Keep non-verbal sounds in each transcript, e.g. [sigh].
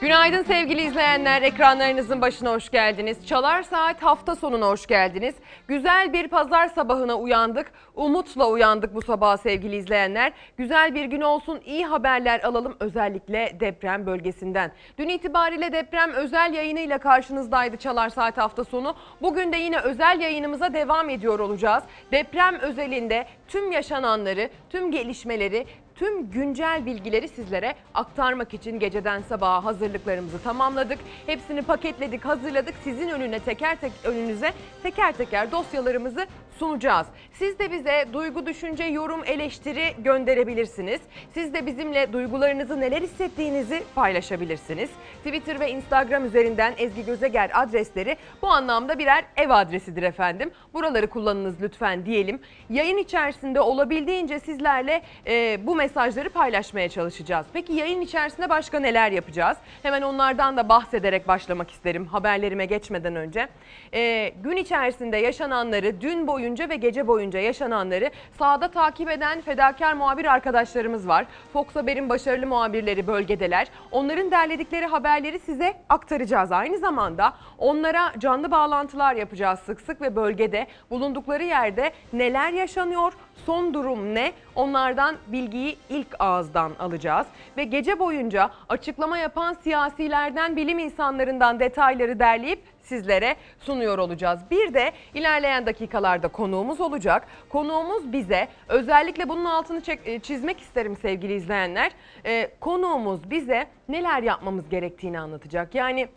Günaydın sevgili izleyenler. Ekranlarınızın başına hoş geldiniz. Çalar Saat hafta sonuna hoş geldiniz. Güzel bir pazar sabahına uyandık. Umutla uyandık bu sabah sevgili izleyenler. Güzel bir gün olsun. iyi haberler alalım özellikle deprem bölgesinden. Dün itibariyle deprem özel yayınıyla karşınızdaydı Çalar Saat hafta sonu. Bugün de yine özel yayınımıza devam ediyor olacağız. Deprem özelinde tüm yaşananları, tüm gelişmeleri, tüm güncel bilgileri sizlere aktarmak için geceden sabaha hazırlıklarımızı tamamladık. Hepsini paketledik, hazırladık. Sizin önüne teker tek önünüze teker teker dosyalarımızı sunacağız. Siz de bize duygu, düşünce, yorum, eleştiri gönderebilirsiniz. Siz de bizimle duygularınızı, neler hissettiğinizi paylaşabilirsiniz. Twitter ve Instagram üzerinden Ezgi Gözeger adresleri bu anlamda birer ev adresidir efendim. Buraları kullanınız lütfen diyelim. Yayın içerisinde olabildiğince sizlerle e, bu mesajları paylaşmaya çalışacağız. Peki yayın içerisinde başka neler yapacağız? Hemen onlardan da bahsederek başlamak isterim haberlerime geçmeden önce. E, gün içerisinde yaşananları, dün boyunca ve gece boyunca yaşananları sahada takip eden fedakar muhabir arkadaşlarımız var. Fox Haber'in başarılı muhabirleri bölgedeler. Onların derledikleri haberleri size aktaracağız. Aynı zamanda onlara canlı bağlantılar yapacağız sık sık ve bölgede bulundukları yerde neler yaşanıyor, son durum ne? Onlardan bilgiyi ilk ağızdan alacağız ve gece boyunca açıklama yapan siyasilerden, bilim insanlarından detayları derleyip sizlere sunuyor olacağız. Bir de ilerleyen dakikalarda konuğumuz olacak. Konuğumuz bize özellikle bunun altını çek- e, çizmek isterim sevgili izleyenler. Ee, konuğumuz bize neler yapmamız gerektiğini anlatacak. Yani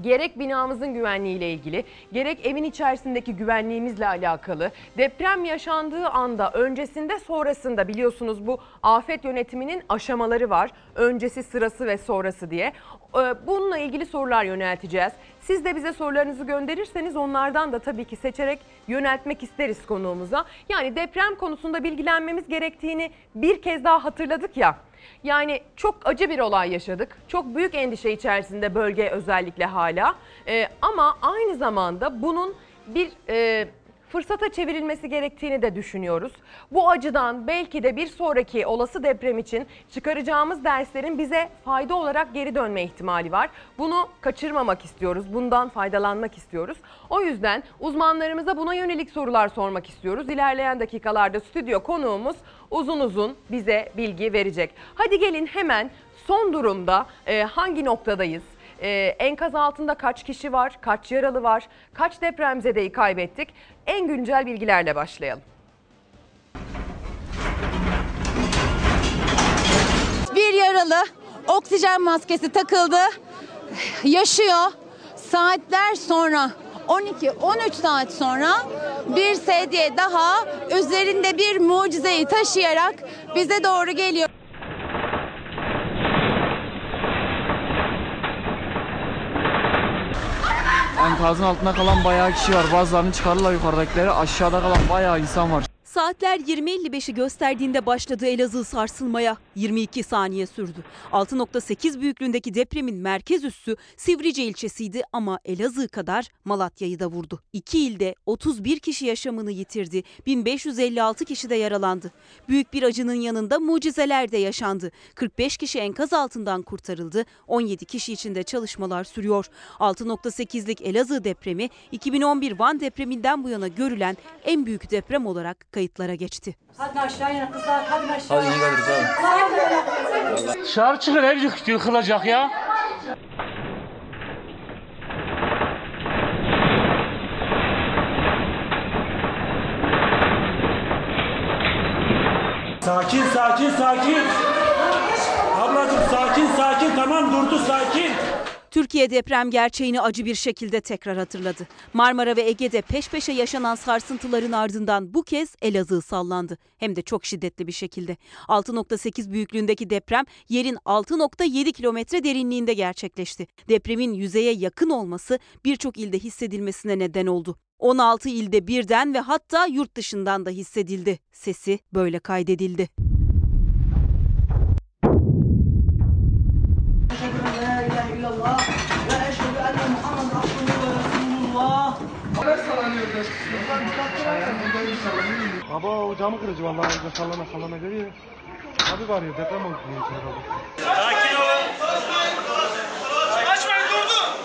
Gerek binamızın güvenliğiyle ilgili, gerek evin içerisindeki güvenliğimizle alakalı, deprem yaşandığı anda, öncesinde, sonrasında biliyorsunuz bu afet yönetiminin aşamaları var. Öncesi, sırası ve sonrası diye. Ee, Bununla ilgili sorular yönelteceğiz. Siz de bize sorularınızı gönderirseniz onlardan da tabii ki seçerek yöneltmek isteriz konuğumuza. Yani deprem konusunda bilgilenmemiz gerektiğini bir kez daha hatırladık ya. Yani çok acı bir olay yaşadık. Çok büyük endişe içerisinde bölge özellikle hala. Ee, ama aynı zamanda bunun bir e, fırsata çevrilmesi gerektiğini de düşünüyoruz. Bu acıdan belki de bir sonraki olası deprem için çıkaracağımız derslerin bize fayda olarak geri dönme ihtimali var. Bunu kaçırmamak istiyoruz. Bundan faydalanmak istiyoruz. O yüzden uzmanlarımıza buna yönelik sorular sormak istiyoruz. İlerleyen dakikalarda stüdyo konuğumuz uzun uzun bize bilgi verecek. Hadi gelin hemen son durumda e, hangi noktadayız? Ee, enkaz altında kaç kişi var, kaç yaralı var, kaç depremzedeyi kaybettik? En güncel bilgilerle başlayalım. Bir yaralı oksijen maskesi takıldı. Yaşıyor. Saatler sonra 12-13 saat sonra bir sedye daha üzerinde bir mucizeyi taşıyarak bize doğru geliyor. Enkazın altında kalan bayağı kişi var. Bazılarını çıkarırlar yukarıdakileri. Aşağıda kalan bayağı insan var. Saatler 20.55'i gösterdiğinde başladı Elazığ sarsılmaya. 22 saniye sürdü. 6.8 büyüklüğündeki depremin merkez üssü Sivrice ilçesiydi ama Elazığ kadar Malatya'yı da vurdu. İki ilde 31 kişi yaşamını yitirdi. 1556 kişi de yaralandı. Büyük bir acının yanında mucizeler de yaşandı. 45 kişi enkaz altından kurtarıldı. 17 kişi için de çalışmalar sürüyor. 6.8'lik Elazığ depremi 2011 Van depreminden bu yana görülen en büyük deprem olarak kayıtlara geçti. Hadi aşağıya kızlar hadi aşağıya. Hadi iyi geliriz abi. Dışarı çıkın ev yık- yıkılacak ya. Sakin sakin sakin. Ablacığım sakin sakin tamam durdu sakin. Türkiye deprem gerçeğini acı bir şekilde tekrar hatırladı. Marmara ve Ege'de peş peşe yaşanan sarsıntıların ardından bu kez Elazığ sallandı. Hem de çok şiddetli bir şekilde. 6.8 büyüklüğündeki deprem yerin 6.7 kilometre derinliğinde gerçekleşti. Depremin yüzeye yakın olması birçok ilde hissedilmesine neden oldu. 16 ilde birden ve hatta yurt dışından da hissedildi. Sesi böyle kaydedildi. Baba o camı kırıcı vallahi orada sallana sallana geliyor. Abi var ya deprem oldu. Sakin olun. Açmayın durdu.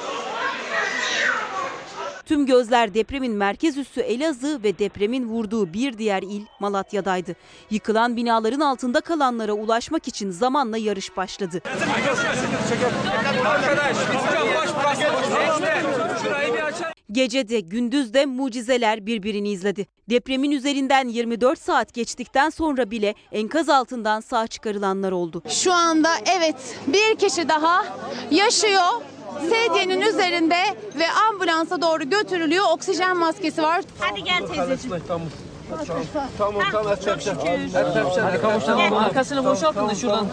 Tüm gözler depremin merkez üssü Elazığ ve depremin vurduğu bir diğer il Malatya'daydı. Yıkılan binaların altında kalanlara ulaşmak için zamanla yarış başladı. Arkadaş, baş, baş, baş, gündüz de mucizeler birbirini izledi. Depremin üzerinden 24 saat geçtikten sonra bile enkaz altından sağ çıkarılanlar oldu. Şu anda evet bir kişi daha yaşıyor. Sedyenin üzerinde ve ambulansa doğru götürülüyor. Oksijen maskesi var. Hadi gel teyzeciğim. Arkasını boşaltın da şuradan.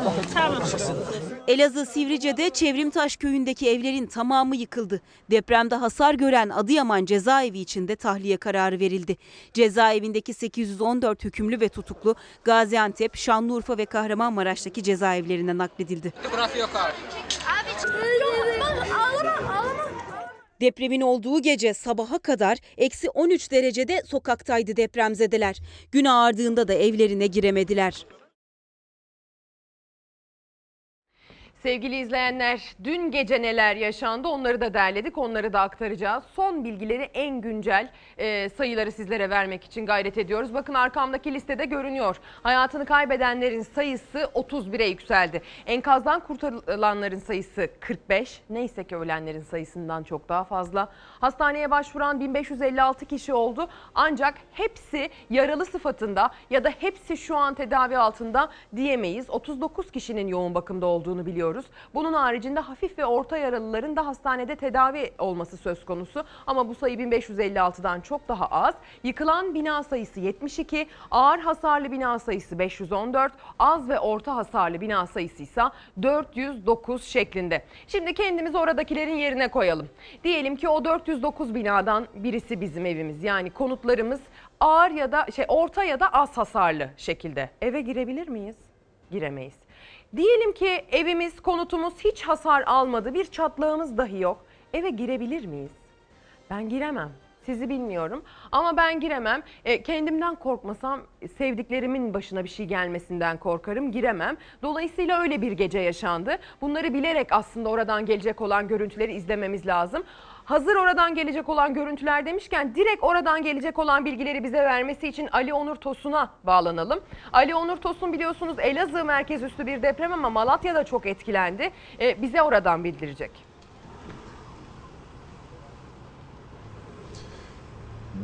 Elazığ Sivrice'de Çevrimtaş köyündeki evlerin tamamı yıkıldı. Depremde hasar gören Adıyaman cezaevi içinde tahliye kararı verildi. Cezaevindeki 814 hükümlü ve tutuklu Gaziantep, Şanlıurfa ve Kahramanmaraş'taki cezaevlerine nakledildi. Depremin olduğu gece sabaha kadar eksi 13 derecede sokaktaydı depremzedeler. Gün ağardığında da evlerine giremediler. Sevgili izleyenler, dün gece neler yaşandı onları da derledik, onları da aktaracağız. Son bilgileri en güncel e, sayıları sizlere vermek için gayret ediyoruz. Bakın arkamdaki listede görünüyor. Hayatını kaybedenlerin sayısı 31'e yükseldi. Enkazdan kurtarılanların sayısı 45. Neyse ki ölenlerin sayısından çok daha fazla. Hastaneye başvuran 1556 kişi oldu. Ancak hepsi yaralı sıfatında ya da hepsi şu an tedavi altında diyemeyiz. 39 kişinin yoğun bakımda olduğunu biliyoruz. Bunun haricinde hafif ve orta yaralıların da hastanede tedavi olması söz konusu. Ama bu sayı 1556'dan çok daha az. Yıkılan bina sayısı 72, ağır hasarlı bina sayısı 514, az ve orta hasarlı bina sayısı ise 409 şeklinde. Şimdi kendimizi oradakilerin yerine koyalım. Diyelim ki o 409 binadan birisi bizim evimiz. Yani konutlarımız ağır ya da şey orta ya da az hasarlı şekilde. Eve girebilir miyiz? Giremeyiz. Diyelim ki evimiz, konutumuz hiç hasar almadı. Bir çatlağımız dahi yok. Eve girebilir miyiz? Ben giremem. Sizi bilmiyorum ama ben giremem. E, kendimden korkmasam sevdiklerimin başına bir şey gelmesinden korkarım. Giremem. Dolayısıyla öyle bir gece yaşandı. Bunları bilerek aslında oradan gelecek olan görüntüleri izlememiz lazım. Hazır oradan gelecek olan görüntüler demişken direkt oradan gelecek olan bilgileri bize vermesi için Ali Onur Tosun'a bağlanalım. Ali Onur Tosun biliyorsunuz Elazığ merkez üstü bir deprem ama Malatya'da çok etkilendi. E, bize oradan bildirecek.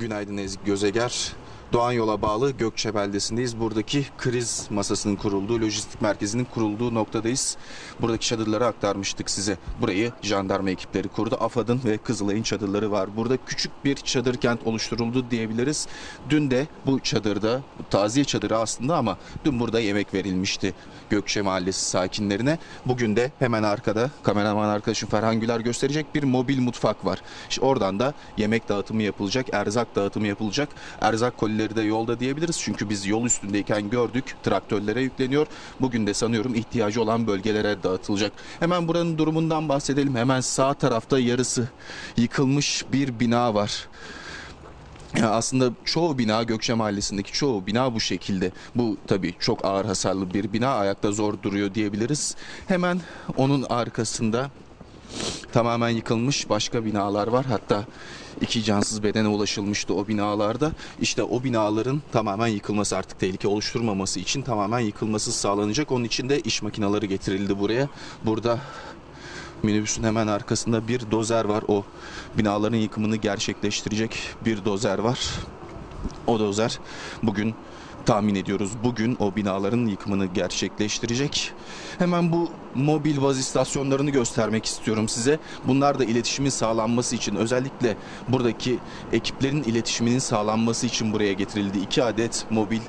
Günaydın Ezgi Gözeger. Doğan Yol'a bağlı Gökçe beldesindeyiz. Buradaki kriz masasının kurulduğu, lojistik merkezinin kurulduğu noktadayız. Buradaki çadırları aktarmıştık size. Burayı jandarma ekipleri kurdu. AFAD'ın ve Kızılay'ın çadırları var. Burada küçük bir çadır kent oluşturuldu diyebiliriz. Dün de bu çadırda, taziye çadırı aslında ama dün burada yemek verilmişti Gökçe Mahallesi sakinlerine. Bugün de hemen arkada kameraman arkadaşım Ferhan Güler gösterecek bir mobil mutfak var. İşte oradan da yemek dağıtımı yapılacak, erzak dağıtımı yapılacak. Erzak kolileri de yolda diyebiliriz. Çünkü biz yol üstündeyken gördük traktörlere yükleniyor. Bugün de sanıyorum ihtiyacı olan bölgelere dağıtılacak. Hemen buranın durumundan bahsedelim. Hemen sağ tarafta yarısı yıkılmış bir bina var. Aslında çoğu bina Gökçe Mahallesi'ndeki çoğu bina bu şekilde. Bu tabii çok ağır hasarlı bir bina ayakta zor duruyor diyebiliriz. Hemen onun arkasında tamamen yıkılmış başka binalar var. Hatta iki cansız bedene ulaşılmıştı o binalarda. İşte o binaların tamamen yıkılması artık tehlike oluşturmaması için tamamen yıkılması sağlanacak. Onun için de iş makineleri getirildi buraya. Burada minibüsün hemen arkasında bir dozer var. O binaların yıkımını gerçekleştirecek bir dozer var. O dozer bugün tahmin ediyoruz bugün o binaların yıkımını gerçekleştirecek. Hemen bu mobil baz istasyonlarını göstermek istiyorum size. Bunlar da iletişimin sağlanması için özellikle buradaki ekiplerin iletişiminin sağlanması için buraya getirildi. İki adet mobil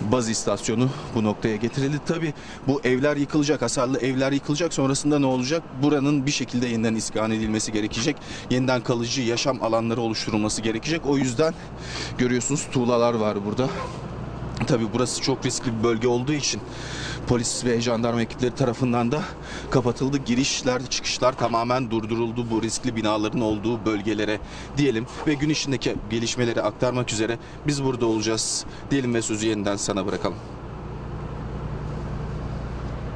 baz istasyonu bu noktaya getirildi. Tabi bu evler yıkılacak, hasarlı evler yıkılacak. Sonrasında ne olacak? Buranın bir şekilde yeniden iskan edilmesi gerekecek. Yeniden kalıcı yaşam alanları oluşturulması gerekecek. O yüzden görüyorsunuz tuğlalar var burada. Tabii burası çok riskli bir bölge olduğu için polis ve jandarma ekipleri tarafından da kapatıldı. Girişler, çıkışlar tamamen durduruldu bu riskli binaların olduğu bölgelere diyelim ve gün içindeki gelişmeleri aktarmak üzere biz burada olacağız diyelim ve sözü yeniden sana bırakalım.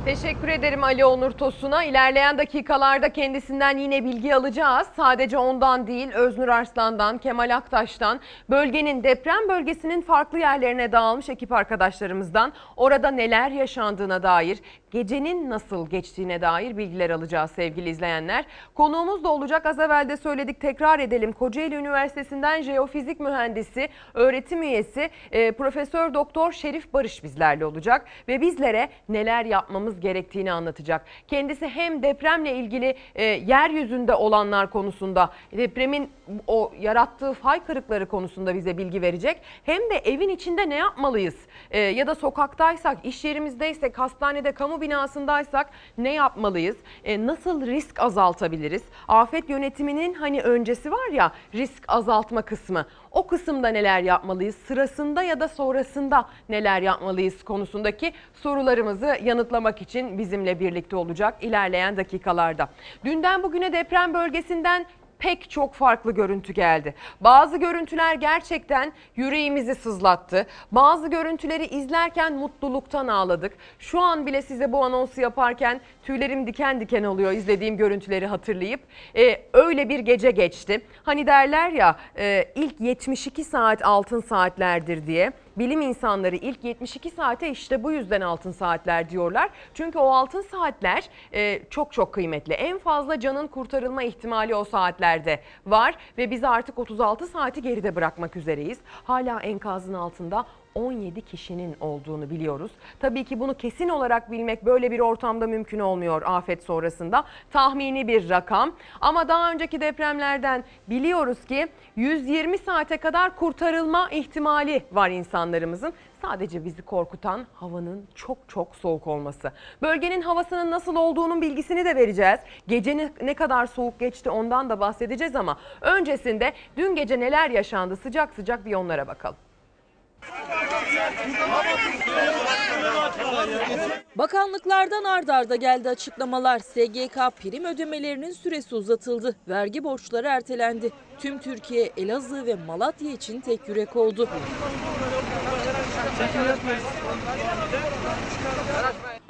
Teşekkür ederim Ali Onur Tosun'a. İlerleyen dakikalarda kendisinden yine bilgi alacağız. Sadece ondan değil, Öznur Arslan'dan, Kemal Aktaş'tan, bölgenin deprem bölgesinin farklı yerlerine dağılmış ekip arkadaşlarımızdan orada neler yaşandığına dair, gecenin nasıl geçtiğine dair bilgiler alacağız sevgili izleyenler. Konuğumuz da olacak. Az evvel de söyledik, tekrar edelim. Kocaeli Üniversitesi'nden jeofizik mühendisi, öğretim üyesi e, Profesör Doktor Şerif Barış bizlerle olacak ve bizlere neler yapmamız gerektiğini anlatacak. Kendisi hem depremle ilgili e, yeryüzünde olanlar konusunda, depremin o yarattığı fay kırıkları konusunda bize bilgi verecek. Hem de evin içinde ne yapmalıyız? E, ya da sokaktaysak, iş yerimizdeysek, hastanede, kamu binasındaysak ne yapmalıyız? E, nasıl risk azaltabiliriz? Afet yönetiminin hani öncesi var ya risk azaltma kısmı. O kısımda neler yapmalıyız? Sırasında ya da sonrasında neler yapmalıyız konusundaki sorularımızı yanıtlamak için bizimle birlikte olacak ilerleyen dakikalarda. Dünden bugüne deprem bölgesinden pek çok farklı görüntü geldi. Bazı görüntüler gerçekten yüreğimizi sızlattı. Bazı görüntüleri izlerken mutluluktan ağladık. Şu an bile size bu anonsu yaparken tüylerim diken diken oluyor izlediğim görüntüleri hatırlayıp. Ee, öyle bir gece geçti. Hani derler ya e, ilk 72 saat altın saatlerdir diye. Bilim insanları ilk 72 saate işte bu yüzden altın saatler diyorlar. Çünkü o altın saatler e, çok çok kıymetli. En fazla canın kurtarılma ihtimali o saatlerde var ve biz artık 36 saati geride bırakmak üzereyiz. Hala enkazın altında 17 kişinin olduğunu biliyoruz. Tabii ki bunu kesin olarak bilmek böyle bir ortamda mümkün olmuyor afet sonrasında. Tahmini bir rakam ama daha önceki depremlerden biliyoruz ki 120 saate kadar kurtarılma ihtimali var insanlarımızın. Sadece bizi korkutan havanın çok çok soğuk olması. Bölgenin havasının nasıl olduğunun bilgisini de vereceğiz. Gece ne- kadar soğuk geçti ondan da bahsedeceğiz ama öncesinde dün gece neler yaşandı sıcak sıcak bir onlara bakalım. Bakanlıklardan ard arda geldi açıklamalar. SGK prim ödemelerinin süresi uzatıldı. Vergi borçları ertelendi. Tüm Türkiye Elazığ ve Malatya için tek yürek oldu.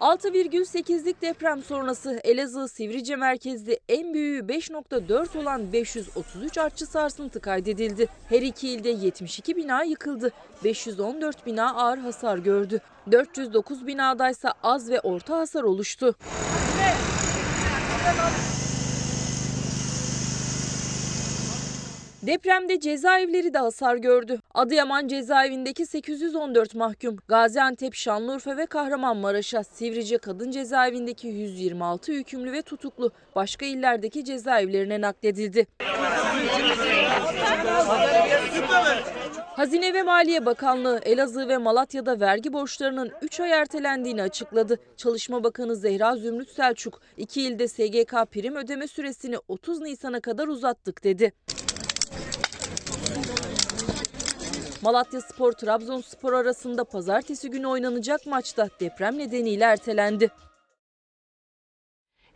...6,8'lik deprem sonrası Elazığ Sivrice merkezli en büyüğü 5.4 olan 533 artçı sarsıntı kaydedildi. Her iki ilde 72 bina yıkıldı. 514 bina ağır hasar gördü. 409 binadaysa az ve orta hasar oluştu. Depremde cezaevleri de hasar gördü. Adıyaman cezaevindeki 814 mahkum, Gaziantep, Şanlıurfa ve Kahramanmaraş'a, Sivrice Kadın Cezaevindeki 126 hükümlü ve tutuklu başka illerdeki cezaevlerine nakledildi. Hazine ve Maliye Bakanlığı Elazığ ve Malatya'da vergi borçlarının 3 ay ertelendiğini açıkladı. Çalışma Bakanı Zehra Zümrüt Selçuk, iki ilde SGK prim ödeme süresini 30 Nisan'a kadar uzattık dedi. Malatya Spor Trabzonspor arasında pazartesi günü oynanacak maçta deprem nedeniyle ertelendi.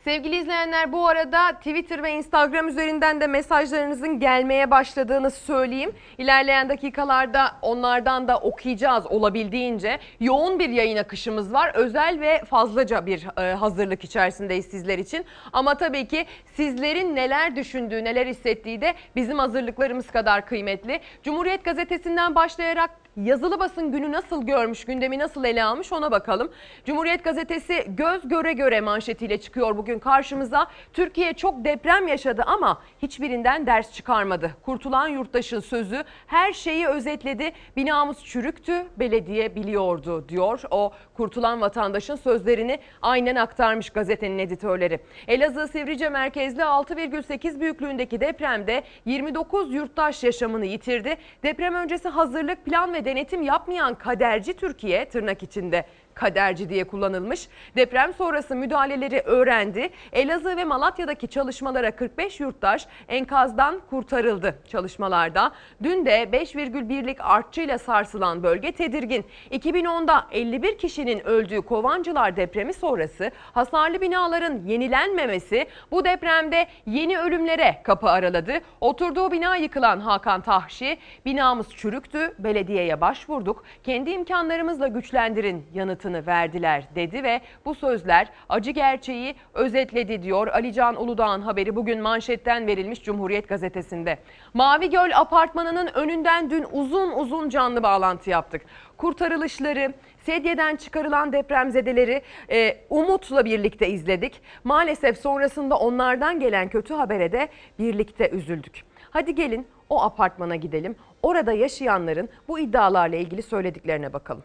Sevgili izleyenler bu arada Twitter ve Instagram üzerinden de mesajlarınızın gelmeye başladığını söyleyeyim. İlerleyen dakikalarda onlardan da okuyacağız olabildiğince. Yoğun bir yayın akışımız var. Özel ve fazlaca bir e, hazırlık içerisindeyiz sizler için. Ama tabii ki sizlerin neler düşündüğü, neler hissettiği de bizim hazırlıklarımız kadar kıymetli. Cumhuriyet Gazetesi'nden başlayarak yazılı basın günü nasıl görmüş, gündemi nasıl ele almış ona bakalım. Cumhuriyet Gazetesi göz göre göre manşetiyle çıkıyor bugün karşımıza. Türkiye çok deprem yaşadı ama hiçbirinden ders çıkarmadı. Kurtulan yurttaşın sözü her şeyi özetledi. Binamız çürüktü, belediye biliyordu diyor. O kurtulan vatandaşın sözlerini aynen aktarmış gazetenin editörleri. Elazığ Sivrice merkezli 6,8 büyüklüğündeki depremde 29 yurttaş yaşamını yitirdi. Deprem öncesi hazırlık, plan ve denetim yapmayan kaderci Türkiye tırnak içinde kaderci diye kullanılmış. Deprem sonrası müdahaleleri öğrendi. Elazığ ve Malatya'daki çalışmalara 45 yurttaş enkazdan kurtarıldı çalışmalarda. Dün de 5,1'lik artçıyla sarsılan bölge tedirgin. 2010'da 51 kişinin öldüğü Kovancılar depremi sonrası hasarlı binaların yenilenmemesi bu depremde yeni ölümlere kapı araladı. Oturduğu bina yıkılan Hakan Tahşi, binamız çürüktü, belediyeye başvurduk, kendi imkanlarımızla güçlendirin yanıtını verdiler dedi ve bu sözler acı gerçeği özetledi diyor Alican Uludağ'ın haberi bugün manşetten verilmiş Cumhuriyet Gazetesi'nde. Mavi Göl apartmanının önünden dün uzun uzun canlı bağlantı yaptık. Kurtarılışları, sedyeden çıkarılan depremzedeleri e, umutla birlikte izledik. Maalesef sonrasında onlardan gelen kötü habere de birlikte üzüldük. Hadi gelin o apartmana gidelim. Orada yaşayanların bu iddialarla ilgili söylediklerine bakalım.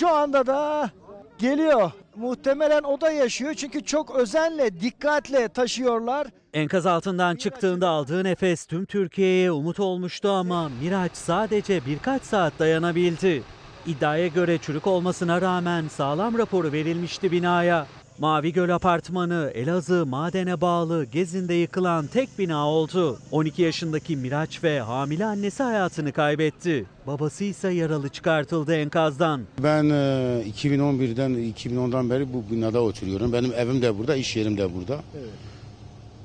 Şu anda da geliyor. Muhtemelen o da yaşıyor çünkü çok özenle, dikkatle taşıyorlar. Enkaz altından çıktığında aldığı nefes tüm Türkiye'ye umut olmuştu ama Miraç sadece birkaç saat dayanabildi. İddiaya göre çürük olmasına rağmen sağlam raporu verilmişti binaya. Mavi Göl Apartmanı Elazığ madene bağlı Gezin'de yıkılan tek bina oldu. 12 yaşındaki Miraç ve hamile annesi hayatını kaybetti. Babası ise yaralı çıkartıldı enkazdan. Ben e, 2011'den 2010'dan beri bu binada oturuyorum. Benim evim de burada, iş yerim de burada.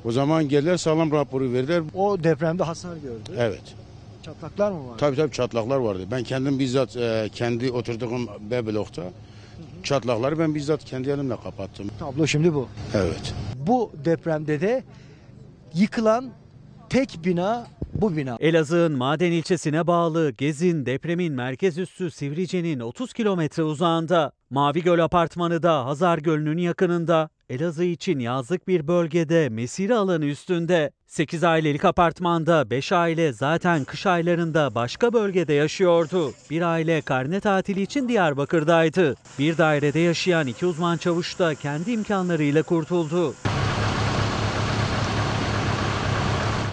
O zaman geldiler sağlam raporu verdiler. O depremde hasar gördü. Evet. Çatlaklar mı var? Tabii tabii çatlaklar vardı. Ben kendim bizzat e, kendi oturduğum B blokta çatlakları ben bizzat kendi elimle kapattım. Tablo şimdi bu. Evet. Bu depremde de yıkılan tek bina bu bina. Elazığ'ın Maden ilçesine bağlı Gezin depremin merkez üssü Sivrice'nin 30 kilometre uzağında. Mavi Göl Apartmanı da Hazar Gölü'nün yakınında. Elazığ için yazlık bir bölgede mesire alanı üstünde. 8 ailelik apartmanda 5 aile zaten kış aylarında başka bölgede yaşıyordu. Bir aile karne tatili için Diyarbakır'daydı. Bir dairede yaşayan iki uzman çavuş da kendi imkanlarıyla kurtuldu.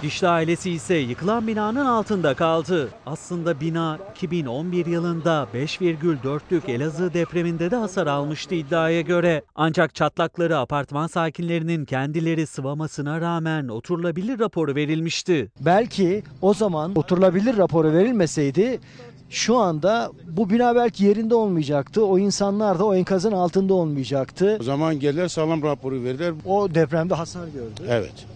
Dişli ailesi ise yıkılan binanın altında kaldı. Aslında bina 2011 yılında 5,4'lük Elazığ depreminde de hasar almıştı iddiaya göre. Ancak çatlakları apartman sakinlerinin kendileri sıvamasına rağmen oturulabilir raporu verilmişti. Belki o zaman oturulabilir raporu verilmeseydi şu anda bu bina belki yerinde olmayacaktı. O insanlar da o enkazın altında olmayacaktı. O zaman geldiler sağlam raporu verdiler. O depremde hasar gördü. Evet.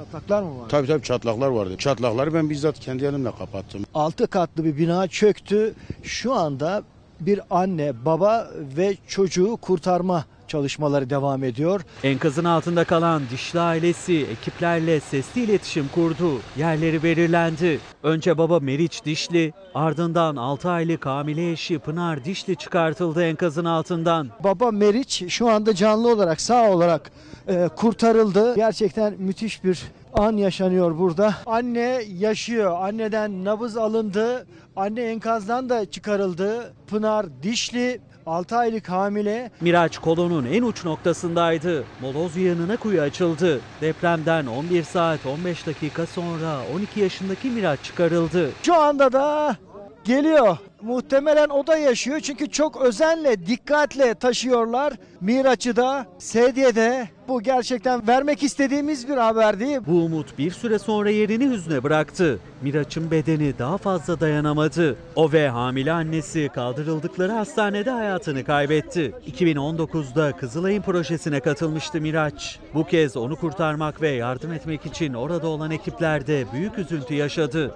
Çatlaklar mı var? Tabii tabii çatlaklar vardı. Çatlakları ben bizzat kendi elimle kapattım. Altı katlı bir bina çöktü. Şu anda bir anne, baba ve çocuğu kurtarma çalışmaları devam ediyor. Enkazın altında kalan Dişli ailesi ekiplerle sesli iletişim kurdu. Yerleri belirlendi. Önce baba Meriç Dişli, ardından 6 aylık hamile eşi Pınar Dişli çıkartıldı enkazın altından. Baba Meriç şu anda canlı olarak, sağ olarak e, kurtarıldı. Gerçekten müthiş bir an yaşanıyor burada. Anne yaşıyor. Anneden nabız alındı. Anne enkazdan da çıkarıldı. Pınar Dişli 6 aylık hamile. Miraç kolonun en uç noktasındaydı. Moloz yığınına kuyu açıldı. Depremden 11 saat 15 dakika sonra 12 yaşındaki Miraç çıkarıldı. Şu anda da geliyor. Muhtemelen o da yaşıyor çünkü çok özenle, dikkatle taşıyorlar. Miraç'ı da, Sedye'de. Bu gerçekten vermek istediğimiz bir haber değil. Bu umut bir süre sonra yerini hüzne bıraktı. Miraç'ın bedeni daha fazla dayanamadı. O ve hamile annesi kaldırıldıkları hastanede hayatını kaybetti. 2019'da Kızılay'ın projesine katılmıştı Miraç. Bu kez onu kurtarmak ve yardım etmek için orada olan ekipler de büyük üzüntü yaşadı.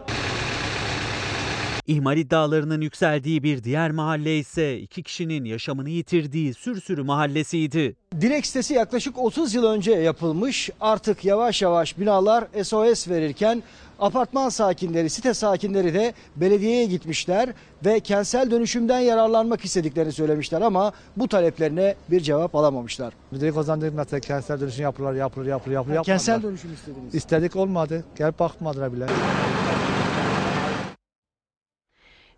İhmal iddialarının yükseldiği bir diğer mahalle ise iki kişinin yaşamını yitirdiği Sürsürü mahallesiydi. Direk sitesi yaklaşık 30 yıl önce yapılmış. Artık yavaş yavaş binalar SOS verirken apartman sakinleri, site sakinleri de belediyeye gitmişler ve kentsel dönüşümden yararlanmak istediklerini söylemişler ama bu taleplerine bir cevap alamamışlar. Direkt ozan mesela kentsel dönüşüm yapılır, yapılır, yapılır, yapılır. Kentsel dönüşüm istediniz. İstedik olmadı. Gel bakmadılar bile.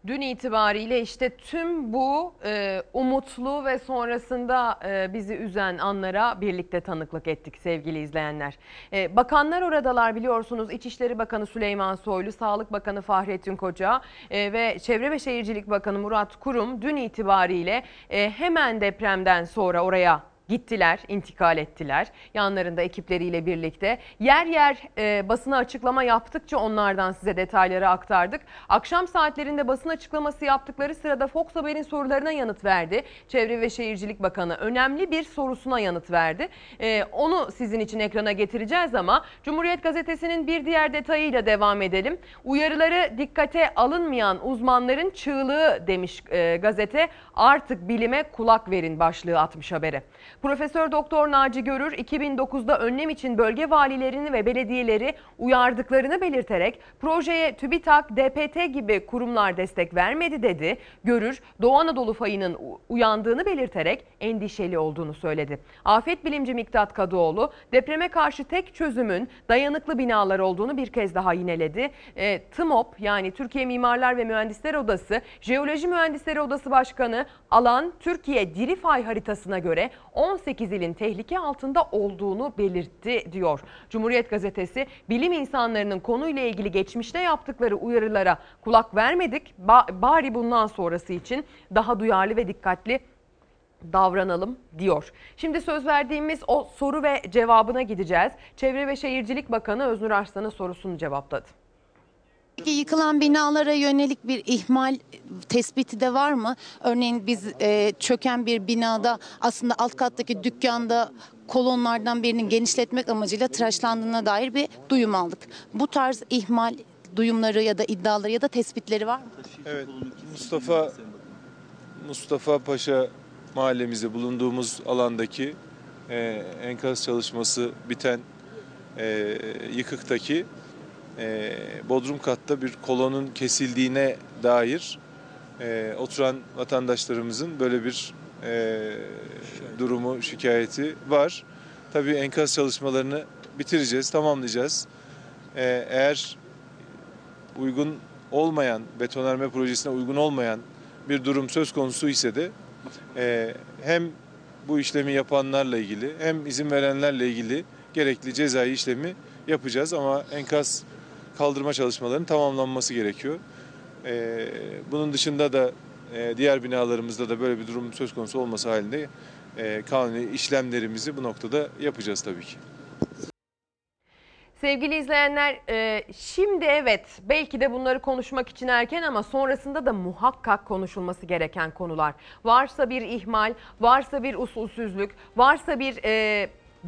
Dün itibariyle işte tüm bu e, umutlu ve sonrasında e, bizi üzen anlara birlikte tanıklık ettik sevgili izleyenler. E, bakanlar oradalar biliyorsunuz İçişleri Bakanı Süleyman Soylu, Sağlık Bakanı Fahrettin Koca e, ve Çevre ve Şehircilik Bakanı Murat Kurum dün itibariyle e, hemen depremden sonra oraya gittiler, intikal ettiler. Yanlarında ekipleriyle birlikte. Yer yer e, basına açıklama yaptıkça onlardan size detayları aktardık. Akşam saatlerinde basın açıklaması yaptıkları sırada Fox Haber'in sorularına yanıt verdi. Çevre ve Şehircilik Bakanı önemli bir sorusuna yanıt verdi. E, onu sizin için ekrana getireceğiz ama Cumhuriyet Gazetesi'nin bir diğer detayıyla devam edelim. Uyarıları dikkate alınmayan uzmanların çığlığı demiş e, gazete. Artık bilime kulak verin başlığı atmış habere. Profesör Doktor Naci Görür 2009'da önlem için bölge valilerini ve belediyeleri uyardıklarını belirterek projeye TÜBİTAK, DPT gibi kurumlar destek vermedi dedi. Görür Doğu Anadolu fayının uyandığını belirterek endişeli olduğunu söyledi. Afet bilimci Miktat Kadıoğlu depreme karşı tek çözümün dayanıklı binalar olduğunu bir kez daha yineledi. E, TMOP yani Türkiye Mimarlar ve Mühendisler Odası, Jeoloji Mühendisleri Odası Başkanı alan Türkiye diri fay haritasına göre 18 ilin tehlike altında olduğunu belirtti diyor. Cumhuriyet Gazetesi bilim insanlarının konuyla ilgili geçmişte yaptıkları uyarılara kulak vermedik. Ba- bari bundan sonrası için daha duyarlı ve dikkatli davranalım diyor. Şimdi söz verdiğimiz o soru ve cevabına gideceğiz. Çevre ve Şehircilik Bakanı Öznur Arslan'ın sorusunu cevapladı. Peki yıkılan binalara yönelik bir ihmal tespiti de var mı? Örneğin biz e, çöken bir binada aslında alt kattaki dükkanda kolonlardan birinin genişletmek amacıyla tıraşlandığına dair bir duyum aldık. Bu tarz ihmal duyumları ya da iddiaları ya da tespitleri var mı? Evet, Mustafa Mustafa Paşa mahallemizde bulunduğumuz alandaki e, enkaz çalışması biten e, yıkıktaki e, bodrum katta bir kolonun kesildiğine dair e, oturan vatandaşlarımızın böyle bir e, durumu, şikayeti var. Tabii enkaz çalışmalarını bitireceğiz, tamamlayacağız. E, eğer uygun olmayan, betonarme projesine uygun olmayan bir durum söz konusu ise de e, hem bu işlemi yapanlarla ilgili hem izin verenlerle ilgili gerekli cezai işlemi yapacağız ama enkaz kaldırma çalışmalarının tamamlanması gerekiyor. E, bunun dışında da e, diğer binalarımızda da böyle bir durum söz konusu olması halinde e, kanuni işlemlerimizi bu noktada yapacağız tabii ki. Sevgili izleyenler e, şimdi evet belki de bunları konuşmak için erken ama sonrasında da muhakkak konuşulması gereken konular. Varsa bir ihmal, varsa bir usulsüzlük, varsa bir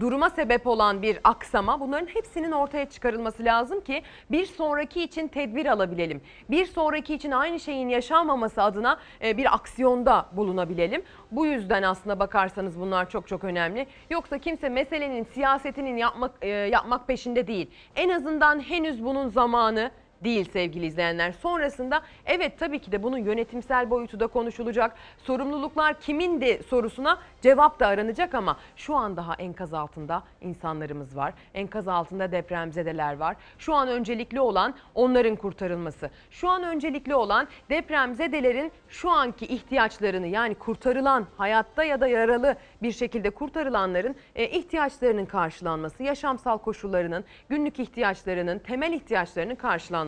duruma sebep olan bir aksama bunların hepsinin ortaya çıkarılması lazım ki bir sonraki için tedbir alabilelim. Bir sonraki için aynı şeyin yaşanmaması adına e, bir aksiyonda bulunabilelim. Bu yüzden aslında bakarsanız bunlar çok çok önemli. Yoksa kimse meselenin siyasetinin yapmak e, yapmak peşinde değil. En azından henüz bunun zamanı değil sevgili izleyenler. Sonrasında evet tabii ki de bunun yönetimsel boyutu da konuşulacak. Sorumluluklar kimindi sorusuna cevap da aranacak ama şu an daha enkaz altında insanlarımız var. Enkaz altında depremzedeler var. Şu an öncelikli olan onların kurtarılması. Şu an öncelikli olan depremzedelerin şu anki ihtiyaçlarını yani kurtarılan hayatta ya da yaralı bir şekilde kurtarılanların e, ihtiyaçlarının karşılanması, yaşamsal koşullarının, günlük ihtiyaçlarının, temel ihtiyaçlarının karşılanması.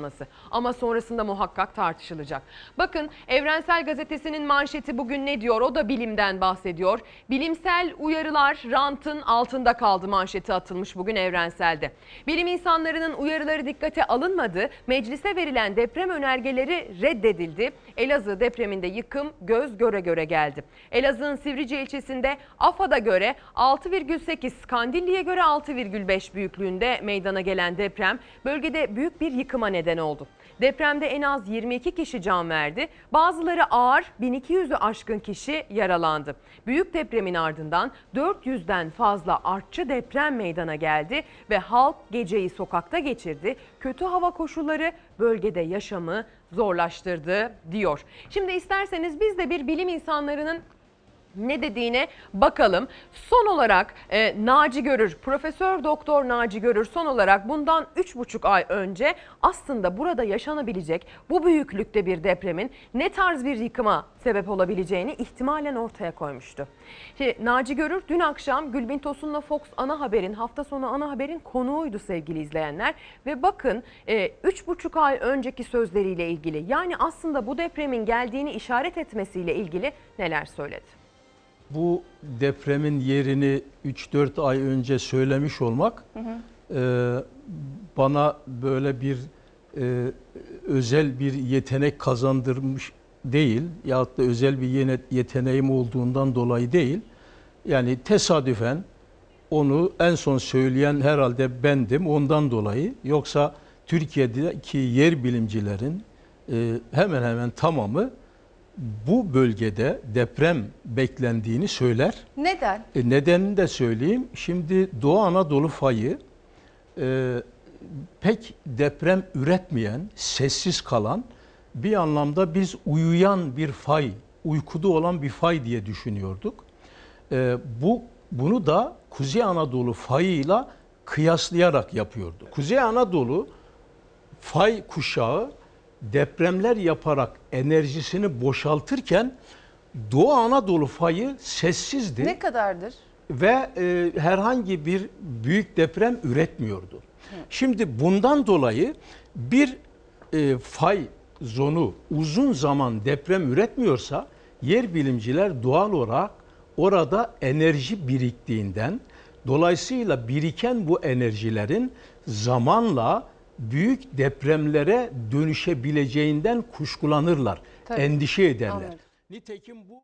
Ama sonrasında muhakkak tartışılacak. Bakın Evrensel Gazetesi'nin manşeti bugün ne diyor? O da bilimden bahsediyor. Bilimsel uyarılar rantın altında kaldı manşeti atılmış bugün Evrensel'de. Bilim insanlarının uyarıları dikkate alınmadı. Meclise verilen deprem önergeleri reddedildi. Elazığ depreminde yıkım göz göre göre geldi. Elazığ'ın Sivrice ilçesinde AFAD'a göre 6,8, Kandilli'ye göre 6,5 büyüklüğünde meydana gelen deprem bölgede büyük bir yıkıma neden oldu. Depremde en az 22 kişi can verdi. Bazıları ağır, 1200'ü aşkın kişi yaralandı. Büyük depremin ardından 400'den fazla artçı deprem meydana geldi ve halk geceyi sokakta geçirdi. Kötü hava koşulları bölgede yaşamı zorlaştırdı diyor. Şimdi isterseniz biz de bir bilim insanlarının ne dediğine bakalım. Son olarak e, Naci Görür, Profesör Doktor Naci Görür son olarak bundan 3,5 ay önce aslında burada yaşanabilecek bu büyüklükte bir depremin ne tarz bir yıkıma sebep olabileceğini ihtimalen ortaya koymuştu. Şimdi, Naci Görür dün akşam Gülbin Tosun'la Fox Ana Haber'in hafta sonu Ana Haber'in konuğuydu sevgili izleyenler. Ve bakın 3,5 ay önceki sözleriyle ilgili yani aslında bu depremin geldiğini işaret etmesiyle ilgili neler söyledi. Bu depremin yerini 3-4 ay önce söylemiş olmak e, bana böyle bir e, özel bir yetenek kazandırmış değil yahut da özel bir yeteneğim olduğundan dolayı değil. Yani tesadüfen onu en son söyleyen herhalde bendim ondan dolayı. Yoksa Türkiye'deki yer bilimcilerin e, hemen hemen tamamı bu bölgede deprem beklendiğini söyler. Neden? E, nedenini de söyleyeyim. Şimdi Doğu Anadolu fayı e, pek deprem üretmeyen, sessiz kalan bir anlamda biz uyuyan bir fay, uykuda olan bir fay diye düşünüyorduk. E, bu bunu da Kuzey Anadolu fayıyla kıyaslayarak yapıyordu. Kuzey Anadolu fay kuşağı depremler yaparak enerjisini boşaltırken Doğu Anadolu fayı sessizdi Ne kadardır? ve e, herhangi bir büyük deprem üretmiyordu. Şimdi bundan dolayı bir e, fay zonu uzun zaman deprem üretmiyorsa yer bilimciler doğal olarak orada enerji biriktiğinden dolayısıyla biriken bu enerjilerin zamanla büyük depremlere dönüşebileceğinden kuşkulanırlar, Tabii. endişe ederler. Anladım. Nitekim bu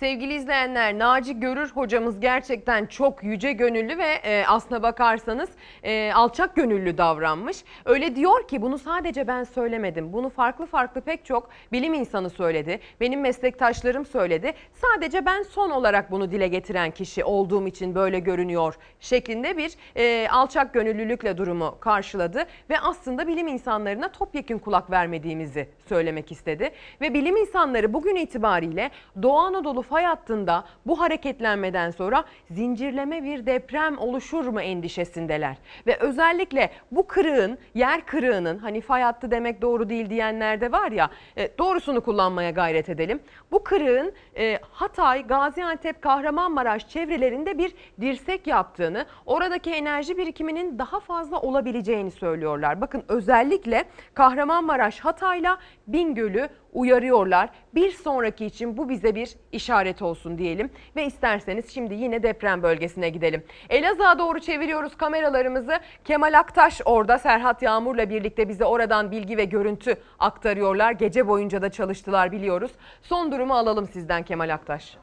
Sevgili izleyenler Naci Görür hocamız gerçekten çok yüce gönüllü ve e, aslına bakarsanız e, alçak gönüllü davranmış. Öyle diyor ki bunu sadece ben söylemedim. Bunu farklı farklı pek çok bilim insanı söyledi. Benim meslektaşlarım söyledi. Sadece ben son olarak bunu dile getiren kişi olduğum için böyle görünüyor şeklinde bir e, alçak gönüllülükle durumu karşıladı. Ve aslında bilim insanlarına topyekün kulak vermediğimizi söylemek istedi. Ve bilim insanları bugün itibariyle Doğu Anadolu fay hattında bu hareketlenmeden sonra zincirleme bir deprem oluşur mu endişesindeler. Ve özellikle bu kırığın, yer kırığının hani fay hattı demek doğru değil diyenler de var ya e, doğrusunu kullanmaya gayret edelim. Bu kırığın e, Hatay, Gaziantep, Kahramanmaraş çevrelerinde bir dirsek yaptığını, oradaki enerji birikiminin daha fazla olabileceğini söylüyorlar. Bakın özellikle Kahramanmaraş, Hatay'la Bingöl'ü uyarıyorlar. Bir sonraki için bu bize bir işaret olsun diyelim ve isterseniz şimdi yine deprem bölgesine gidelim. Elazığ'a doğru çeviriyoruz kameralarımızı. Kemal Aktaş orada Serhat Yağmur'la birlikte bize oradan bilgi ve görüntü aktarıyorlar. Gece boyunca da çalıştılar biliyoruz. Son durumu alalım sizden Kemal Aktaş.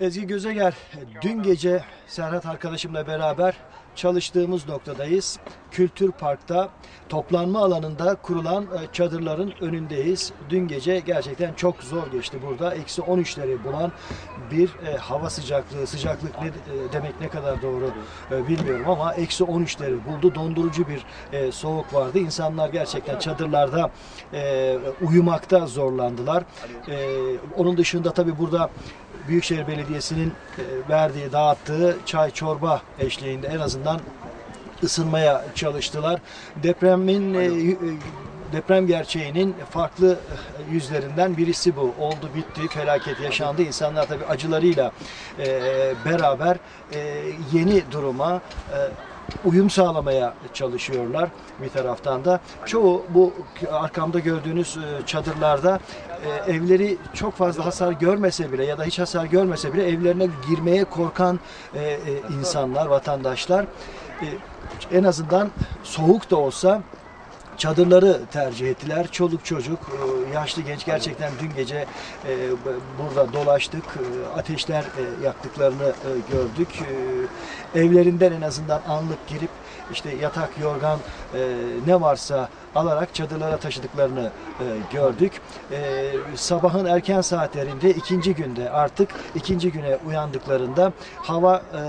Ezgi Gözeger, dün gece Serhat arkadaşımla beraber çalıştığımız noktadayız. Kültür Park'ta toplanma alanında kurulan e, çadırların önündeyiz. Dün gece gerçekten çok zor geçti burada. Eksi 13'leri bulan bir e, hava sıcaklığı, sıcaklık ne e, demek ne kadar doğru bilmiyorum ama eksi 13'leri buldu. Dondurucu bir soğuk vardı. İnsanlar gerçekten çadırlarda uyumakta zorlandılar. Onun dışında tabii burada Büyükşehir Belediyesi'nin e, verdiği, dağıttığı çay çorba eşliğinde en azından ısınmaya çalıştılar. Depremin e, e, deprem gerçeğinin farklı yüzlerinden birisi bu. Oldu bitti, felaket yaşandı. İnsanlar tabii acılarıyla e, beraber e, yeni duruma e, uyum sağlamaya çalışıyorlar bir taraftan da. Çoğu bu arkamda gördüğünüz e, çadırlarda e, evleri çok fazla hasar görmese bile ya da hiç hasar görmese bile evlerine girmeye korkan e, insanlar, vatandaşlar en azından soğuk da olsa çadırları tercih ettiler. Çoluk çocuk, yaşlı genç gerçekten dün gece burada dolaştık. Ateşler yaktıklarını gördük. Evlerinden en azından anlık girip işte yatak, yorgan e, ne varsa alarak çadırlara taşıdıklarını e, gördük. E, sabahın erken saatlerinde ikinci günde artık ikinci güne uyandıklarında hava e,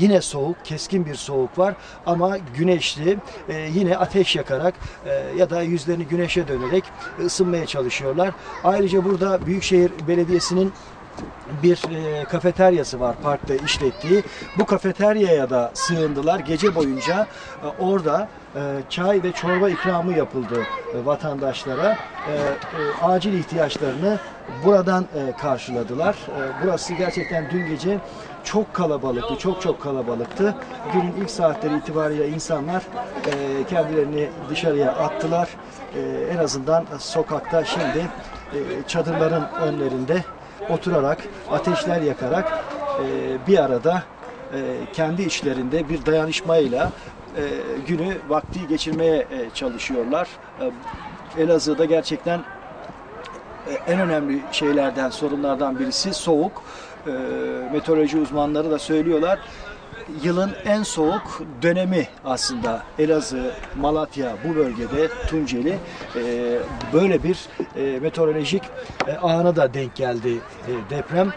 yine soğuk, keskin bir soğuk var ama güneşli e, yine ateş yakarak e, ya da yüzlerini güneşe dönerek ısınmaya çalışıyorlar. Ayrıca burada Büyükşehir Belediyesi'nin bir e, kafeteryası var parkta işlettiği. Bu kafeteryaya da sığındılar. Gece boyunca e, orada e, çay ve çorba ikramı yapıldı e, vatandaşlara. E, e, acil ihtiyaçlarını buradan e, karşıladılar. E, burası gerçekten dün gece çok kalabalıktı, çok çok kalabalıktı. Günün ilk saatleri itibariyle insanlar e, kendilerini dışarıya attılar. E, en azından sokakta şimdi e, çadırların önlerinde oturarak, ateşler yakarak e, bir arada e, kendi içlerinde bir dayanışmayla e, günü, vakti geçirmeye e, çalışıyorlar. E, Elazığ'da gerçekten e, en önemli şeylerden, sorunlardan birisi soğuk. E, meteoroloji uzmanları da söylüyorlar. Yılın en soğuk dönemi aslında Elazığ, Malatya bu bölgede Tunceli e, böyle bir e, meteorolojik e, ana da denk geldi e, deprem.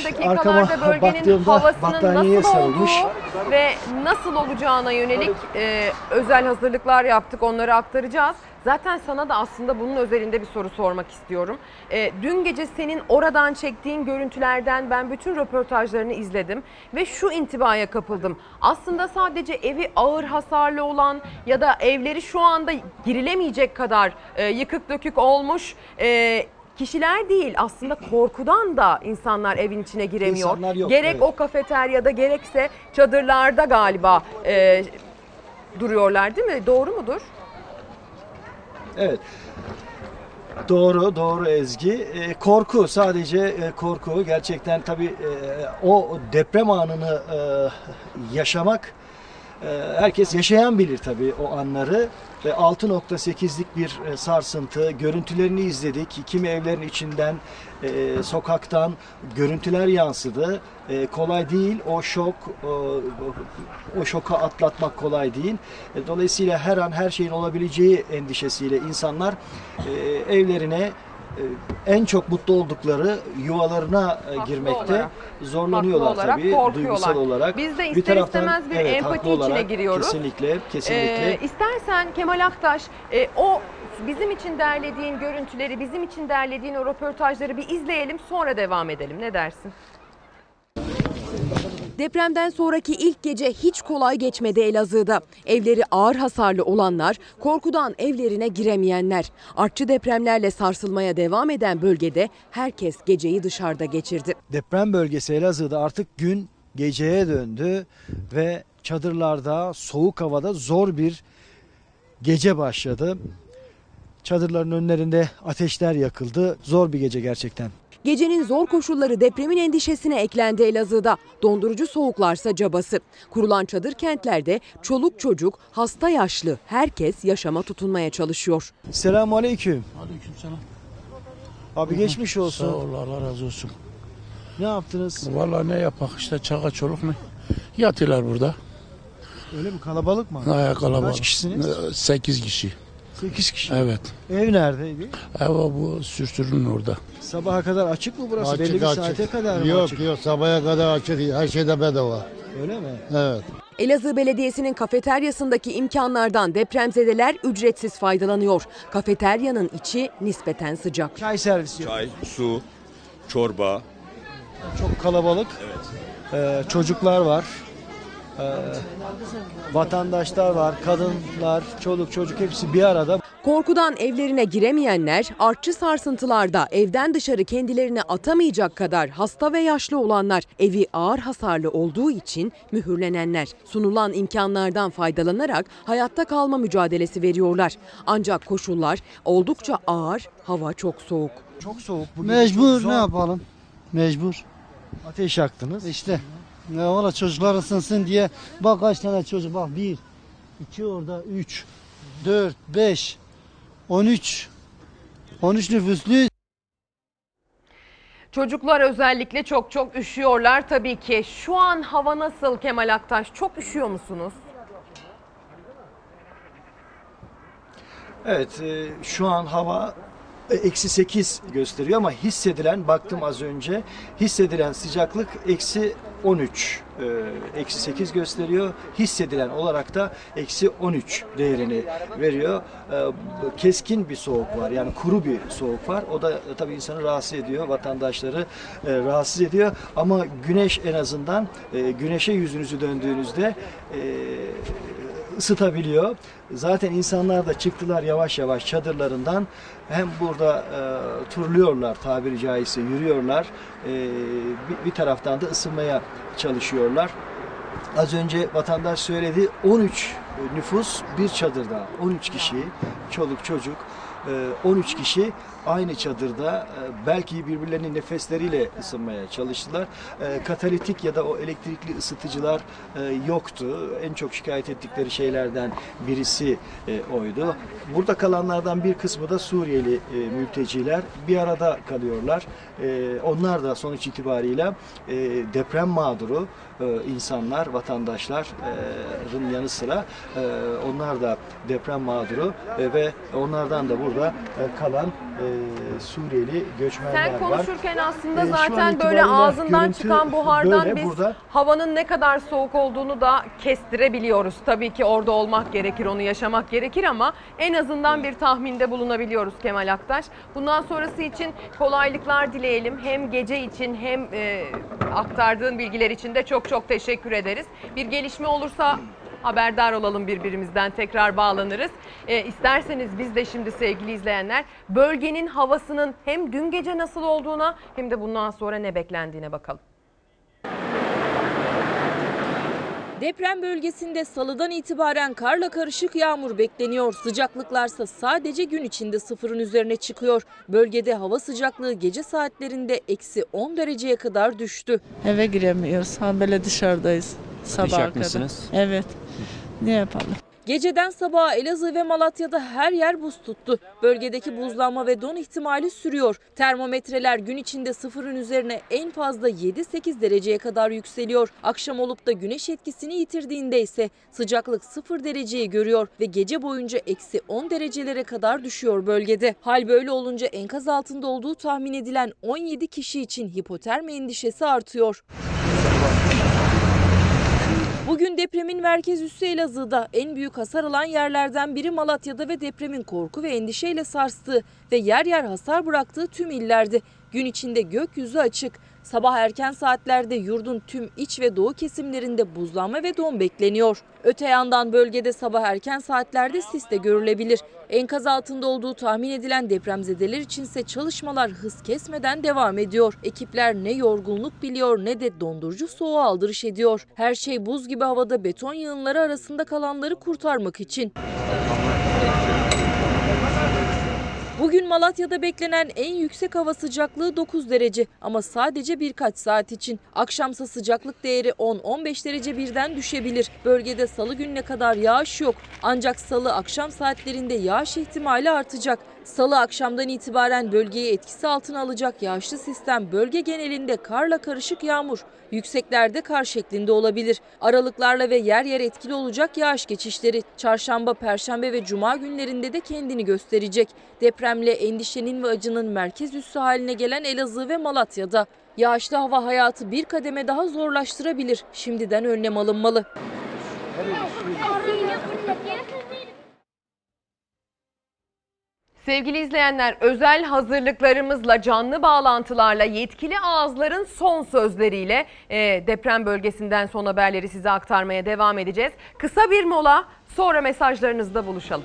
İlerleyen [laughs] dakikalarda bölgenin havasının nasıl sarılmış. olduğu ve nasıl olacağına yönelik e, özel hazırlıklar yaptık. Onları aktaracağız. Zaten sana da aslında bunun özelinde bir soru sormak istiyorum. E, dün gece senin oradan çektiğin görüntülerden ben bütün röportajlarını izledim ve şu intibaya kapıldım. Aslında sadece evi ağır hasarlı olan ya da evleri şu anda girilemeyecek kadar e, yıkık dökük olmuş e, kişiler değil aslında korkudan da insanlar evin içine giremiyor. İnsanlar yok, Gerek evet. o kafeteryada gerekse çadırlarda galiba e, duruyorlar değil mi? Doğru mudur? Evet. Doğru, doğru Ezgi. E, korku, sadece e, korku. Gerçekten tabii e, o deprem anını e, yaşamak, e, herkes yaşayan bilir tabii o anları. Ve 6.8'lik bir e, sarsıntı, görüntülerini izledik. Kimi evlerin içinden, e, sokaktan görüntüler yansıdı. E, kolay değil, o şok, o, şoku atlatmak kolay değil. Dolayısıyla her an her şeyin olabileceği endişesiyle insanlar evlerine en çok mutlu oldukları yuvalarına e, Haklı girmekte olarak. zorlanıyorlar olarak tabii korkuyorlar. duygusal olarak. Biz de Bir ister taraftan, istemez bir evet, empati içine olarak giriyoruz. Kesinlikle, kesinlikle. Ee, istersen Kemal Aktaş e, o bizim için derlediğin görüntüleri, bizim için derlediğin o röportajları bir izleyelim sonra devam edelim. Ne dersin? Depremden sonraki ilk gece hiç kolay geçmedi Elazığ'da. Evleri ağır hasarlı olanlar, korkudan evlerine giremeyenler. Artçı depremlerle sarsılmaya devam eden bölgede herkes geceyi dışarıda geçirdi. Deprem bölgesi Elazığ'da artık gün geceye döndü ve çadırlarda soğuk havada zor bir gece başladı. Çadırların önlerinde ateşler yakıldı. Zor bir gece gerçekten. Gecenin zor koşulları depremin endişesine eklendi Elazığ'da. Dondurucu soğuklarsa cabası. Kurulan çadır kentlerde çoluk çocuk, hasta yaşlı herkes yaşama tutunmaya çalışıyor. Selamun aleyküm. Aleykümselam. Abi geçmiş olsun. Sağ ol Allah razı olsun. Ne yaptınız? Vallahi ne yapak işte çaka çoluk mu? Yatıyorlar burada. Öyle mi kalabalık mı? Ha, kalabalık. Kaç kişisiniz? 8 kişi. 8 kişi. Evet. Ev neredeydi? Ev bu sürtürün orada. Sabaha kadar açık mı burası? Açık, Belli bir açık. saate kadar mı Yok, açık? yok sabaha kadar açık. Her şeyde bedava. Öyle mi? Evet. Elazığ Belediyesi'nin kafeteryasındaki imkanlardan depremzedeler ücretsiz faydalanıyor. Kafeteryanın içi nispeten sıcak. Çay servisi yok. Çay, su, çorba. Çok kalabalık. Ee, çocuklar var. Ee, vatandaşlar var. Kadınlar, çoluk çocuk hepsi bir arada. Korkudan evlerine giremeyenler, artçı sarsıntılarda evden dışarı kendilerini atamayacak kadar hasta ve yaşlı olanlar, evi ağır hasarlı olduğu için mühürlenenler. Sunulan imkanlardan faydalanarak hayatta kalma mücadelesi veriyorlar. Ancak koşullar oldukça ağır, hava çok soğuk. Çok soğuk. Bugün çok Mecbur zor. ne yapalım? Mecbur. Ateş yaktınız. İşte. Ne ola çocuklar ısınsın diye bak kaç tane çocuk bak bir, iki orada üç, dört, beş, on üç. On üç nüfusluyuz. Çocuklar özellikle çok çok üşüyorlar tabii ki. Şu an hava nasıl Kemal Aktaş? Çok üşüyor musunuz? Evet, e, şu an hava eksi 8 gösteriyor ama hissedilen, baktım az önce, hissedilen sıcaklık eksi 13, e, eksi 8 gösteriyor. Hissedilen olarak da eksi 13 değerini veriyor. E, Keskin bir soğuk var, yani kuru bir soğuk var. O da e, tabii insanı rahatsız ediyor, vatandaşları rahatsız ediyor. Ama güneş en azından, güneşe yüzünüzü döndüğünüzde e, ısıtabiliyor. Zaten insanlar da çıktılar yavaş yavaş çadırlarından. Hem burada e, turluyorlar tabiri caizse yürüyorlar. E, bir, bir taraftan da ısınmaya çalışıyorlar. Az önce vatandaş söyledi 13 nüfus bir çadırda. 13 kişi, çoluk çocuk. e, 13 kişi aynı çadırda e, belki birbirlerinin nefesleriyle ısınmaya çalıştılar. E, Katalitik ya da o elektrikli ısıtıcılar e, yoktu. En çok şikayet ettikleri şeylerden birisi oydu. Burada kalanlardan bir kısmı da Suriyeli mülteciler bir arada kalıyorlar. Onlar da sonuç itibariyle deprem mağduru insanlar, vatandaşların yanı sıra onlar da deprem mağduru ve onlardan da burada kalan e, Suriyeli göçmenler Sen var. konuşurken aslında E, şu an zaten böyle ağzından çıkan buhardan böyle. biz Burada havanın ne kadar soğuk olduğunu da kestirebiliyoruz. Tabii ki orada olmak gerekir, onu yaşamak gerekir ama en azından bir tahminde bulunabiliyoruz Kemal Aktaş. Bundan sonrası için kolaylıklar dileyelim. Hem gece için hem e, aktardığın bilgiler için de çok çok teşekkür ederiz. Bir gelişme olursa haberdar olalım birbirimizden tekrar bağlanırız. E, isterseniz biz de şimdi sevgili izleyenler bölgenin havasının hem dün gece nasıl olduğuna hem de bundan sonra ne beklendiğine bakalım. Deprem bölgesinde salıdan itibaren karla karışık yağmur bekleniyor. Sıcaklıklarsa sadece gün içinde sıfırın üzerine çıkıyor. Bölgede hava sıcaklığı gece saatlerinde eksi 10 dereceye kadar düştü. Eve giremiyoruz. Ha böyle dışarıdayız. Kadar. yakmışsınız. Evet. Ne yapalım? Geceden sabaha Elazığ ve Malatya'da her yer buz tuttu. Bölgedeki buzlanma ve don ihtimali sürüyor. Termometreler gün içinde sıfırın üzerine en fazla 7-8 dereceye kadar yükseliyor. Akşam olup da güneş etkisini yitirdiğinde ise sıcaklık 0 dereceyi görüyor ve gece boyunca eksi 10 derecelere kadar düşüyor bölgede. Hal böyle olunca enkaz altında olduğu tahmin edilen 17 kişi için hipotermi endişesi artıyor. Bugün depremin merkez üssü Elazığ'da en büyük hasar alan yerlerden biri Malatya'da ve depremin korku ve endişeyle sarstığı ve yer yer hasar bıraktığı tüm illerdi. Gün içinde gökyüzü açık. Sabah erken saatlerde yurdun tüm iç ve doğu kesimlerinde buzlanma ve don bekleniyor. Öte yandan bölgede sabah erken saatlerde sis de görülebilir. Enkaz altında olduğu tahmin edilen depremzedeler içinse çalışmalar hız kesmeden devam ediyor. Ekipler ne yorgunluk biliyor ne de dondurucu soğuğa aldırış ediyor. Her şey buz gibi havada beton yığınları arasında kalanları kurtarmak için. Bugün Malatya'da beklenen en yüksek hava sıcaklığı 9 derece ama sadece birkaç saat için. Akşamsa sıcaklık değeri 10-15 derece birden düşebilir. Bölgede salı gününe kadar yağış yok. Ancak salı akşam saatlerinde yağış ihtimali artacak. Salı akşamdan itibaren bölgeyi etkisi altına alacak yağışlı sistem bölge genelinde karla karışık yağmur. Yükseklerde kar şeklinde olabilir. Aralıklarla ve yer yer etkili olacak yağış geçişleri. Çarşamba, perşembe ve cuma günlerinde de kendini gösterecek. Depremle endişenin ve acının merkez üssü haline gelen Elazığ ve Malatya'da. Yağışlı hava hayatı bir kademe daha zorlaştırabilir. Şimdiden önlem alınmalı. Sevgili izleyenler, özel hazırlıklarımızla, canlı bağlantılarla, yetkili ağızların son sözleriyle e, deprem bölgesinden son haberleri size aktarmaya devam edeceğiz. Kısa bir mola, sonra mesajlarınızda buluşalım.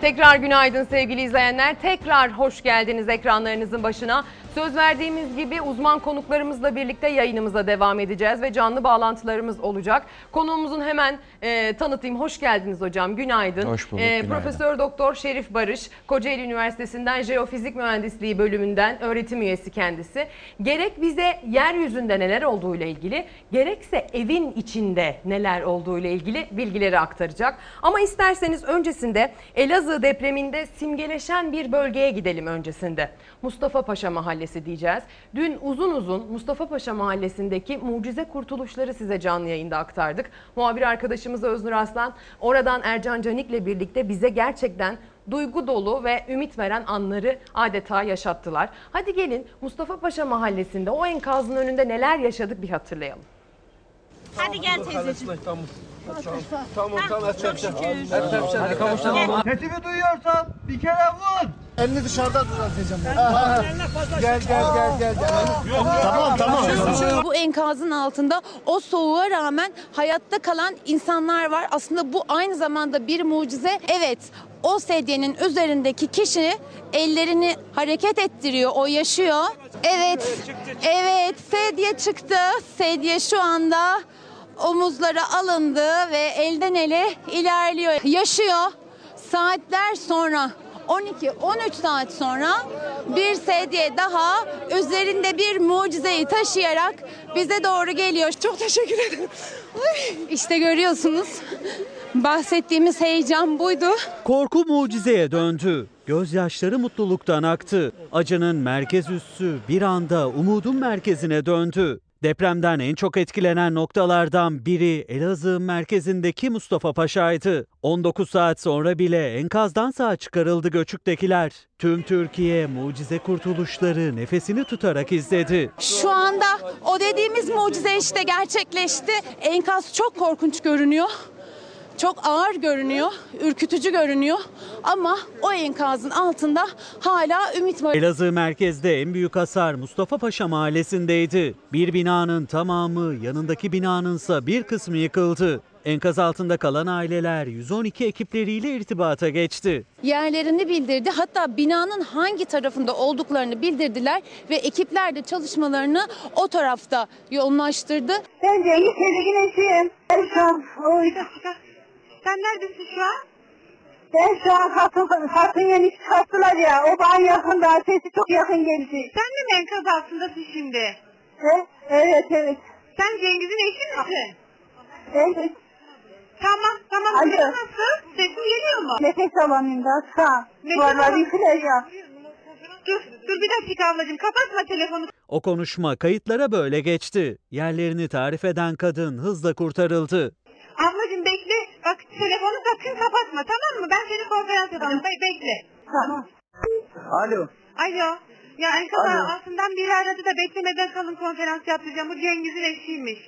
Tekrar günaydın sevgili izleyenler. Tekrar hoş geldiniz ekranlarınızın başına. Söz verdiğimiz gibi uzman konuklarımızla birlikte yayınımıza devam edeceğiz ve canlı bağlantılarımız olacak. Konuğumuzun hemen e, tanıtayım. Hoş geldiniz hocam. Günaydın. Hoş bulduk, E. Profesör Doktor Şerif Barış, Kocaeli Üniversitesi'nden Jeofizik Mühendisliği bölümünden öğretim üyesi kendisi. Gerek bize yeryüzünde neler olduğu ile ilgili, gerekse evin içinde neler olduğu ile ilgili bilgileri aktaracak. Ama isterseniz öncesinde Elazığ depreminde simgeleşen bir bölgeye gidelim öncesinde. Mustafa Paşa Mahallesi diyeceğiz. Dün uzun uzun Mustafa Paşa Mahallesi'ndeki mucize kurtuluşları size canlı yayında aktardık. Muhabir arkadaşımız Öznur Aslan oradan Ercan Canik'le birlikte bize gerçekten duygu dolu ve ümit veren anları adeta yaşattılar. Hadi gelin Mustafa Paşa Mahallesi'nde o enkazın önünde neler yaşadık bir hatırlayalım. Hadi gel teyzeciğim. Tamam. Tamam tamam. Çok şükür. Hadi kavuşalım. Sesimi duyuyorsan bir kere vur. Elini dışarıda düzelteceğim. Gel gel gel gel. Tamam tamam. Bu enkazın altında o soğuğa rağmen hayatta kalan insanlar var. Aslında bu aynı zamanda bir mucize. Evet o sedyenin üzerindeki kişi ellerini hareket ettiriyor. O yaşıyor. Evet. Evet sedye çıktı. Sedye şu anda omuzlara alındı ve elden ele ilerliyor. Yaşıyor. Saatler sonra 12-13 saat sonra bir sedye daha üzerinde bir mucizeyi taşıyarak bize doğru geliyor. Çok teşekkür ederim. İşte görüyorsunuz bahsettiğimiz heyecan buydu. Korku mucizeye döndü. Gözyaşları mutluluktan aktı. Acının merkez üssü bir anda umudun merkezine döndü. Depremden en çok etkilenen noktalardan biri Elazığ merkezindeki Mustafa Paşa'ydı. 19 saat sonra bile enkazdan sağ çıkarıldı göçüktekiler. Tüm Türkiye mucize kurtuluşları nefesini tutarak izledi. Şu anda o dediğimiz mucize işte gerçekleşti. Enkaz çok korkunç görünüyor. Çok ağır görünüyor, ürkütücü görünüyor ama o enkazın altında hala ümit var. Elazığ merkezde en büyük hasar Mustafa Paşa mahallesindeydi. Bir binanın tamamı yanındaki binanınsa bir kısmı yıkıldı. Enkaz altında kalan aileler 112 ekipleriyle irtibata geçti. Yerlerini bildirdi. Hatta binanın hangi tarafında olduklarını bildirdiler ve ekipler de çalışmalarını o tarafta yoğunlaştırdı. Ben Cengiz Tedirgin eşiyim. Ben şu an... Oy. Sen neredesin şu an? Ben şu an hatun, hatun yeni çıkarttılar ya. O bana yakında. Sesi çok yakın geldi. Sen de mi enkaz altındasın şimdi? Evet, evet, evet. Sen Cengiz'in eşi misin? Evet. Tamam, tamam. Alo. Sesin nasıl? Sesin geliyor mu? Nefes alamıyorum da sağ. Nefes Vallahi alamıyorum. yıkılacağım. Dur, dur bir dakika ablacığım. Kapatma telefonu. O konuşma kayıtlara böyle geçti. Yerlerini tarif eden kadın hızla kurtarıldı. Bak telefonu sakın kapatma tamam mı? Ben seni konferans yapacağım. Be- bekle. Tamam. Alo. Alo. Ya enkaz Alo. altından biri aradı da beklemeden kalın konferans yapacağım. Bu Cengiz'in eşiymiş.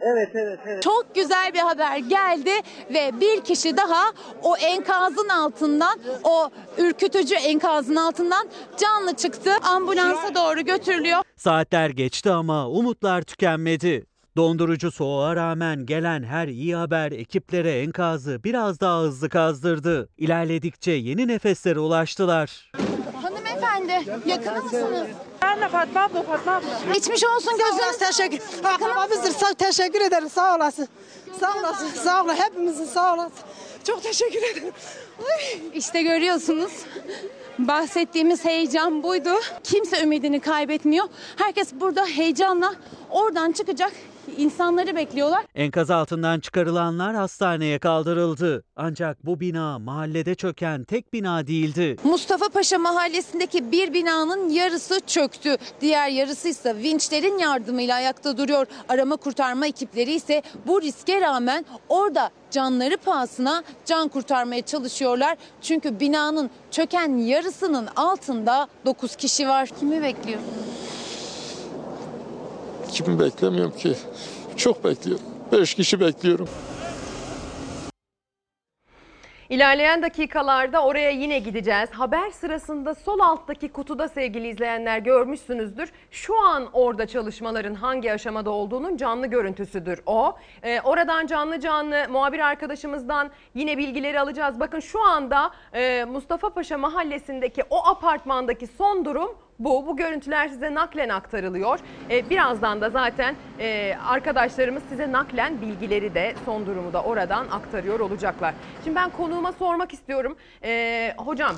Evet evet evet. Çok güzel bir haber geldi ve bir kişi daha o enkazın altından, o ürkütücü enkazın altından canlı çıktı. Ambulansa doğru götürülüyor. Saatler geçti ama umutlar tükenmedi. Dondurucu soğuğa rağmen gelen her iyi haber ekiplere enkazı biraz daha hızlı kazdırdı. İlerledikçe yeni nefeslere ulaştılar. Hanımefendi yakın mısınız? Ben de Fatma abla, Fatma abla. Geçmiş olsun gözünüz. teşekkür. Akrabamızdır. Sağ, teşekkür ederim. Sağ olasın. Sağ olasın. Sağ olun. Hepimizin sağ olasın. Çok teşekkür ederim. İşte görüyorsunuz. Bahsettiğimiz heyecan buydu. Kimse ümidini kaybetmiyor. Herkes burada heyecanla oradan çıkacak insanları bekliyorlar. Enkaz altından çıkarılanlar hastaneye kaldırıldı. Ancak bu bina mahallede çöken tek bina değildi. Mustafa Paşa mahallesindeki bir binanın yarısı çöktü. Diğer yarısı ise vinçlerin yardımıyla ayakta duruyor. Arama kurtarma ekipleri ise bu riske rağmen orada canları pahasına can kurtarmaya çalışıyorlar. Çünkü binanın çöken yarısının altında 9 kişi var. Kimi bekliyor? Kimi beklemiyorum ki. Çok bekliyorum. Beş kişi bekliyorum. İlerleyen dakikalarda oraya yine gideceğiz. Haber sırasında sol alttaki kutuda sevgili izleyenler görmüşsünüzdür. Şu an orada çalışmaların hangi aşamada olduğunun canlı görüntüsüdür o. Ee, oradan canlı canlı muhabir arkadaşımızdan yine bilgileri alacağız. Bakın şu anda e, Mustafa Paşa mahallesindeki o apartmandaki son durum bu. Bu görüntüler size naklen aktarılıyor. Ee, birazdan da zaten e, arkadaşlarımız size naklen bilgileri de son durumu da oradan aktarıyor olacaklar. Şimdi ben konuğuma sormak istiyorum. Ee, hocam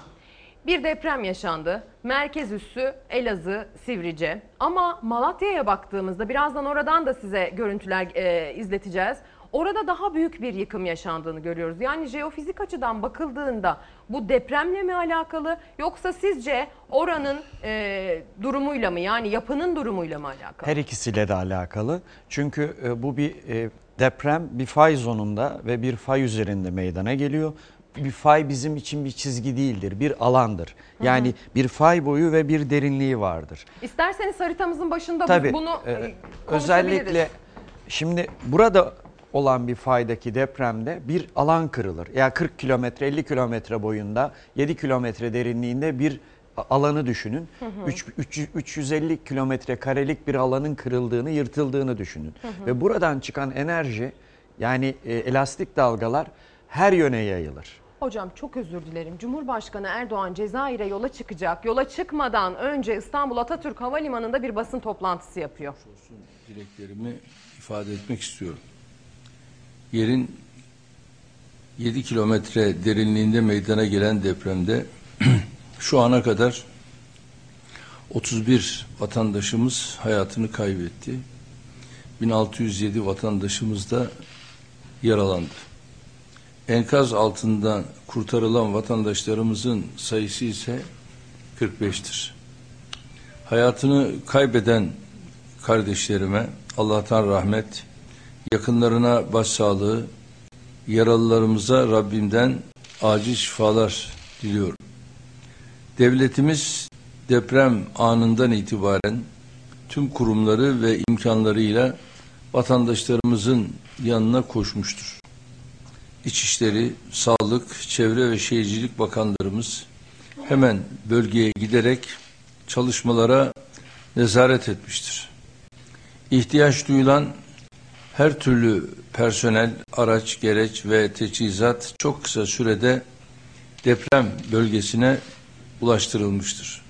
bir deprem yaşandı. Merkez üssü Elazığ, Sivrice. Ama Malatya'ya baktığımızda birazdan oradan da size görüntüler e, izleteceğiz. Orada daha büyük bir yıkım yaşandığını görüyoruz. Yani jeofizik açıdan bakıldığında bu depremle mi alakalı yoksa sizce oranın e, durumuyla mı yani yapının durumuyla mı alakalı? Her ikisiyle de alakalı. Çünkü e, bu bir e, deprem bir fay zonunda ve bir fay üzerinde meydana geliyor. Bir fay bizim için bir çizgi değildir, bir alandır. Yani bir fay boyu ve bir derinliği vardır. İsterseniz haritamızın başında Tabii bunu e, e, özellikle şimdi burada olan bir faydaki depremde bir alan kırılır. Yani 40 kilometre 50 kilometre boyunda 7 kilometre derinliğinde bir alanı düşünün. Hı hı. Üç- üç- 350 kilometre karelik bir alanın kırıldığını, yırtıldığını düşünün. Hı hı. Ve buradan çıkan enerji yani e, elastik dalgalar her yöne yayılır. Hocam çok özür dilerim. Cumhurbaşkanı Erdoğan Cezayir'e yola çıkacak. Yola çıkmadan önce İstanbul Atatürk Havalimanı'nda bir basın toplantısı yapıyor. dileklerimi ifade etmek istiyorum. Yerin 7 kilometre derinliğinde meydana gelen depremde [clears throat] şu ana kadar 31 vatandaşımız hayatını kaybetti. 1607 vatandaşımız da yaralandı. Enkaz altından kurtarılan vatandaşlarımızın sayısı ise 45'tir. Hayatını kaybeden kardeşlerime Allah'tan rahmet, yakınlarına başsağlığı, yaralılarımıza Rabbimden acil şifalar diliyorum. Devletimiz deprem anından itibaren tüm kurumları ve imkanlarıyla vatandaşlarımızın yanına koşmuştur. İçişleri, Sağlık, Çevre ve Şehircilik Bakanlarımız hemen bölgeye giderek çalışmalara nezaret etmiştir. İhtiyaç duyulan her türlü personel, araç, gereç ve teçhizat çok kısa sürede deprem bölgesine ulaştırılmıştır.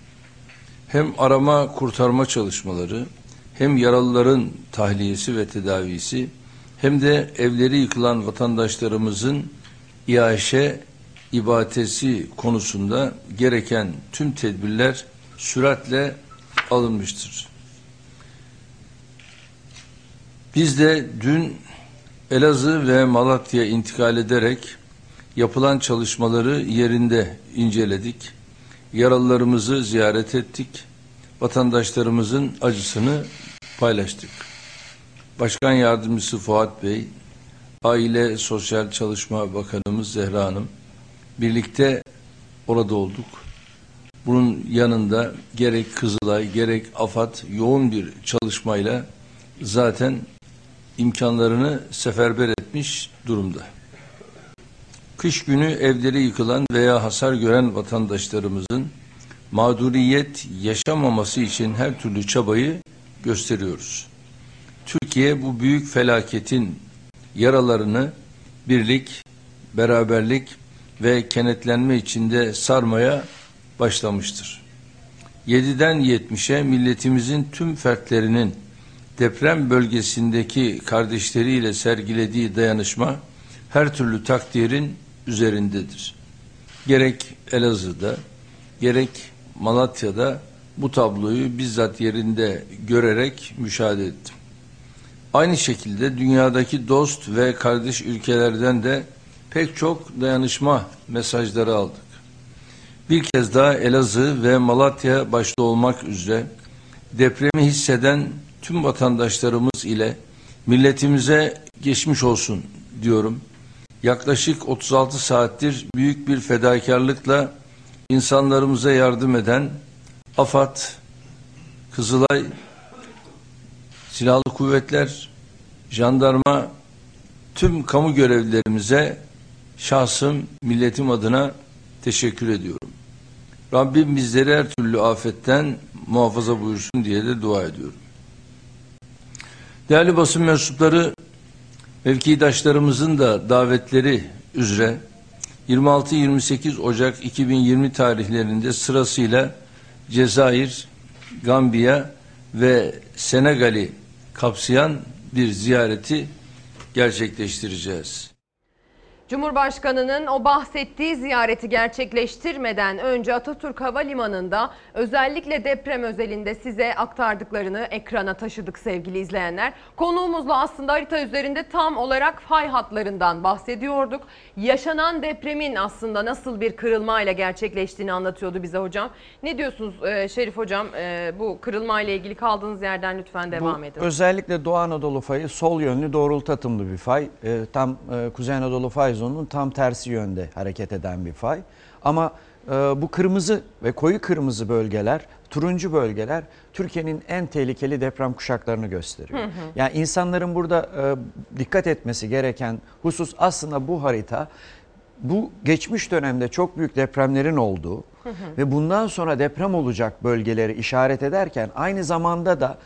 Hem arama kurtarma çalışmaları, hem yaralıların tahliyesi ve tedavisi, hem de evleri yıkılan vatandaşlarımızın iaşe ibadesi konusunda gereken tüm tedbirler süratle alınmıştır. Biz de dün Elazığ ve Malatya intikal ederek yapılan çalışmaları yerinde inceledik. Yaralılarımızı ziyaret ettik. Vatandaşlarımızın acısını paylaştık. Başkan Yardımcısı Fuat Bey, Aile Sosyal Çalışma Bakanımız Zehra Hanım birlikte orada olduk. Bunun yanında gerek Kızılay gerek AFAD yoğun bir çalışmayla zaten imkanlarını seferber etmiş durumda. Kış günü evleri yıkılan veya hasar gören vatandaşlarımızın mağduriyet yaşamaması için her türlü çabayı gösteriyoruz. Türkiye bu büyük felaketin yaralarını birlik, beraberlik ve kenetlenme içinde sarmaya başlamıştır. 7'den 70'e milletimizin tüm fertlerinin deprem bölgesindeki kardeşleriyle sergilediği dayanışma her türlü takdirin üzerindedir. Gerek Elazığ'da gerek Malatya'da bu tabloyu bizzat yerinde görerek müşahede ettim. Aynı şekilde dünyadaki dost ve kardeş ülkelerden de pek çok dayanışma mesajları aldık. Bir kez daha Elazığ ve Malatya başta olmak üzere depremi hisseden tüm vatandaşlarımız ile milletimize geçmiş olsun diyorum. Yaklaşık 36 saattir büyük bir fedakarlıkla insanlarımıza yardım eden AFAD, Kızılay, Silahlı Kuvvetler, Jandarma, tüm kamu görevlilerimize şahsım, milletim adına teşekkür ediyorum. Rabbim bizleri her türlü afetten muhafaza buyursun diye de dua ediyorum. Değerli basın mensupları, mevkidaşlarımızın da davetleri üzere 26-28 Ocak 2020 tarihlerinde sırasıyla Cezayir, Gambiya ve Senegal'i kapsayan bir ziyareti gerçekleştireceğiz. Cumhurbaşkanının o bahsettiği ziyareti gerçekleştirmeden önce Atatürk Havalimanı'nda özellikle deprem özelinde size aktardıklarını ekrana taşıdık sevgili izleyenler. Konuğumuzla aslında harita üzerinde tam olarak fay hatlarından bahsediyorduk. Yaşanan depremin aslında nasıl bir kırılmayla gerçekleştiğini anlatıyordu bize hocam. Ne diyorsunuz e, Şerif hocam e, bu kırılmayla ilgili kaldığınız yerden lütfen devam Bu edin. Özellikle Doğu Anadolu fayı sol yönlü doğrultu atımlı bir fay. Ee, tam e, Kuzey Anadolu fay zonunun tam tersi yönde hareket eden bir fay. Ama e, bu kırmızı ve koyu kırmızı bölgeler, turuncu bölgeler Türkiye'nin en tehlikeli deprem kuşaklarını gösteriyor. Hı hı. Yani insanların burada e, dikkat etmesi gereken husus aslında bu harita bu geçmiş dönemde çok büyük depremlerin olduğu Hı hı. ve bundan sonra deprem olacak bölgeleri işaret ederken aynı zamanda da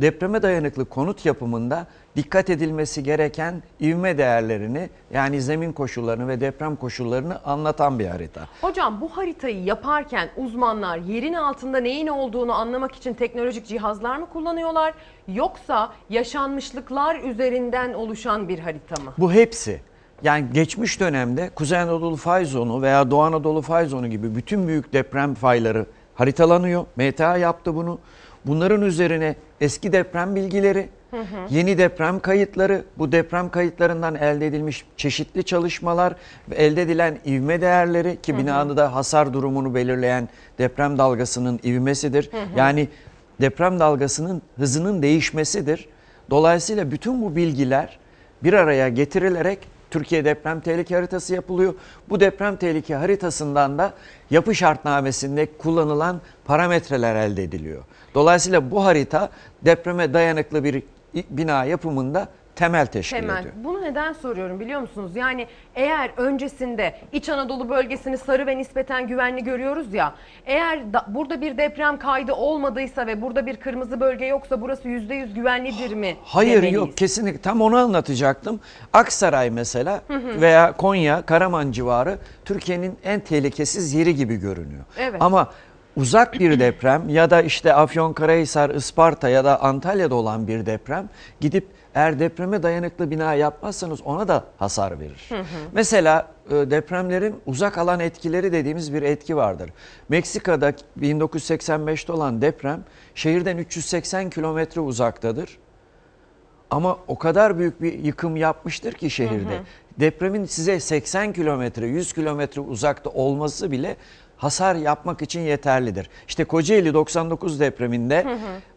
depreme dayanıklı konut yapımında dikkat edilmesi gereken ivme değerlerini yani zemin koşullarını ve deprem koşullarını anlatan bir harita. Hocam bu haritayı yaparken uzmanlar yerin altında neyin olduğunu anlamak için teknolojik cihazlar mı kullanıyorlar yoksa yaşanmışlıklar üzerinden oluşan bir harita mı? Bu hepsi. yani geçmiş dönemde Kuzey Anadolu fay zonu veya Doğu Anadolu fay zonu gibi bütün büyük deprem fayları haritalanıyor. MTA yaptı bunu. Bunların üzerine eski deprem bilgileri, yeni deprem kayıtları, bu deprem kayıtlarından elde edilmiş çeşitli çalışmalar ve elde edilen ivme değerleri ki binada da hasar durumunu belirleyen deprem dalgasının ivmesidir. Yani deprem dalgasının hızının değişmesidir. Dolayısıyla bütün bu bilgiler bir araya getirilerek Türkiye deprem tehlike haritası yapılıyor. Bu deprem tehlike haritasından da yapı şartnamesinde kullanılan parametreler elde ediliyor. Dolayısıyla bu harita depreme dayanıklı bir bina yapımında temel teşkil Temel. ediyor. Bunu neden soruyorum biliyor musunuz? Yani eğer öncesinde İç Anadolu bölgesini sarı ve nispeten güvenli görüyoruz ya. Eğer da, burada bir deprem kaydı olmadıysa ve burada bir kırmızı bölge yoksa burası %100 güvenlidir mi? Hayır demeliyiz? yok kesinlikle tam onu anlatacaktım. Aksaray mesela veya Konya, Karaman civarı Türkiye'nin en tehlikesiz yeri gibi görünüyor. Evet. Ama uzak bir deprem ya da işte Afyonkarahisar, Isparta ya da Antalya'da olan bir deprem gidip eğer depreme dayanıklı bina yapmazsanız ona da hasar verir. Mesela e, depremlerin uzak alan etkileri dediğimiz bir etki vardır. Meksika'da 1985'te olan deprem şehirden 380 kilometre uzaktadır. Ama o kadar büyük bir yıkım yapmıştır ki şehirde. Depremin size 80 kilometre, 100 kilometre uzakta olması bile hasar yapmak için yeterlidir. İşte Kocaeli 99 depreminde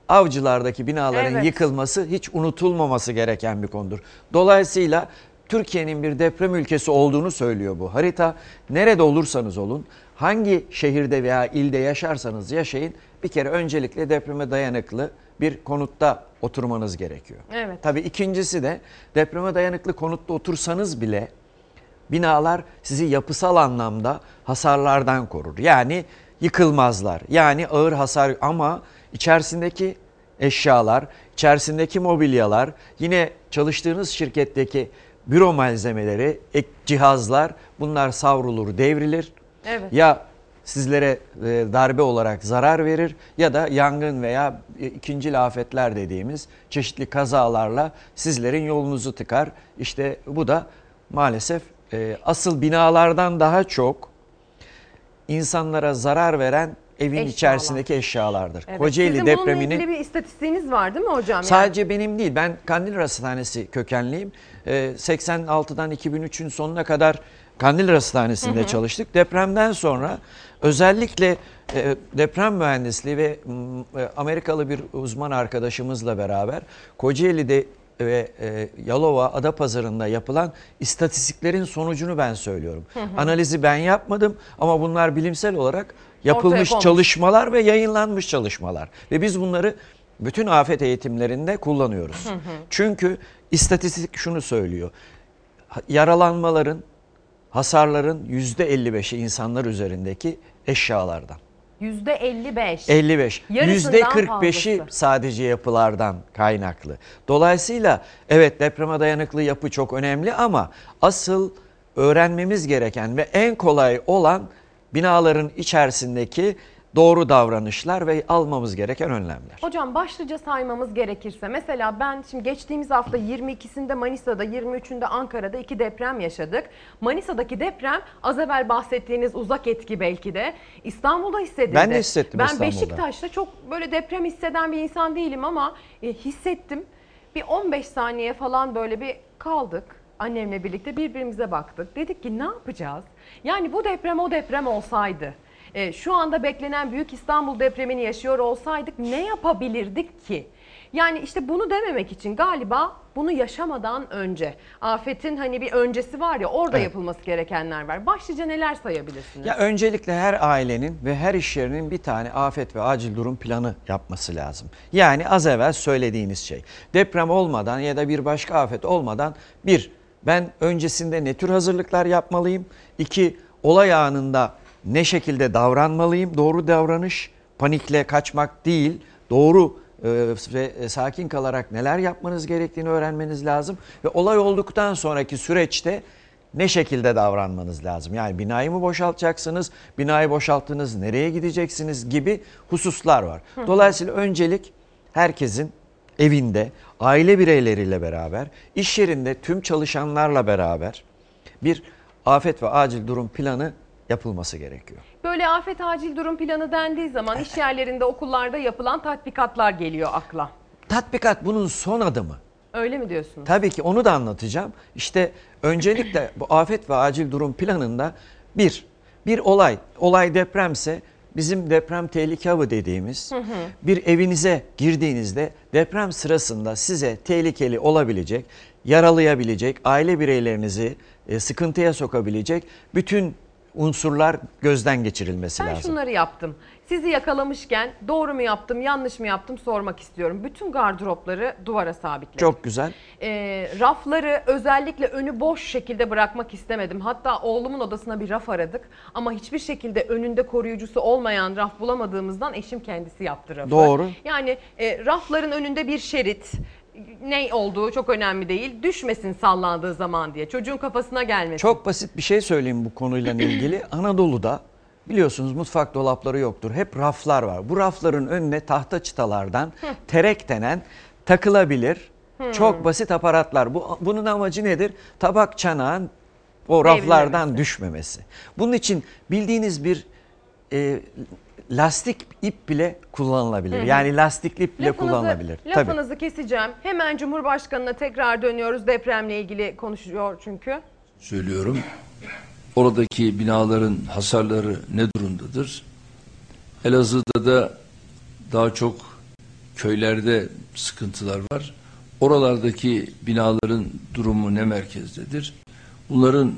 avcılardaki binaların Evet. yıkılması hiç unutulmaması gereken bir konudur. Dolayısıyla Türkiye'nin bir deprem ülkesi olduğunu söylüyor bu harita. Nerede olursanız olun, hangi şehirde veya ilde yaşarsanız yaşayın bir kere öncelikle depreme dayanıklı bir konutta oturmanız gerekiyor. Evet. Tabii ikincisi de depreme dayanıklı konutta otursanız bile binalar sizi yapısal anlamda hasarlardan korur. Yani yıkılmazlar. Yani ağır hasar ama içerisindeki eşyalar, içerisindeki mobilyalar, yine çalıştığınız şirketteki büro malzemeleri, ek cihazlar bunlar savrulur, devrilir. Evet. Ya sizlere e, darbe olarak zarar verir ya da yangın veya e, ikinci afetler dediğimiz çeşitli kazalarla sizlerin yolunuzu tıkar. İşte bu da maalesef e, asıl binalardan daha çok insanlara zarar veren evin Eşyalar. içerisindeki eşyalardır. Evet. Kocaeli Sizin depremini bununla ilgili bir istatistiğiniz var değil mi hocam? Yani- Sadece benim değil. Ben Kandil Rasathanesi kökenliyim. Ee, 86'dan 2003'ün sonuna kadar Kandil Rasathanesi'nde Hı hı. çalıştık. Depremden sonra özellikle e, deprem mühendisliği ve e, Amerikalı bir uzman arkadaşımızla beraber Kocaeli'de ve e, Yalova Adapazarı'nda yapılan istatistiklerin sonucunu ben söylüyorum. Hı hı. Analizi ben yapmadım ama bunlar bilimsel olarak yapılmış çalışmalar ve yayınlanmış çalışmalar. Ve biz bunları bütün afet eğitimlerinde kullanıyoruz. Hı hı. Çünkü istatistik şunu söylüyor. Yaralanmaların, hasarların %55'i insanlar üzerindeki eşyalardan. %55. 55. Yarısından %45'i fazlası. sadece yapılardan kaynaklı. Dolayısıyla evet depreme dayanıklı yapı çok önemli ama asıl öğrenmemiz gereken ve en kolay olan binaların içerisindeki doğru davranışlar ve almamız gereken önlemler. Hocam başlıca saymamız gerekirse mesela ben şimdi geçtiğimiz hafta 22'sinde Manisa'da 23'ünde Ankara'da iki deprem yaşadık. Manisa'daki deprem az evvel bahsettiğiniz uzak etki belki de İstanbul'da hissedildi. Ben de hissettim Ben İstanbul'da. Beşiktaş'ta çok böyle deprem hisseden bir insan değilim ama e, hissettim. Bir 15 saniye falan böyle bir kaldık. Annemle birlikte birbirimize baktık. Dedik ki ne yapacağız? Yani bu deprem o deprem olsaydı e, şu anda beklenen Büyük İstanbul depremini yaşıyor olsaydık ne yapabilirdik ki? Yani işte bunu dememek için galiba bunu yaşamadan önce afetin hani bir öncesi var ya orada Evet. yapılması gerekenler var. Başlıca neler sayabilirsiniz? Ya öncelikle her ailenin ve her iş yerinin bir tane afet ve acil durum planı yapması lazım. Yani az evvel söylediğiniz şey. Deprem olmadan ya da bir başka afet olmadan bir ben öncesinde ne tür hazırlıklar yapmalıyım? İki olay anında ne şekilde davranmalıyım? Doğru davranış panikle kaçmak değil. Doğru e, ve sakin kalarak neler yapmanız gerektiğini öğrenmeniz lazım ve olay olduktan sonraki süreçte ne şekilde davranmanız lazım? Yani binayı mı boşaltacaksınız? Binayı boşalttınız nereye gideceksiniz gibi hususlar var. Dolayısıyla öncelik herkesin evinde, aile bireyleriyle beraber, iş yerinde tüm çalışanlarla beraber bir afet ve acil durum planı yapılması gerekiyor. Böyle afet acil durum planı dendiği zaman iş yerlerinde, okullarda yapılan tatbikatlar geliyor akla. Tatbikat bunun son adımı. Öyle mi diyorsunuz? Tabii ki onu da anlatacağım. İşte öncelikle bu afet ve acil durum planında bir, bir olay, olay depremse bizim deprem tehlike avı dediğimiz Hı hı. bir evinize girdiğinizde deprem sırasında size tehlikeli olabilecek, yaralayabilecek, aile bireylerinizi e, sıkıntıya sokabilecek bütün unsurlar gözden geçirilmesi Ben lazım. şunları yaptım. Sizi yakalamışken doğru mu yaptım, yanlış mı yaptım sormak istiyorum. Bütün gardıropları duvara sabitledim. Çok güzel. Ee, rafları özellikle önü boş şekilde bırakmak istemedim. Hatta oğlumun odasına bir raf aradık. Ama hiçbir şekilde önünde koruyucusu olmayan raf bulamadığımızdan eşim kendisi yaptı rafı. Doğru. Yani e, rafların önünde bir şerit ne olduğu çok önemli değil. Düşmesin sallandığı zaman diye. Çocuğun kafasına gelmesin. Çok basit bir şey söyleyeyim bu konuyla [clears throat] ilgili. Anadolu'da biliyorsunuz mutfak dolapları yoktur. Hep raflar var. Bu rafların önüne tahta çıtalardan terek denen takılabilir. Hmm. Çok basit aparatlar. Bu bunun amacı nedir? Tabak çanağın o raflardan düşmemesi. Bunun için bildiğiniz bir e, lastik ip bile kullanılabilir. Hı hı. Yani lastikli ip bile Lafınızı- kullanılabilir. Tabii. Lafınızı keseceğim. Hemen Cumhurbaşkanı'na tekrar dönüyoruz. Depremle ilgili konuşuyor çünkü. söylüyorum. Oradaki binaların hasarları ne durumdadır? Elazığ'da da daha çok köylerde sıkıntılar var. Oralardaki binaların durumu ne merkezdedir? Bunların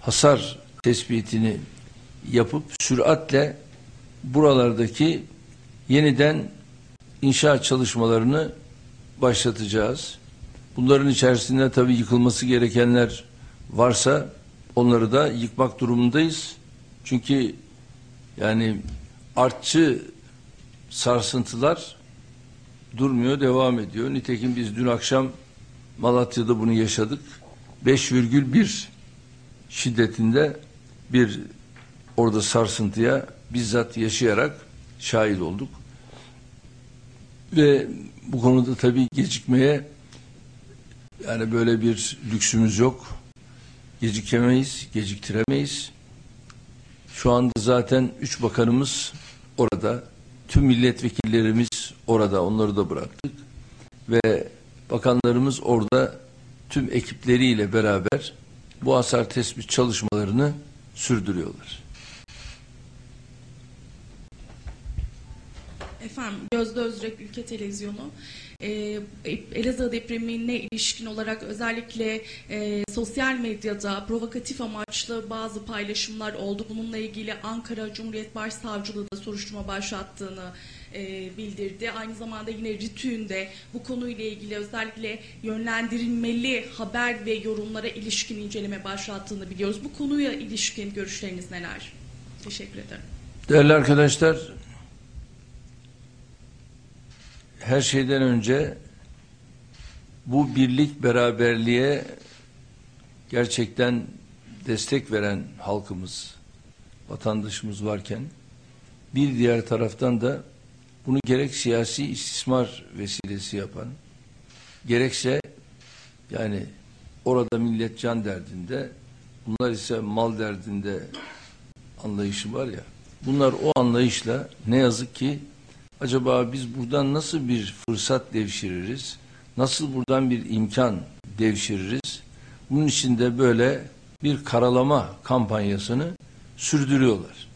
hasar tespitini yapıp süratle buralardaki yeniden inşaat çalışmalarını başlatacağız. Bunların içerisinde tabii yıkılması gerekenler varsa onları da yıkmak durumundayız. Çünkü yani artçı sarsıntılar durmuyor, devam ediyor. Nitekim biz dün akşam Malatya'da bunu yaşadık. 5,1 şiddetinde bir orada sarsıntıya bizzat yaşayarak şahit olduk. Ve bu konuda tabii gecikmeye yani böyle bir lüksümüz yok. Gecikemeyiz, geciktiremeyiz. Şu anda zaten üç bakanımız orada. Tüm milletvekillerimiz orada. Onları da bıraktık. Ve bakanlarımız orada tüm ekipleriyle beraber bu hasar tespit çalışmalarını sürdürüyorlar. Efendim Gözde Özrek Ülke Televizyonu. Ee, Elazığ depremine ilişkin olarak özellikle e, sosyal medyada provokatif amaçlı bazı paylaşımlar oldu. Bununla ilgili Ankara Cumhuriyet Başsavcılığı da soruşturma başlattığını e, bildirdi. Aynı zamanda yine RTÜK'ün de bu konuyla ilgili özellikle yönlendirilmeli haber ve yorumlara ilişkin inceleme başlattığını biliyoruz. Bu konuya ilişkin görüşleriniz neler? Teşekkür ederim. Değerli arkadaşlar, her şeyden önce bu birlik beraberliğe gerçekten destek veren halkımız, vatandaşımız varken bir diğer taraftan da bunu gerek siyasi istismar vesilesi yapan, gerekse yani orada millet can derdinde, bunlar ise mal derdinde anlayışı var ya, bunlar o anlayışla ne yazık ki acaba biz buradan nasıl bir fırsat devşiririz? Nasıl buradan bir imkan devşiririz? Bunun için de böyle bir karalama kampanyasını sürdürüyorlar.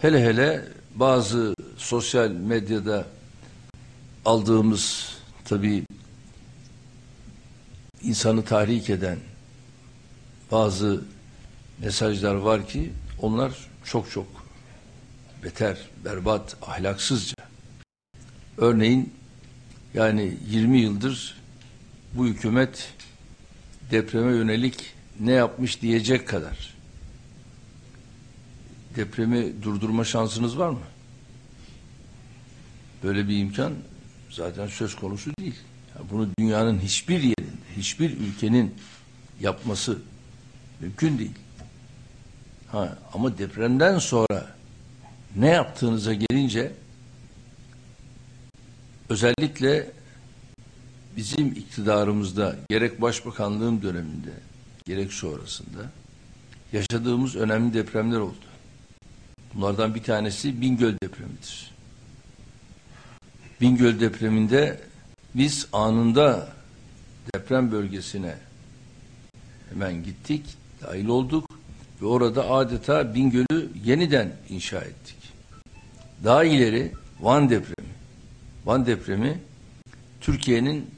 Hele hele bazı sosyal medyada aldığımız tabii insanı tahrik eden bazı mesajlar var ki onlar çok çok beter, berbat, ahlaksızca. Örneğin yani 20 yıldır bu hükümet depreme yönelik ne yapmış diyecek kadar. Depremi durdurma şansınız var mı? Böyle bir imkan zaten söz konusu değil. Yani bunu dünyanın hiçbir yerinde, hiçbir ülkenin yapması mümkün değil. Ha, ama depremden sonra ne yaptığınıza gelince özellikle bizim iktidarımızda gerek başbakanlığım döneminde gerek sonrasında yaşadığımız önemli depremler oldu. Bunlardan bir tanesi Bingöl depremidir. Bingöl depreminde biz anında deprem bölgesine hemen gittik, dahil olduk ve orada adeta Bingöl'ü yeniden inşa ettik. Daha ileri Van depremi. Van depremi Türkiye'nin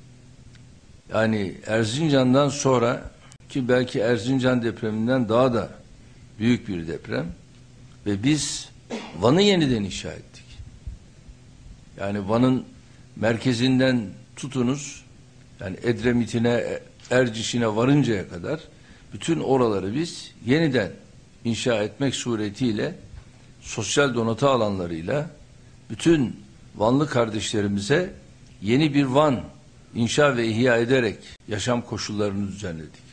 yani Erzincan'dan sonra ki belki Erzincan depreminden daha da büyük bir deprem ve biz Van'ı yeniden inşa ettik. Yani Van'ın merkezinden tutunuz yani Edremit'ine, Erciş'ine varıncaya kadar bütün oraları biz yeniden inşa etmek suretiyle sosyal donatı alanlarıyla bütün Vanlı kardeşlerimize yeni bir Van inşa ve ihya ederek yaşam koşullarını düzenledik.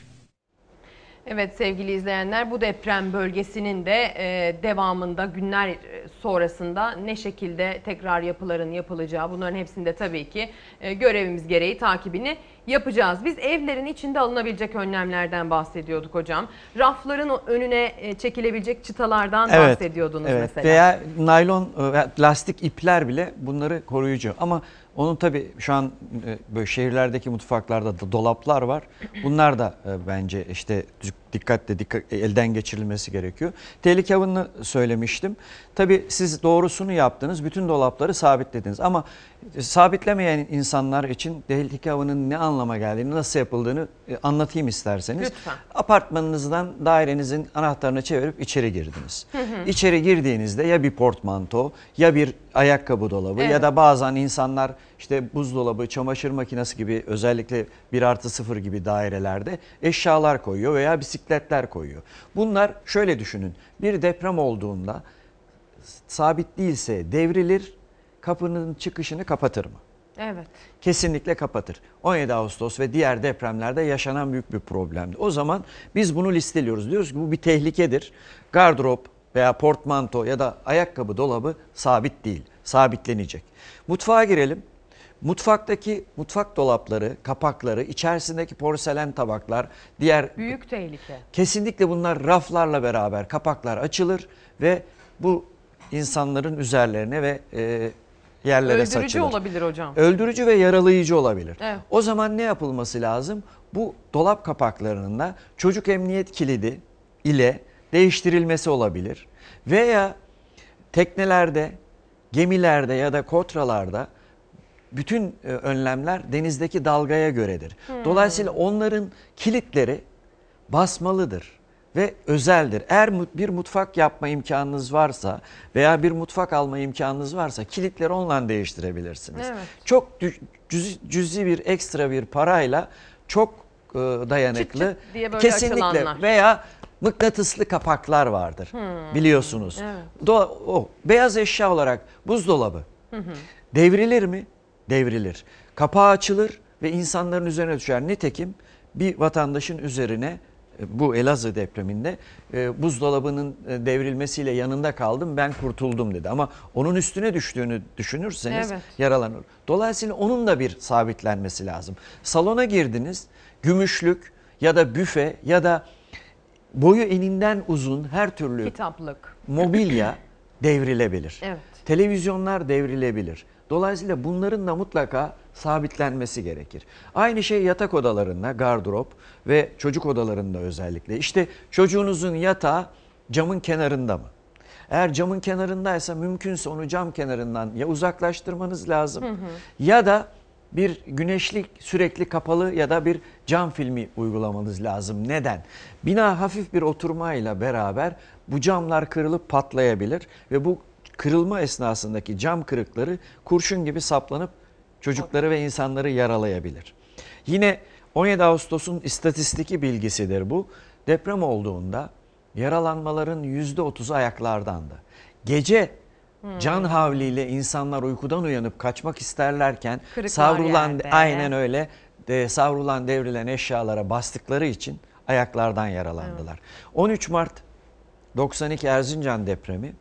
Evet sevgili izleyenler bu deprem bölgesinin de e, devamında günler e, sonrasında ne şekilde tekrar yapıların yapılacağı bunların hepsinde tabii ki e, görevimiz gereği takibini yapacağız. Biz evlerin içinde alınabilecek önlemlerden bahsediyorduk hocam. Rafların önüne e, çekilebilecek çıtalardan bahsediyordunuz evet. mesela. Veya naylon e, lastik ipler bile bunları koruyucu. Ama onun tabii şu an e, böyle şehirlerdeki mutfaklarda da dolaplar var. Bunlar da e, bence işte dikkatle dikkat, elden geçirilmesi gerekiyor. Tehlike avını söylemiştim. Tabii siz doğrusunu yaptınız. Bütün dolapları sabitlediniz. Ama sabitlemeyen insanlar için tehlike avının ne anlama geldiğini, nasıl yapıldığını e, anlatayım isterseniz. Lütfen. Apartmanınızdan dairenizin anahtarını çevirip içeri girdiniz. Hı hı. İçeri girdiğinizde ya bir portmanto ya bir ayakkabı dolabı Evet. ya da bazen insanlar işte buzdolabı, çamaşır makinesi gibi özellikle 1 artı 0 gibi dairelerde eşyalar koyuyor veya bisikletler koyuyor. Bunlar şöyle düşünün bir deprem olduğunda sabit değilse devrilir kapının çıkışını kapatır mı? Evet. kesinlikle kapatır. 17 Ağustos ve diğer depremlerde yaşanan büyük bir problemdi. O zaman biz bunu listeliyoruz. Diyoruz ki bu bir tehlikedir. Gardırop veya portmanto ya da ayakkabı dolabı sabit değil. Sabitlenecek. Mutfağa girelim. Mutfaktaki mutfak dolapları, kapakları, içerisindeki porselen tabaklar, diğer Büyük tehlike. Kesinlikle bunlar raflarla beraber kapaklar açılır ve bu insanların üzerlerine ve e, yerlere Öldürücü saçılır. olabilir hocam. Öldürücü ve yaralayıcı olabilir. Evet. O zaman ne yapılması lazım? Bu dolap kapaklarının da çocuk emniyet kilidi ile değiştirilmesi olabilir. Veya teknelerde, gemilerde ya da kotralarda bütün e, önlemler denizdeki dalgaya göredir. Hmm. Dolayısıyla onların kilitleri basmalıdır ve özeldir. Eğer bir mutfak yapma imkanınız varsa veya bir mutfak alma imkanınız varsa kilitleri onunla değiştirebilirsiniz. Evet. Çok cüzi, cüzi bir ekstra bir parayla çok e, dayanıklı Çıt çıt diye böyle kesinlikle açılanlar. veya mıknatıslı kapaklar vardır. Hmm. Biliyorsunuz. Evet. Do- o beyaz eşya olarak buzdolabı Hı hı. Devrilir mi? Devrilir. Kapağı açılır ve insanların üzerine düşer. Nitekim bir vatandaşın üzerine bu Elazığ depreminde e, buzdolabının e, devrilmesiyle yanında kaldım ben kurtuldum dedi. Ama onun üstüne düştüğünü düşünürseniz Evet. yaralanır. Dolayısıyla onun da bir sabitlenmesi lazım. Salona girdiniz gümüşlük ya da büfe ya da boyu eninden uzun her türlü Kitaplık. mobilya [laughs] devrilebilir. Evet. Televizyonlar devrilebilir. Dolayısıyla bunların da mutlaka sabitlenmesi gerekir. Aynı şey yatak odalarında, gardırop ve çocuk odalarında özellikle. İşte çocuğunuzun yatağı camın kenarında mı? Eğer camın kenarındaysa mümkünse onu cam kenarından ya uzaklaştırmanız lazım Hı hı. ya da bir güneşlik sürekli kapalı ya da bir cam filmi uygulamanız lazım. Neden? Bina hafif bir oturmayla beraber bu camlar kırılıp patlayabilir ve bu kırılma esnasındaki cam kırıkları kurşun gibi saplanıp çocukları ve insanları yaralayabilir. Yine 17 Ağustos'un istatistiki bilgisidir bu. Deprem olduğunda yaralanmaların %30'u ayaklardandı. Gece Hmm. can havliyle insanlar uykudan uyanıp kaçmak isterlerken Kırıklar savrulan yerde. aynen öyle de, savrulan devrilen eşyalara bastıkları için ayaklardan yaralandılar. 13 Mart 92 Erzincan depremi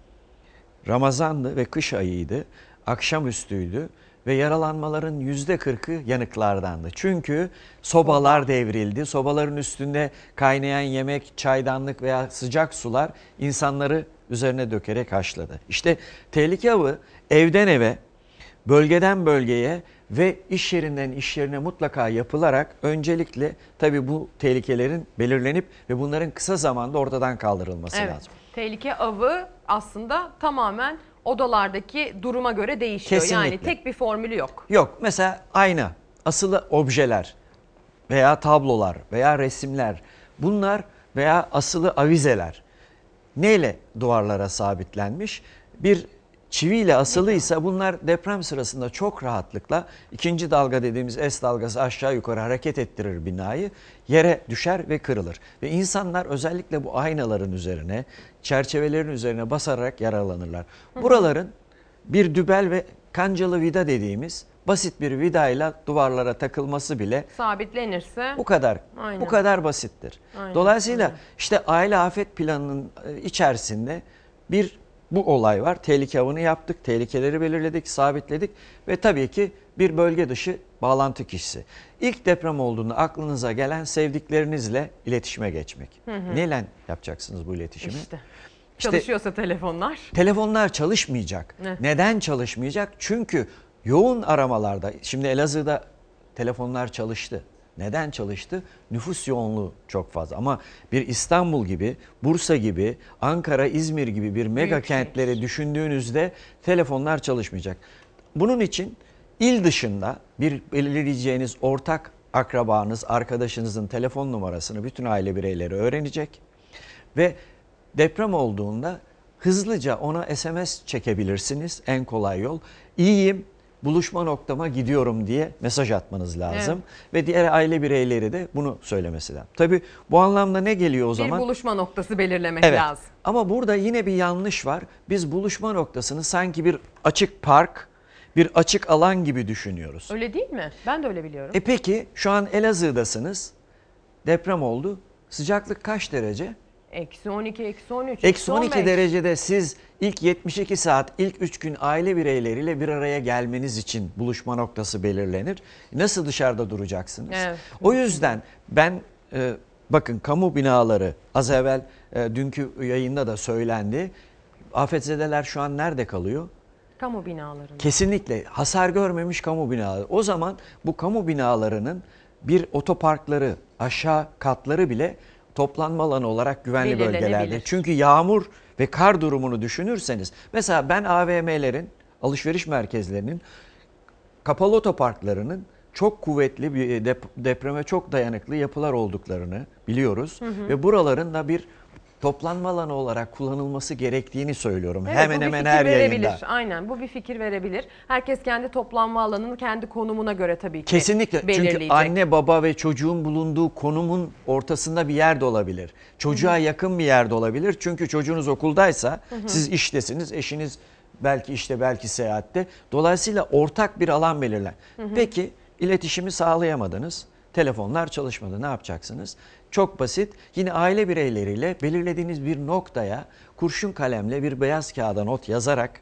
Ramazandı ve kış ayıydı. Akşamüstüydü ve yaralanmaların %40'ı yanıklardandı. Çünkü sobalar devrildi. Sobaların üstünde kaynayan yemek, çaydanlık veya sıcak sular insanları üzerine dökerek haşladı. İşte tehlike avı evden eve, bölgeden bölgeye ve iş yerinden iş yerine mutlaka yapılarak öncelikle tabii bu tehlikelerin belirlenip ve bunların kısa zamanda ortadan kaldırılması Evet. lazım. Tehlike avı aslında tamamen odalardaki duruma göre değişiyor. Yani Kesinlikle. tek bir formülü yok. Yok mesela ayna, asılı objeler veya tablolar veya resimler bunlar veya asılı avizeler neyle duvarlara sabitlenmiş? Bir çiviyle asılıysa bunlar deprem sırasında çok rahatlıkla ikinci dalga dediğimiz S dalgası aşağı yukarı hareket ettirir binayı. Yere düşer ve kırılır. Ve insanlar özellikle bu aynaların üzerine, çerçevelerin üzerine basarak yaralanırlar. Buraların bir dübel ve kancalı vida dediğimiz basit bir vidayla duvarlara takılması bile Sabitlenirse bu kadar Aynen. bu kadar basittir. Aynen, Dolayısıyla işte aile afet planının e, içerisinde bir bu olay var. Tehlike avını yaptık, tehlikeleri belirledik, sabitledik ve tabii ki bir bölge dışı bağlantı kişisi. İlk deprem olduğunda aklınıza gelen sevdiklerinizle iletişime geçmek. Hı hı. Neyle yapacaksınız bu iletişimi? işte. İşte- Çalışıyorsa telefonlar. Telefonlar çalışmayacak. Ne? Neden çalışmayacak? Çünkü yoğun aramalarda, şimdi Elazığ'da telefonlar çalıştı. Neden çalıştı? Nüfus yoğunluğu çok fazla. Ama bir İstanbul gibi, Bursa gibi, Ankara, İzmir gibi bir mega Büyük kentleri düşündüğünüzde telefonlar çalışmayacak. Bunun için il dışında bir belirleyeceğiniz ortak akrabanız, arkadaşınızın telefon numarasını bütün aile bireyleri öğrenecek ve deprem olduğunda hızlıca ona SMS çekebilirsiniz. En kolay yol. İyiyim, buluşma noktama gidiyorum diye mesaj atmanız lazım. Ve diğer aile bireyleri de bunu söylemesi lazım. Tabii bu anlamda ne geliyor o zaman? Bir buluşma noktası belirlemek Evet. lazım. Ama burada yine bir yanlış var. Biz buluşma noktasını sanki bir açık park, bir açık alan gibi düşünüyoruz. Öyle değil mi? Ben de öyle biliyorum. E peki şu an Elazığ'dasınız. Deprem oldu. Sıcaklık kaç derece? Eksi 12, eksi 13, Eksi 12 15. derecede siz ilk 72 saat, ilk 3 gün aile bireyleriyle bir araya gelmeniz için buluşma noktası belirlenir. Nasıl dışarıda duracaksınız? Evet. O yüzden ben e, bakın kamu binaları az evvel e, dünkü yayında da söylendi. Afetzedeler şu an nerede kalıyor? Kamu binalarında. Kesinlikle hasar görmemiş kamu binaları. O zaman bu kamu binalarının bir otoparkları, aşağı katları bile toplanma alanı olarak güvenli bölgelerde. Çünkü yağmur ve kar durumunu düşünürseniz mesela ben AVM'lerin, alışveriş merkezlerinin kapalı otoparklarının çok kuvvetli bir dep- depreme çok dayanıklı yapılar olduklarını biliyoruz Hı hı. ve buraların da bir toplanma alanı olarak kullanılması gerektiğini söylüyorum. Evet, hemen hemen her verebilir. yayında. Aynen bu bir fikir verebilir. Herkes kendi toplanma alanını kendi konumuna göre tabii ki Kesinlikle. Çünkü anne baba ve çocuğun bulunduğu konumun ortasında bir yerde olabilir. Çocuğa yakın bir yerde olabilir. Çünkü çocuğunuz okuldaysa Hı hı. siz iştesiniz, eşiniz belki işte belki seyahatte. Dolayısıyla ortak bir alan belirlen. Hı hı. Peki iletişimi sağlayamadınız. Telefonlar çalışmadı. Ne yapacaksınız? Çok basit. Yine aile bireyleriyle belirlediğiniz bir noktaya kurşun kalemle bir beyaz kağıda not yazarak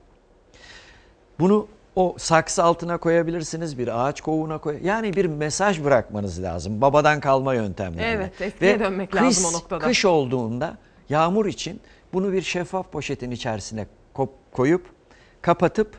bunu o saksı altına koyabilirsiniz, bir ağaç kovuğuna koy. Yani bir mesaj bırakmanız lazım. Babadan kalma yöntemlerle. Evet, eskiye dönmek lazım o noktada. Kış olduğunda yağmur için bunu bir şeffaf poşetin içerisine ko- koyup kapatıp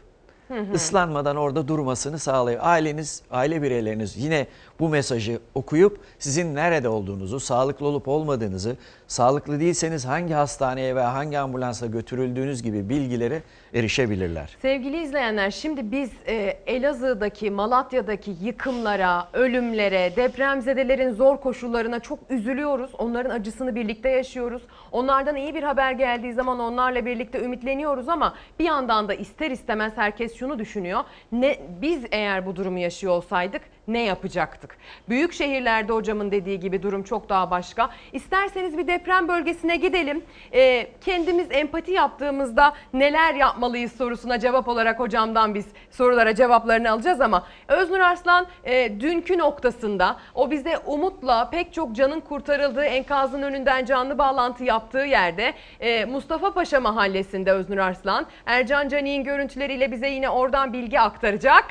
Hı ıslanmadan orada durmasını sağlıyor. Aileniz, aile bireyleriniz yine bu mesajı okuyup sizin nerede olduğunuzu, sağlıklı olup olmadığınızı, sağlıklı değilseniz hangi hastaneye veya hangi ambulansa götürüldüğünüz gibi bilgilere erişebilirler. Sevgili izleyenler şimdi biz e, Elazığ'daki, Malatya'daki yıkımlara, ölümlere, depremzedelerin zor koşullarına çok üzülüyoruz. Onların acısını birlikte yaşıyoruz. Onlardan iyi bir haber geldiği zaman onlarla birlikte ümitleniyoruz ama bir yandan da ister istemez herkes şunu düşünüyor. Ne biz eğer bu durumu yaşıyor olsaydık ne yapacaktık? Büyük şehirlerde hocamın dediği gibi durum çok daha başka. İsterseniz bir deprem bölgesine gidelim. Ee, kendimiz empati yaptığımızda neler yapmalıyız sorusuna cevap olarak hocamdan biz sorulara cevaplarını alacağız ama Öznur Arslan e, dünkü noktasında o bize umutla pek çok canın kurtarıldığı enkazın önünden canlı bağlantı yaptığı yerde e, Mustafa Paşa mahallesinde Öznur Arslan Ercan Cani'nin görüntüleriyle bize yine oradan bilgi aktaracak.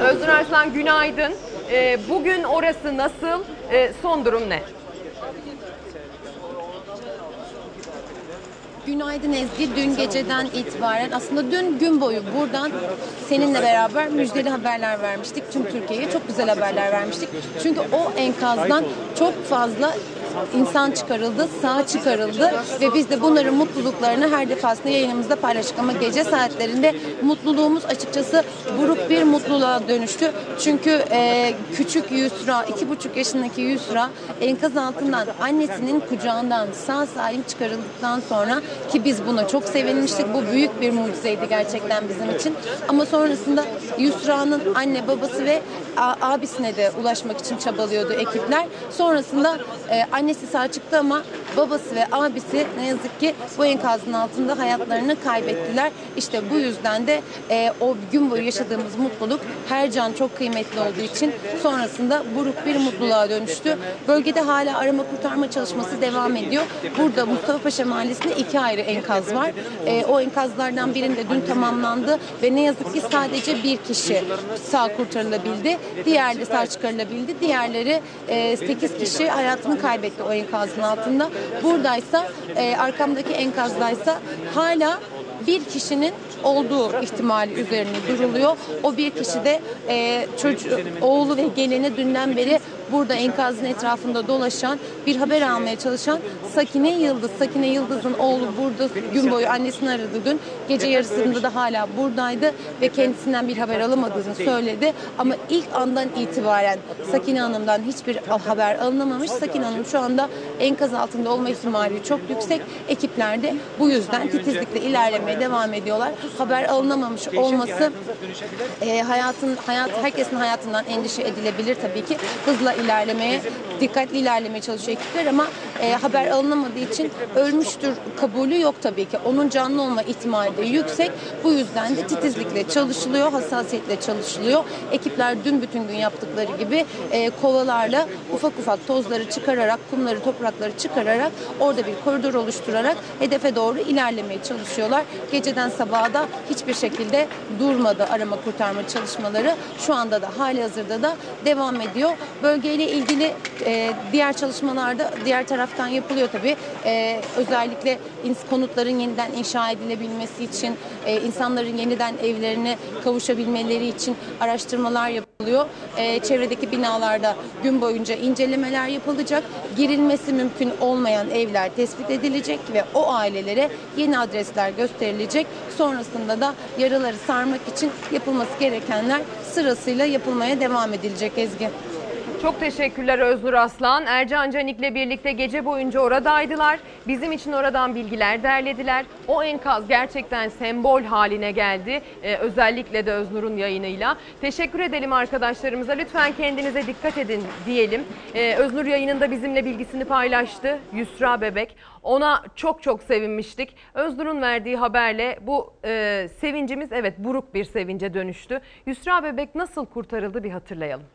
Öznur Arslan günaydın. Ee, bugün orası nasıl? Ee, son durum ne? Günaydın Ezgi. Dün geceden itibaren aslında dün gün boyu buradan seninle beraber müjdeli haberler vermiştik. Tüm Türkiye'ye çok güzel haberler vermiştik. Çünkü o enkazdan çok fazla insan çıkarıldı, sağ çıkarıldı ve biz de bunların mutluluklarını her defasında yayınımızda paylaştık ama gece saatlerinde mutluluğumuz açıkçası buruk bir mutluluğa dönüştü. Çünkü e, küçük Yusra, iki buçuk yaşındaki Yusra enkaz altından annesinin kucağından sağ salim çıkarıldıktan sonra ki biz buna çok sevinmiştik. Bu büyük bir mucizeydi gerçekten bizim için. Ama sonrasında Yusra'nın anne babası ve abisine de ulaşmak için çabalıyordu ekipler. Sonrasında e, annesi sağ çıktı ama babası ve abisi ne yazık ki bu enkazın altında hayatlarını kaybettiler. İşte bu yüzden de e, o gün boyu yaşadığımız mutluluk her can çok kıymetli olduğu için sonrasında buruk bir mutluluğa dönüştü. Bölgede hala arama kurtarma çalışması devam ediyor. Burada Mustafa Paşa Mahallesi'nde iki ayrı enkaz var. E, o enkazlardan birinde dün tamamlandı ve ne yazık ki sadece bir kişi sağ kurtarılabildi. Diğer de sağ çıkarılabildi. Diğerleri e, 8 kişi hayatını kaybetti o enkazın altında. Buradaysa e, arkamdaki enkazdaysa hala bir kişinin olduğu ihtimali üzerine duruluyor. O bir kişi de e, çocuğu, oğlu ve gelini dünden beri burada enkazın etrafında dolaşan, bir haber almaya çalışan Sakine Yıldız. Sakine Yıldız'ın oğlu burada gün boyu annesini aradı dün. Gece yarısında da hala buradaydı ve kendisinden bir haber alamadığını söyledi. Ama ilk andan itibaren Sakine Hanım'dan hiçbir haber alınamamış. Sakine Hanım şu anda enkaz altında olma ihtimali çok yüksek. Ekipler de bu yüzden titizlikle ilerlemeye devam ediyorlar. Haber alınamamış olması e, hayatın hayat herkesin hayatından endişe edilebilir tabii ki. Hızla ilerlemeye, dikkatli ilerlemeye çalışıyor ekipler ama e, haber alınamadığı için ölmüştür kabulü yok tabii ki. Onun canlı olma ihtimali de yüksek. Bu yüzden de titizlikle çalışılıyor, hassasiyetle çalışılıyor. Ekipler dün bütün gün yaptıkları gibi e, kovalarla ufak ufak tozları çıkararak, kumları, toprakları çıkararak orada bir koridor oluşturarak hedefe doğru ilerlemeye çalışıyorlar. Geceden sabaha da hiçbir şekilde durmadı arama kurtarma çalışmaları. Şu anda da hali hazırda da devam ediyor. Bölgeyle ilgili e, diğer çalışmalarda diğer taraftan yapılıyor tabii. E, özellikle konutların yeniden inşa edilebilmesi için, e, insanların yeniden evlerine kavuşabilmeleri için araştırmalar yapılıyor. E, çevredeki binalarda gün boyunca incelemeler yapılacak. Girilmesi mümkün olmayan evler tespit edilecek ve o ailelere yeni adresler gösterilecek. Sonrasında da yaraları sarmak için yapılması gerekenler sırasıyla yapılmaya devam edilecek Ezgi. Çok teşekkürler Öznur Aslan. Ercan Canik'le birlikte gece boyunca oradaydılar. Bizim için oradan bilgiler derlediler. O enkaz gerçekten sembol haline geldi. Ee, özellikle de Öznur'un yayınıyla. Teşekkür edelim arkadaşlarımıza. Lütfen kendinize dikkat edin diyelim. Ee, Öznur yayınında bizimle bilgisini paylaştı. Yusra Bebek. Ona çok çok sevinmiştik. Öznur'un verdiği haberle bu e, sevincimiz evet buruk bir sevince dönüştü. Yusra Bebek nasıl kurtarıldı bir hatırlayalım.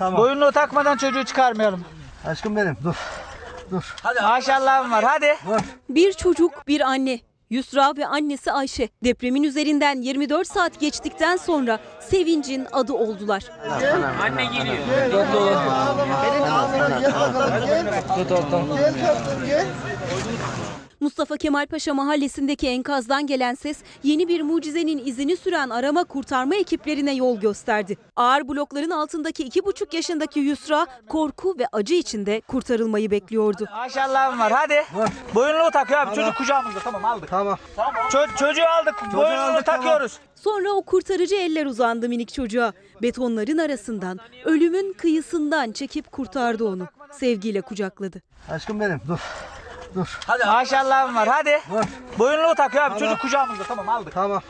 Boyunluğu takmadan çocuğu çıkarmayalım. Aşkım benim dur. Dur. Hadi maşallahım var hadi. Bir çocuk, bir anne. Yusra ve annesi Ayşe depremin üzerinden 24 saat geçtikten sonra sevincin adı oldular. Anne geliyor. Benim ağzına gel gel. Gel. Mustafa Kemal Paşa mahallesindeki enkazdan gelen ses yeni bir mucizenin izini süren arama kurtarma ekiplerine yol gösterdi. Ağır blokların altındaki 2,5 yaşındaki Yusra korku ve acı içinde kurtarılmayı bekliyordu. Maşallahım var hadi. Boyunluğu takıyor abi çocuk kucağımızda tamam aldık. Tamam. Ço- çocuğu aldık boyunluğu aldık, takıyoruz. Sonra o kurtarıcı eller uzandı minik çocuğa. Betonların arasından, ölümün kıyısından çekip kurtardı onu. Sevgiyle kucakladı. Aşkım benim dur. Dur. Hadi maşallahım var hadi. Boyunluğu takıyor abi çocuk kucağımızda tamam aldık. Tamam.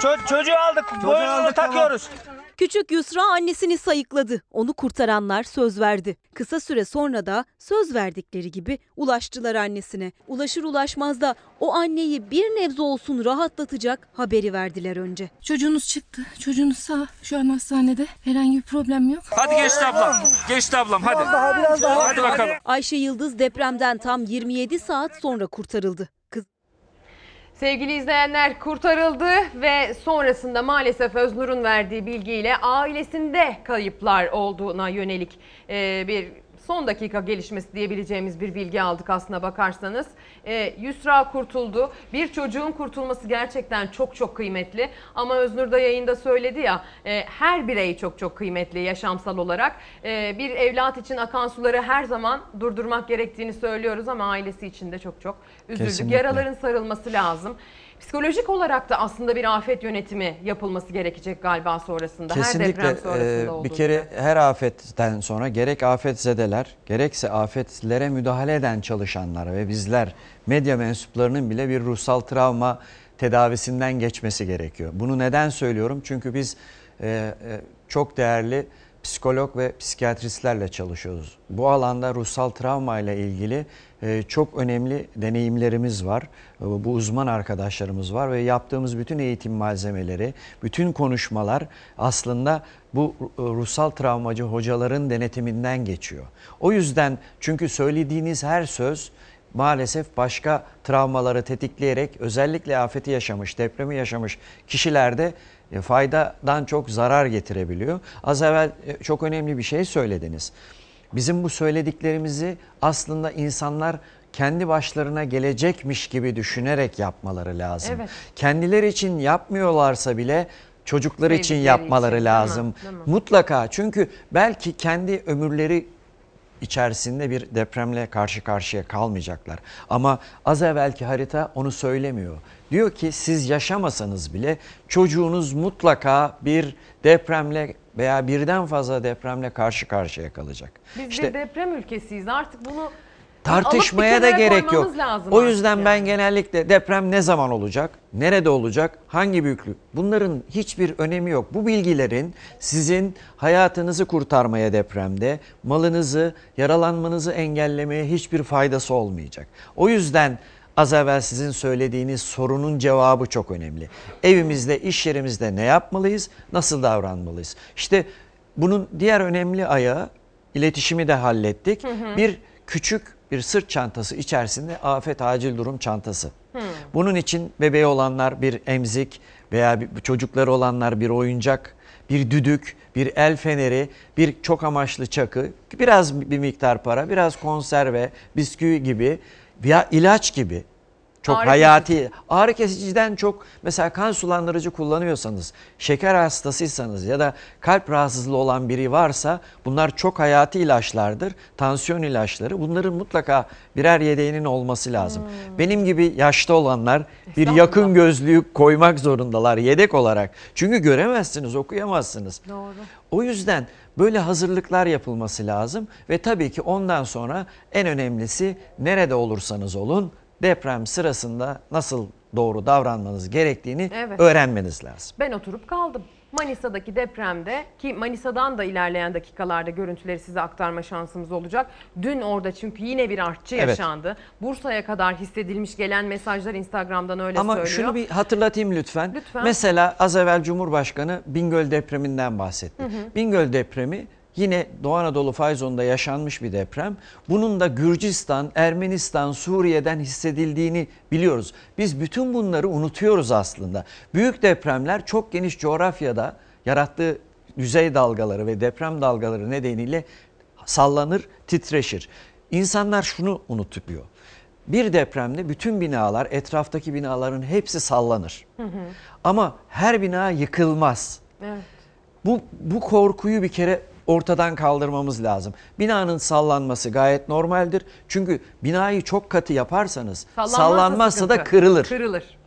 Ço- çocuğu aldık boyunluğu takıyoruz. Küçük Yusra annesini sayıkladı. Onu kurtaranlar söz verdi. Kısa süre sonra da söz verdikleri gibi ulaştılar annesine. Ulaşır ulaşmaz da o anneyi bir nebze olsun rahatlatacak haberi verdiler önce. Çocuğunuz çıktı. Çocuğunuz sağ. Şu an hastanede. Herhangi bir problem yok. Hadi geçti ablam. Geçti ablam hadi. biraz daha. Hadi bakalım. Ayşe Yıldız depremden tam 27 saat sonra kurtarıldı. Sevgili izleyenler kurtarıldı ve sonrasında maalesef Öznur'un verdiği bilgiyle ailesinde kayıplar olduğuna yönelik bir son dakika gelişmesi diyebileceğimiz bir bilgi aldık aslına bakarsanız. E, Yusra kurtuldu. Bir çocuğun kurtulması gerçekten çok çok kıymetli. Ama Öznur da yayında söyledi ya e, her birey çok çok kıymetli yaşamsal olarak. E, bir evlat için akan suları her zaman durdurmak gerektiğini söylüyoruz ama ailesi için de çok çok üzüldük. Kesinlikle. Yaraların sarılması lazım. Psikolojik olarak da aslında bir afet yönetimi yapılması gerekecek galiba sonrasında. her Kesinlikle deprem sonrasında e, bir kere her afetten sonra gerek afetzedeler gerekse afetlere müdahale eden çalışanlar ve bizler medya mensuplarının bile bir ruhsal travma tedavisinden geçmesi gerekiyor. Bunu neden söylüyorum? Çünkü biz e, e, çok değerli psikolog ve psikiyatristlerle çalışıyoruz. Bu alanda ruhsal travma ile ilgili çok önemli deneyimlerimiz var. E, Bu uzman arkadaşlarımız var ve yaptığımız bütün eğitim malzemeleri, bütün konuşmalar aslında bu e, ruhsal travmacı hocaların denetiminden geçiyor. O yüzden çünkü söylediğiniz her söz maalesef başka travmaları tetikleyerek özellikle afeti yaşamış, depremi yaşamış kişilerde e, faydadan çok zarar getirebiliyor. Az evvel e, çok önemli bir şey söylediniz. Bizim bu söylediklerimizi aslında insanlar kendi başlarına gelecekmiş gibi düşünerek yapmaları lazım. Evet. Kendileri için yapmıyorlarsa bile çocukları için yapmaları için, lazım. Değil mi? Mutlaka çünkü belki kendi ömürleri içerisinde bir depremle karşı karşıya kalmayacaklar. Ama az evvelki harita onu söylemiyor. Diyor ki siz yaşamasanız bile çocuğunuz mutlaka bir depremle veya birden fazla depremle karşı karşıya kalacak. Biz İşte bir deprem ülkesiyiz artık bunu tartışmaya da gerek yok. lazım O yüzden yani. ben genellikle deprem ne zaman olacak, nerede olacak, hangi büyüklük bunların hiçbir önemi yok. Bu bilgilerin sizin hayatınızı kurtarmaya depremde, malınızı, yaralanmanızı engellemeye hiçbir faydası olmayacak. O yüzden az evvel sizin söylediğiniz sorunun cevabı çok önemli. Evimizde, iş yerimizde ne yapmalıyız, nasıl davranmalıyız? İşte bunun diğer önemli ayağı iletişimi de hallettik. Hı hı. Bir küçük bir sırt çantası içerisinde afet acil durum çantası. Bunun için bebeği olanlar bir emzik veya bir, çocukları olanlar bir oyuncak, bir düdük, bir el feneri, bir çok amaçlı çakı, biraz bir miktar para, biraz konserve, bisküvi gibi veya ilaç gibi çok Ağrı hayati ağrı kesiciden çok mesela kan sulandırıcı kullanıyorsanız, şeker hastasıysanız ya da kalp rahatsızlığı olan biri varsa bunlar çok hayati ilaçlardır. Tansiyon ilaçları. Bunların mutlaka birer yedeğinin olması lazım. Benim gibi yaşta olanlar bir yakın gözlüğü koymak zorundalar yedek olarak. Çünkü göremezsiniz, okuyamazsınız. Doğru. O yüzden böyle hazırlıklar yapılması lazım ve tabii ki ondan sonra en önemlisi nerede olursanız olun deprem sırasında nasıl doğru davranmanız gerektiğini Evet. öğrenmeniz lazım. Ben oturup kaldım. Manisa'daki depremde ki Manisa'dan da ilerleyen dakikalarda görüntüleri size aktarma şansımız olacak. Dün orada çünkü yine bir artçı Evet. yaşandı. Bursa'ya kadar hissedilmiş gelen mesajlar Instagram'dan öyle Ama söylüyor. şunu bir hatırlatayım lütfen. Lütfen. Mesela az evvel Cumhurbaşkanı Bingöl depreminden bahsetti. Hı hı. Bingöl depremi yine Doğu Anadolu Fayzon'da yaşanmış bir deprem. Bunun da Gürcistan, Ermenistan, Suriye'den hissedildiğini biliyoruz. Biz bütün bunları unutuyoruz aslında. Büyük depremler çok geniş coğrafyada yarattığı yüzey dalgaları ve deprem dalgaları nedeniyle sallanır, titreşir. İnsanlar şunu unutuyor. Bir depremde bütün binalar, etraftaki binaların hepsi sallanır. Hı hı. Ama her bina yıkılmaz. Evet. Bu, bu korkuyu bir kere ortadan kaldırmamız lazım. Binanın sallanması gayet normaldir. Çünkü binayı çok katı yaparsanız Sallanmazsa sallanmazsa da sıkıntı. kırılır. Kırılır.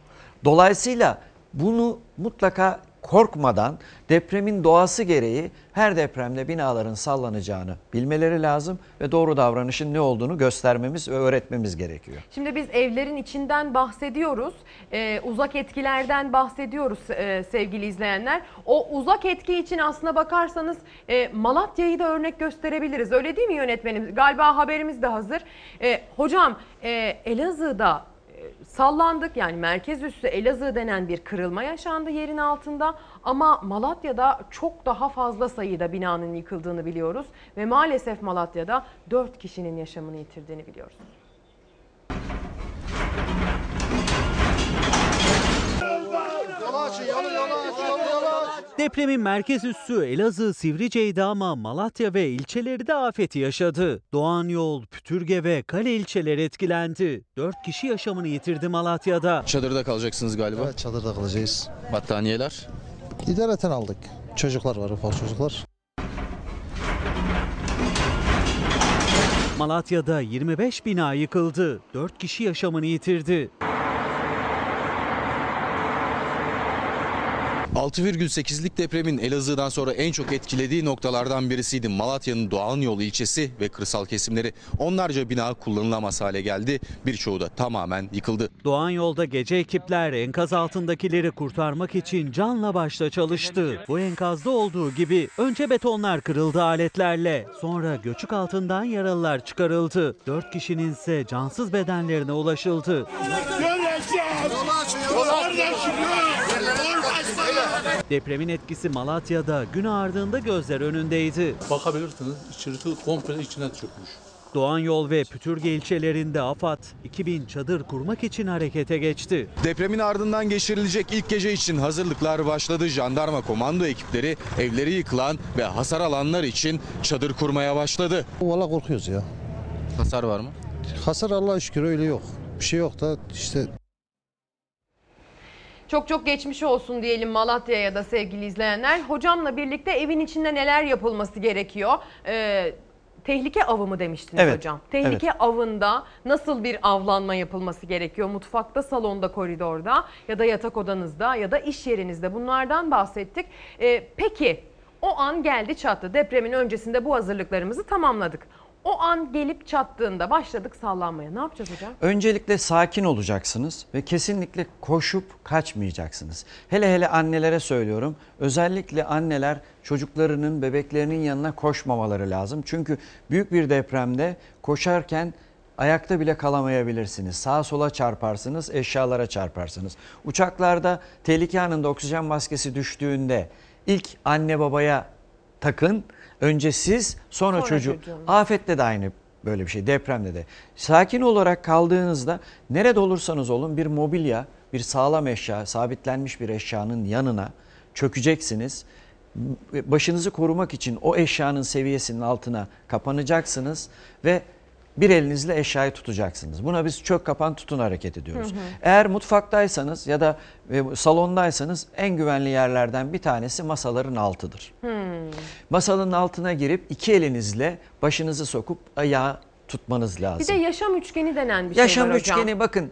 Dolayısıyla bunu mutlaka korkmadan depremin doğası gereği her depremde binaların sallanacağını bilmeleri lazım ve doğru davranışın ne olduğunu göstermemiz ve öğretmemiz gerekiyor. Şimdi biz evlerin içinden bahsediyoruz. Ee, uzak etkilerden bahsediyoruz e, sevgili izleyenler. O uzak etki için aslına bakarsanız e, Malatya'yı da örnek gösterebiliriz. Öyle değil mi yönetmenim? Galiba haberimiz de hazır. E, hocam e, Elazığ'da sallandık. Yani merkez üssü Elazığ denen bir kırılma yaşandı yerin altında. Ama Malatya'da çok daha fazla sayıda binanın yıkıldığını biliyoruz. Ve maalesef Malatya'da 4 kişinin yaşamını yitirdiğini biliyoruz. Depremin merkez üssü Elazığ Sivrice'ydi ama Malatya ve ilçeleri de afeti yaşadı. Doğan Yol, Pütürge ve Kale ilçeleri etkilendi. 4 kişi yaşamını yitirdi Malatya'da. Çadırda kalacaksınız galiba. Evet çadırda kalacağız. Battaniyeler. İdareten aldık. Çocuklar var ufak çocuklar. Malatya'da 25 bina yıkıldı. 4 kişi yaşamını yitirdi. 6,8'lik depremin Elazığ'dan sonra en çok etkilediği noktalardan birisiydi. Malatya'nın Doğan Yolu ilçesi ve kırsal kesimleri. Onlarca bina kullanılamaz hale geldi. Birçoğu da tamamen yıkıldı. Doğan Yol'da gece ekipler enkaz altındakileri kurtarmak için canla başla çalıştı. Bu enkazda olduğu gibi önce betonlar kırıldı aletlerle. Sonra göçük altından yaralılar çıkarıldı. 4 kişinin ise cansız bedenlerine ulaşıldı. Depremin etkisi Malatya'da gün ardında gözler önündeydi. Bakabilirsiniz içerisi komple içine çökmüş. Doğan Yol ve Pütürge ilçelerinde AFAD 2000 çadır kurmak için harekete geçti. Depremin ardından geçirilecek ilk gece için hazırlıklar başladı. Jandarma komando ekipleri evleri yıkılan ve hasar alanlar için çadır kurmaya başladı. Valla korkuyoruz ya. Hasar var mı? Hasar Allah'a şükür öyle yok. Bir şey yok da işte Çok çok geçmiş olsun diyelim Malatya'ya da sevgili izleyenler. Hocamla birlikte evin içinde neler yapılması gerekiyor? Ee, tehlike avı mı demiştiniz Evet, hocam? Tehlike evet. avında nasıl bir avlanma yapılması gerekiyor? Mutfakta, salonda, koridorda ya da yatak odanızda ya da iş yerinizde bunlardan bahsettik. Ee, peki o an geldi çattı. Depremin öncesinde bu hazırlıklarımızı tamamladık. O an gelip çattığında başladık sallanmaya. Ne yapacağız hocam? Öncelikle sakin olacaksınız ve kesinlikle koşup kaçmayacaksınız. Hele hele annelere söylüyorum. Özellikle anneler çocuklarının, bebeklerinin yanına koşmamaları lazım. Çünkü büyük bir depremde koşarken ayakta bile kalamayabilirsiniz. Sağa sola çarparsınız, eşyalara çarparsınız. Uçaklarda tehlike anında oksijen maskesi düştüğünde ilk anne babaya takın. Önce siz sonra, Sonra çocuk. çocuğun. Afette de aynı böyle bir şey depremde de. Sakin olarak kaldığınızda nerede olursanız olun bir mobilya, bir sağlam eşya, sabitlenmiş bir eşyanın yanına çökeceksiniz. Başınızı korumak için o eşyanın seviyesinin altına kapanacaksınız ve bir elinizle eşyayı tutacaksınız. Buna biz çök kapan tutun hareketi diyoruz. Hı hı. Eğer mutfaktaysanız ya da e, salondaysanız en güvenli yerlerden bir tanesi masaların altıdır. Hmm. Masanın altına girip iki elinizle başınızı sokup ayağı tutmanız lazım. Bir de yaşam üçgeni denen bir yaşam şey var hocam. üçgeni bakın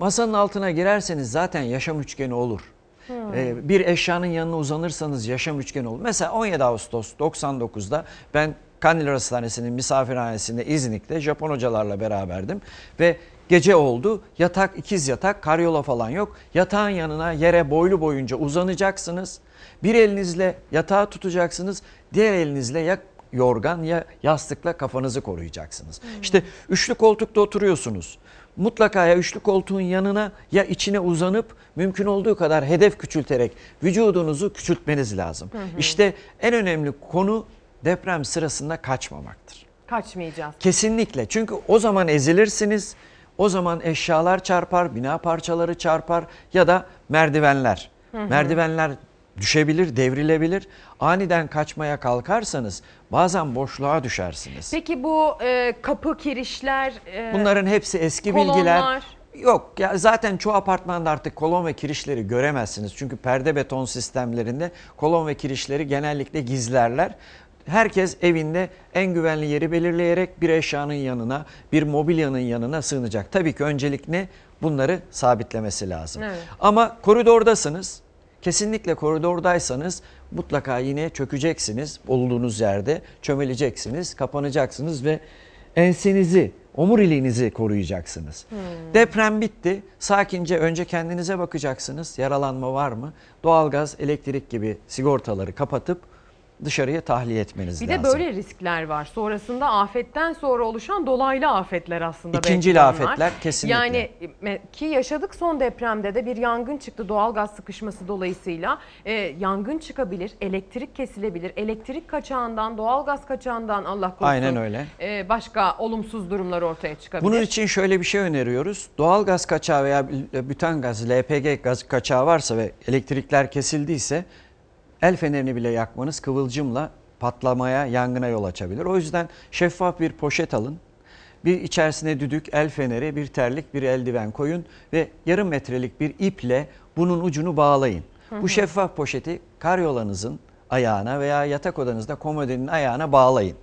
masanın altına girerseniz zaten yaşam üçgeni olur. Hmm. Bir eşyanın yanına uzanırsanız yaşam üçgeni olur. Mesela 17 Ağustos 99'da ben Kandil Hastanesi'nin misafirhanesinde İznik'te Japon hocalarla beraberdim ve gece oldu. Yatak ikiz yatak, karyola falan yok. Yatağın yanına yere boylu boyunca uzanacaksınız. Bir elinizle yatağı tutacaksınız. Diğer elinizle ya yorgan ya yastıkla kafanızı koruyacaksınız. İşte üçlü koltukta oturuyorsunuz. Mutlaka ya üçlü koltuğun yanına ya içine uzanıp mümkün olduğu kadar hedef küçülterek vücudunuzu küçültmeniz lazım. Hı hı. İşte en önemli konu deprem sırasında kaçmamaktır. Kaçmayacağız. Kesinlikle. Çünkü o zaman ezilirsiniz. O zaman eşyalar çarpar, bina parçaları çarpar ya da merdivenler. Hı hı. Merdivenler düşebilir, devrilebilir. Aniden kaçmaya kalkarsanız bazen boşluğa düşersiniz. Peki bu e, kapı, kirişler, e, Bunların hepsi eski kolonlar. bilgiler. Yok ya zaten çoğu apartmanda artık kolon ve kirişleri göremezsiniz. Çünkü perde beton sistemlerinde kolon ve kirişleri genellikle gizlerler. Herkes evinde en güvenli yeri belirleyerek bir eşyanın yanına, bir mobilyanın yanına sığınacak. Tabii ki öncelik ne? Bunları sabitlemesi lazım. Evet. Ama koridordasınız. Kesinlikle koridordaysanız mutlaka yine çökeceksiniz. Olduğunuz yerde çömeleceksiniz, kapanacaksınız ve ensenizi, omuriliğinizi koruyacaksınız. Hmm. Deprem bitti. Sakince önce kendinize bakacaksınız. Yaralanma var mı? Doğalgaz, elektrik gibi sigortaları kapatıp dışarıya tahliye etmeniz Bir lazım. de böyle riskler var. Sonrasında afetten sonra oluşan dolaylı afetler aslında. Bunlar. afetler kesinlikle. Yani ki yaşadık son depremde de bir yangın çıktı doğalgaz sıkışması dolayısıyla. Ee, yangın çıkabilir, elektrik kesilebilir. Elektrik kaçağından, doğalgaz kaçağından Allah korusun. Aynen öyle. e, başka olumsuz durumlar ortaya çıkabilir. Bunun için şöyle bir şey öneriyoruz. Doğal gaz kaçağı veya bütan gaz, LPG gaz kaçağı varsa ve elektrikler kesildiyse el fenerini bile yakmanız kıvılcımla patlamaya, yangına yol açabilir. O yüzden şeffaf bir poşet alın. Bir içerisine düdük, el feneri, bir terlik, bir eldiven koyun ve yarım metrelik bir iple bunun ucunu bağlayın. Hı hı. Bu şeffaf poşeti karyolanızın ayağına veya yatak odanızda komodinin ayağına bağlayın.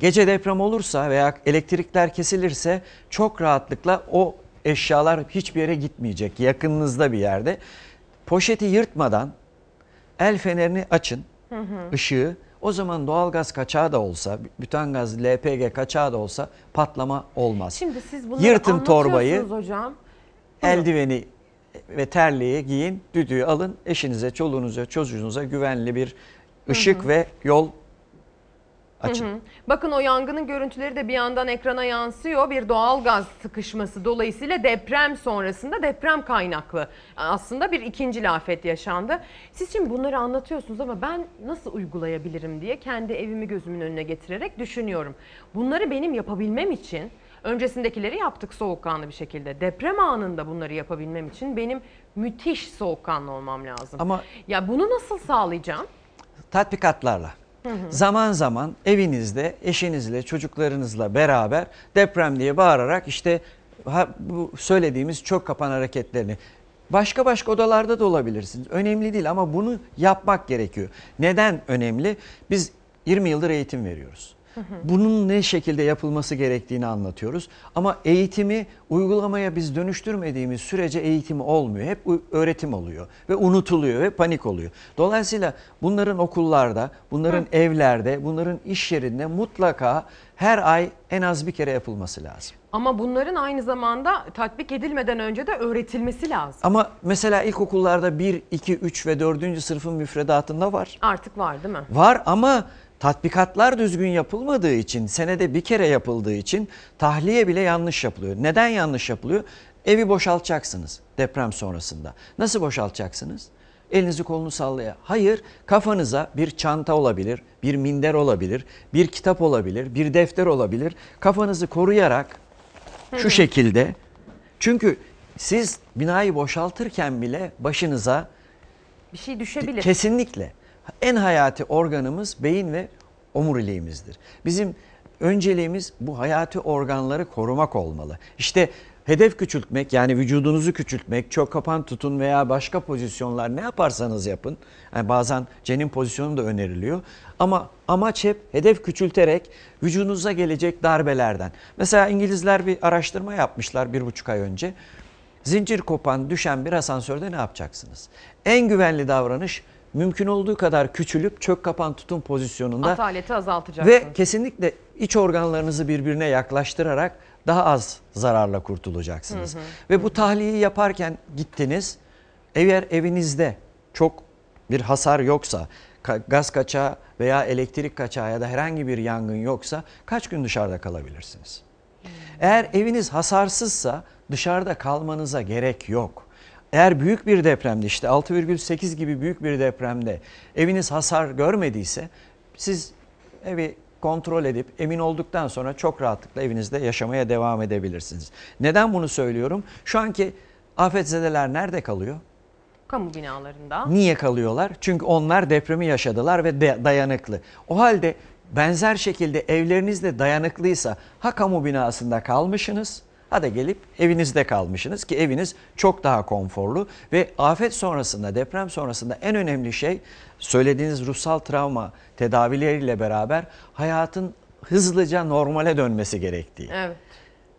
Gece deprem olursa veya elektrikler kesilirse çok rahatlıkla o eşyalar hiçbir yere gitmeyecek. Yakınınızda bir yerde. Poşeti yırtmadan el fenerini açın, Hı hı. ışığı. O zaman doğalgaz kaçağı da olsa, bütan LPG kaçağı da olsa patlama olmaz. Şimdi siz bunları Yırtın torbayı, hocam. Eldiveni ve terliği giyin, düdüğü alın. Eşinize, çoluğunuza, çocuğunuza güvenli bir ışık hı. ve yol açın. Hı hı. Bakın o yangının görüntüleri de bir yandan ekrana yansıyor. Bir doğal gaz sıkışması dolayısıyla deprem sonrasında deprem kaynaklı aslında bir ikinci afet yaşandı. Siz şimdi bunları anlatıyorsunuz ama ben nasıl uygulayabilirim diye kendi evimi gözümün önüne getirerek düşünüyorum. Bunları benim yapabilmem için öncesindekileri yaptık soğukkanlı bir şekilde. Deprem anında bunları yapabilmem için benim müthiş soğukkanlı olmam lazım. Ama- ya bunu nasıl sağlayacağım? tatbikatlarla. Hı. Zaman zaman evinizde eşinizle çocuklarınızla beraber deprem diye bağırarak işte ha- bu söylediğimiz çok kapan hareketlerini başka başka odalarda da olabilirsiniz. Önemli değil ama bunu yapmak gerekiyor. Neden önemli? Biz 20 yıldır eğitim veriyoruz. Bunun ne şekilde yapılması gerektiğini anlatıyoruz. Ama eğitimi uygulamaya biz dönüştürmediğimiz sürece eğitim olmuyor. Hep öğretim oluyor ve unutuluyor ve panik oluyor. Dolayısıyla bunların okullarda, bunların evlerde, bunların iş yerinde mutlaka her ay en az bir kere yapılması lazım. Ama bunların aynı zamanda tatbik edilmeden önce de öğretilmesi lazım. Ama mesela ilkokullarda 1, 2, 3 ve 4. sınıfın müfredatında var. Artık var değil mi? Var ama tatbikatlar düzgün yapılmadığı için, senede bir kere yapıldığı için tahliye bile yanlış yapılıyor. Neden yanlış yapılıyor? Evi boşaltacaksınız deprem sonrasında. Nasıl boşaltacaksınız? Elinizi kolunu sallaya. Hayır, kafanıza bir çanta olabilir, bir minder olabilir, bir kitap olabilir, bir defter olabilir. Kafanızı koruyarak şu şekilde. Çünkü siz binayı boşaltırken bile başınıza Bir şey düşebilir. Kesinlikle. En hayati organımız beyin ve omuriliğimizdir. Bizim önceliğimiz bu hayati organları korumak olmalı. İşte hedef küçültmek yani vücudunuzu küçültmek, çok kapan tutun veya başka pozisyonlar ne yaparsanız yapın. Yani bazen cenin pozisyonu da öneriliyor. Ama amaç hep hedef küçülterek vücudunuza gelecek darbelerden. Mesela İngilizler bir araştırma yapmışlar bir buçuk ay önce. Zincir kopan, düşen bir asansörde ne yapacaksınız? En güvenli davranış mümkün olduğu kadar küçülüp çök kapan tutun pozisyonunda Ataleti azaltacaksınız. ve kesinlikle iç organlarınızı birbirine yaklaştırarak daha az zararla kurtulacaksınız. Hı hı. Ve bu tahliyeyi yaparken gittiniz. Eğer evinizde çok bir hasar yoksa, gaz kaçağı veya elektrik kaçağı ya da herhangi bir yangın yoksa kaç gün dışarıda kalabilirsiniz? Eğer eviniz hasarsızsa dışarıda kalmanıza gerek yok. Eğer büyük bir depremde işte 6,8 gibi büyük bir depremde eviniz hasar görmediyse siz evi kontrol edip emin olduktan sonra çok rahatlıkla evinizde yaşamaya devam edebilirsiniz. Neden bunu söylüyorum? Şu anki afetzedeler nerede kalıyor? Kamu binalarında. Niye kalıyorlar? Çünkü onlar depremi yaşadılar ve de- dayanıklı. O halde benzer şekilde evleriniz de dayanıklıysa ha kamu binasında kalmışsınız ha da gelip evinizde kalmışsınız ki eviniz çok daha konforlu ve afet sonrasında deprem sonrasında en önemli şey söylediğiniz ruhsal travma tedavileriyle beraber hayatın hızlıca normale dönmesi gerektiği. Evet.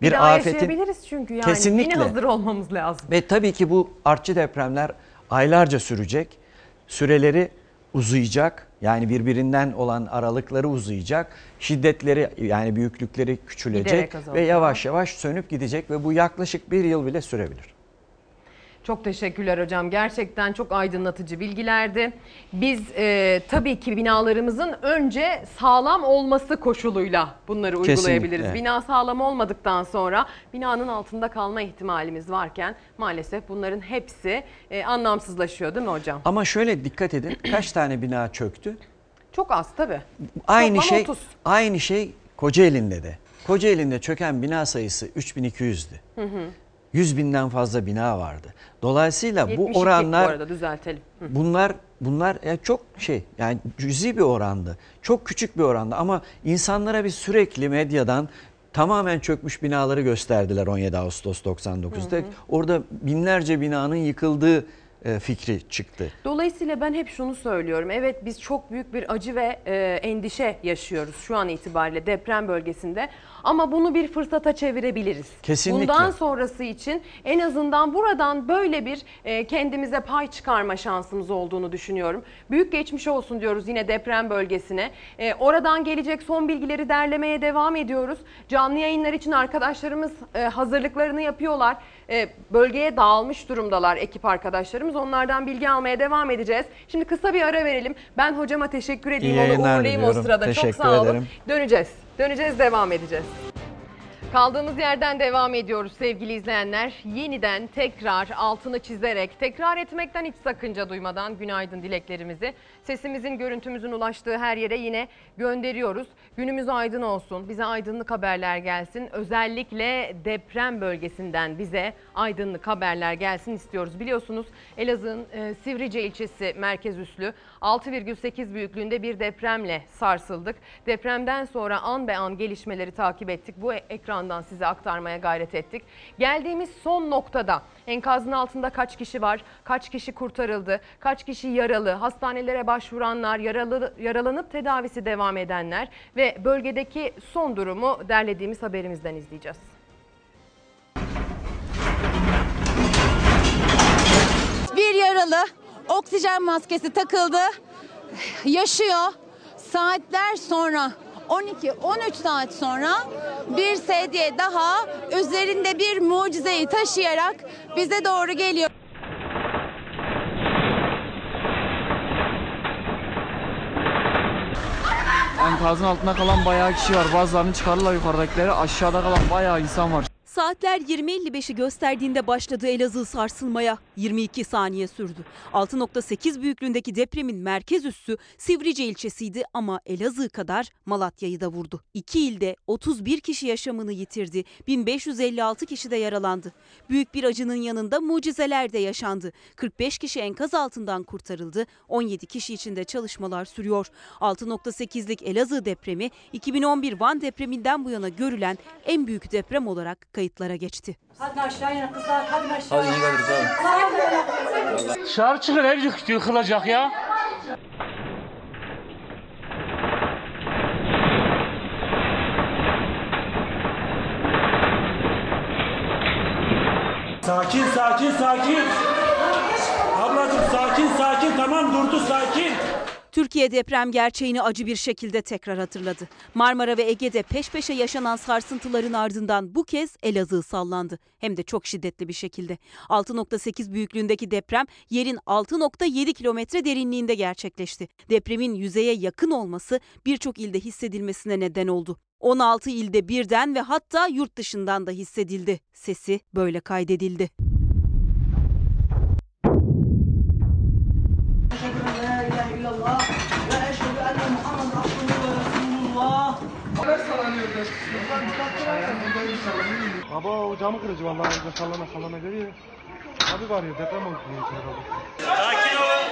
Bir Bir, afetin- çünkü yani. Kesinlikle. Yine hazır olmamız lazım. Ve tabii ki bu artçı depremler aylarca sürecek. Süreleri uzayacak. Yani birbirinden olan aralıkları uzayacak. Şiddetleri yani büyüklükleri küçülecek ve yavaş yavaş sönüp gidecek ve bu yaklaşık bir yıl bile sürebilir. Çok teşekkürler hocam. Gerçekten çok aydınlatıcı bilgilerdi. Biz e, tabii ki binalarımızın önce sağlam olması koşuluyla bunları Kesinlikle, uygulayabiliriz. evet. Bina sağlam olmadıktan sonra binanın altında kalma ihtimalimiz varken maalesef bunların hepsi e, anlamsızlaşıyor değil mi hocam? Ama şöyle dikkat edin [clears throat] kaç tane bina çöktü? Çok az tabii. Aynı Toplam şey 30. aynı şey Kocaeli'nde de. Kocaeli'nde çöken bina sayısı 3200'dü. Hı hı. 100 binden fazla bina vardı. Dolayısıyla bu 72 oranlar bu arada düzeltelim. Hı. bunlar bunlar ya çok şey yani cüzi bir orandı. Çok küçük bir orandı ama insanlara bir sürekli medyadan tamamen çökmüş binaları gösterdiler 17 Ağustos 99'da. Hı hı. Orada binlerce binanın yıkıldığı fikri çıktı. Dolayısıyla ben hep şunu söylüyorum. Evet biz çok büyük bir acı ve e, endişe yaşıyoruz şu an itibariyle deprem bölgesinde. Ama bunu bir fırsata çevirebiliriz. Kesinlikle. Bundan sonrası için en azından buradan böyle bir e, kendimize pay çıkarma şansımız olduğunu düşünüyorum. Büyük geçmiş olsun diyoruz yine deprem bölgesine. E, oradan gelecek son bilgileri derlemeye devam ediyoruz. Canlı yayınlar için arkadaşlarımız e, hazırlıklarını yapıyorlar. E, bölgeye dağılmış durumdalar ekip arkadaşlarımız. Onlardan bilgi almaya devam edeceğiz. Şimdi kısa bir ara verelim. Ben hocama teşekkür edeyim. İyi Onu uğurlayayım o diliyorum. sırada. Çok Teşekkür sağ olun. ederim. Döneceğiz. Döneceğiz, devam edeceğiz. Kaldığımız yerden devam ediyoruz sevgili izleyenler. Yeniden tekrar altını çizerek, tekrar etmekten hiç sakınca duymadan günaydın dileklerimizi sesimizin, görüntümüzün ulaştığı her yere yine gönderiyoruz. Günümüz aydın olsun, bize aydınlık haberler gelsin. Özellikle deprem bölgesinden bize aydınlık haberler gelsin istiyoruz. Biliyorsunuz Elazığ'ın e, Sivrice ilçesi merkez üslü 6,8 büyüklüğünde bir depremle sarsıldık. Depremden sonra an be an gelişmeleri takip ettik. Bu ekrandan size aktarmaya gayret ettik. Geldiğimiz son noktada enkazın altında kaç kişi var, kaç kişi kurtarıldı, kaç kişi yaralı, hastanelere başvuranlar, yaralı, yaralanıp tedavisi devam edenler ve bölgedeki son durumu derlediğimiz haberimizden izleyeceğiz. Bir yaralı oksijen maskesi takıldı. Yaşıyor. Saatler sonra 12-13 saat sonra bir sedye daha üzerinde bir mucizeyi taşıyarak bize doğru geliyor. Enkazın altında kalan bayağı kişi var. Bazılarını çıkarırlar yukarıdakileri. Aşağıda kalan bayağı insan var. Saatler 20.55'i gösterdiğinde başladı Elazığ sarsılmaya. 22 saniye sürdü. 6.8 büyüklüğündeki depremin merkez üssü Sivrice ilçesiydi ama Elazığ kadar Malatya'yı da vurdu. İki ilde 31 kişi yaşamını yitirdi. 1556 kişi de yaralandı. Büyük bir acının yanında mucizeler de yaşandı. 45 kişi enkaz altından kurtarıldı. 17 kişi için de çalışmalar sürüyor. 6.8'lik Elazığ depremi 2011 Van depreminden bu yana görülen en büyük deprem olarak kayıtlara geçti. Hadi aşağıya kızlar hadi aşağı. Hadi iyi geliriz abi. Dışarı çıkın ev yıkılacak ya. Sakin sakin sakin. Ablacığım sakin sakin tamam durdu sakin. Türkiye deprem gerçeğini acı bir şekilde tekrar hatırladı. Marmara ve Ege'de peş peşe yaşanan sarsıntıların ardından bu kez Elazığ sallandı. Hem de çok şiddetli bir şekilde. 6.8 büyüklüğündeki deprem yerin 6.7 kilometre derinliğinde gerçekleşti. Depremin yüzeye yakın olması birçok ilde hissedilmesine neden oldu. 16 ilde birden ve hatta yurt dışından da hissedildi. Sesi böyle kaydedildi. Baba o camı kırıcı vallahi orada sallana sallana görüyor. Abi var ya deprem oldu. Sakin olun.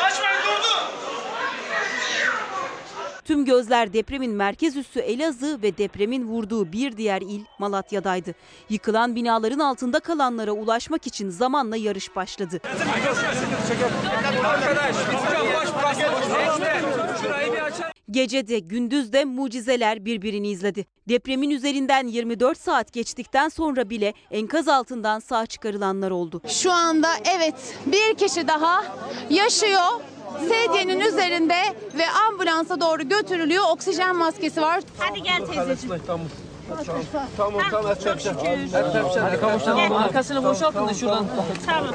Kaçmayın durdu. Tüm gözler depremin merkez üssü Elazığ ve depremin vurduğu bir diğer il Malatya'daydı. Yıkılan binaların altında kalanlara ulaşmak için zamanla yarış başladı. Arkadaş, hocam boş. Geçti. Şurayı bir açar. Gece de gündüz de mucizeler birbirini izledi. Depremin üzerinden 24 saat geçtikten sonra bile enkaz altından sağ çıkarılanlar oldu. Şu anda evet bir kişi daha yaşıyor. Sedyenin üzerinde ve ambulansa doğru götürülüyor. Oksijen maskesi var. Hadi gel teyzeciğim. Tamam tamam Çok şükür. Hadi kavuşalım. Arkasını boşaltın da şuradan. Tamam.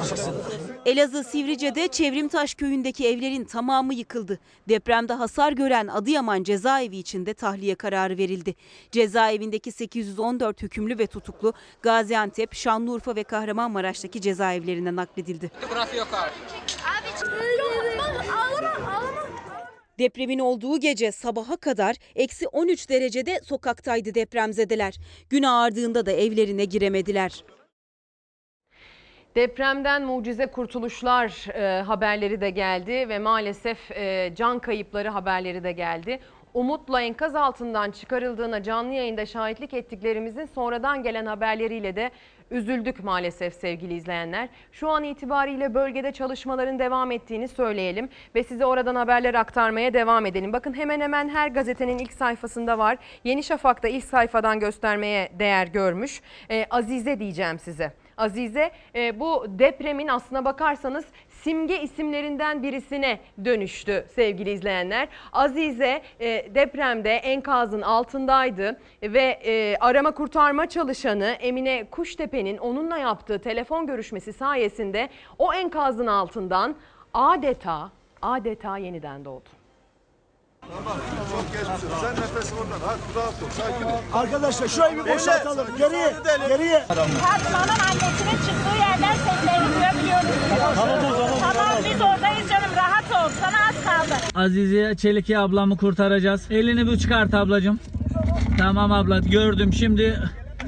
Elazığ Sivrice'de Çevrimtaş köyündeki evlerin tamamı yıkıldı. Depremde hasar gören Adıyaman cezaevi içinde tahliye kararı verildi. Cezaevindeki 814 hükümlü ve tutuklu Gaziantep, Şanlıurfa ve Kahramanmaraş'taki cezaevlerine nakledildi. Burası yok abi. Depremin olduğu gece sabaha kadar eksi 13 derecede sokaktaydı depremzedeler. Gün ağardığında da evlerine giremediler. Depremden mucize kurtuluşlar e, haberleri de geldi ve maalesef e, can kayıpları haberleri de geldi. Umut'la enkaz altından çıkarıldığına canlı yayında şahitlik ettiklerimizin sonradan gelen haberleriyle de üzüldük maalesef sevgili izleyenler. Şu an itibariyle bölgede çalışmaların devam ettiğini söyleyelim ve size oradan haberler aktarmaya devam edelim. Bakın hemen hemen her gazetenin ilk sayfasında var. Yeni Şafak'ta ilk sayfadan göstermeye değer görmüş. E, Azize diyeceğim size. Azize e, bu depremin aslına bakarsanız simge isimlerinden birisine dönüştü sevgili izleyenler. Azize e, depremde enkazın altındaydı ve e, arama kurtarma çalışanı Emine Kuştepe'nin onunla yaptığı telefon görüşmesi sayesinde o enkazın altından adeta adeta yeniden doğdu. Çok geçmişsin. Sen nefesi oradan. Hadi rahat ol. Sakin ol. Arkadaşlar şurayı bir boşaltalım. Geriye. Geriye. Fatma'nın annesinin çıktığı yerden seslerini duyabiliyoruz. Tamam o zaman. Tamam biz oradayız canım rahat ol. Sana az kaldı. Azize Çeliki ablamı kurtaracağız. Elini bir çıkart ablacığım. Tamam abla gördüm şimdi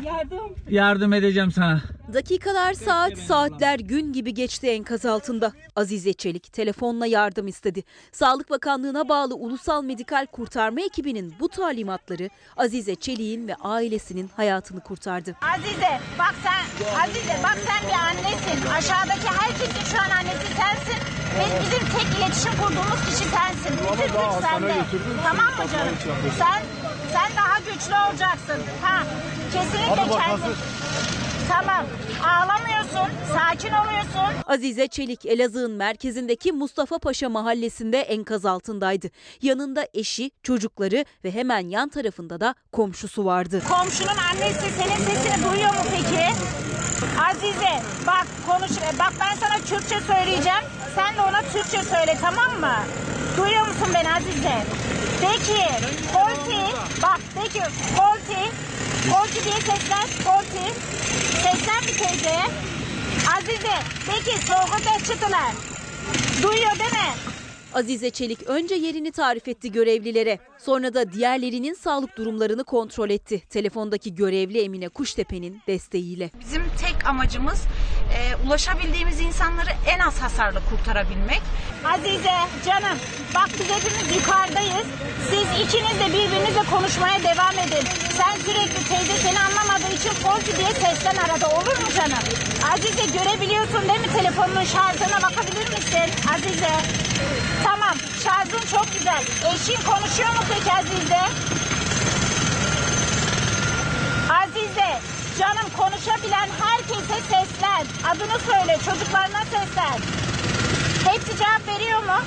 Yardım. yardım edeceğim sana. Dakikalar saat, saatler gün gibi geçti enkaz altında. Azize Çelik telefonla yardım istedi. Sağlık Bakanlığı'na bağlı Ulusal Medikal Kurtarma ekibinin bu talimatları Azize Çelik'in ve ailesinin hayatını kurtardı. Azize bak sen Azize bak sen bir annesin. Aşağıdaki herkesin şu an annesi sensin. Ve bizim tek iletişim kurduğumuz kişi sensin. Bütün güç sende. Tamam mı canım? Sen sen daha güçlü olacaksın. Ha kesinlikle kendin. Tamam. Ağlamıyorsun. Sakin oluyorsun. Azize Çelik Elazığ'ın merkezindeki Mustafa Paşa mahallesinde enkaz altındaydı. Yanında eşi, çocukları ve hemen yan tarafında da komşusu vardı. Komşunun annesi senin sesini duyuyor mu peki? Azize bak konuş bak ben sana Türkçe söyleyeceğim. Sen de ona Türkçe söyle tamam mı? Duyuyor musun beni Azize? De ki Kolti bak de ki Kolti Kolti diye seslen Kolti Seslen bir teyzeye. Azize de ki soğukta çıtılar. Duyuyor değil mi? Azize Çelik önce yerini tarif etti görevlilere. Sonra da diğerlerinin sağlık durumlarını kontrol etti. Telefondaki görevli Emine Kuştepe'nin desteğiyle. Bizim tek amacımız e, ulaşabildiğimiz insanları en az hasarla kurtarabilmek. Azize canım bak biz hepimiz yukarıdayız. Siz ikiniz de birbirinizle konuşmaya devam edin. Sen sürekli teyze seni anlamadığı için Fonsi diye seslen arada olur mu canım? Azize görebiliyorsun değil mi telefonun şarjına bakabilir misin? Azize. Tamam şarjın çok güzel. Eşin konuşuyor mu peki Azize? Azize canım konuşabilen herkese seslen. Adını söyle çocuklarına seslen. Hepsi cevap veriyor mu?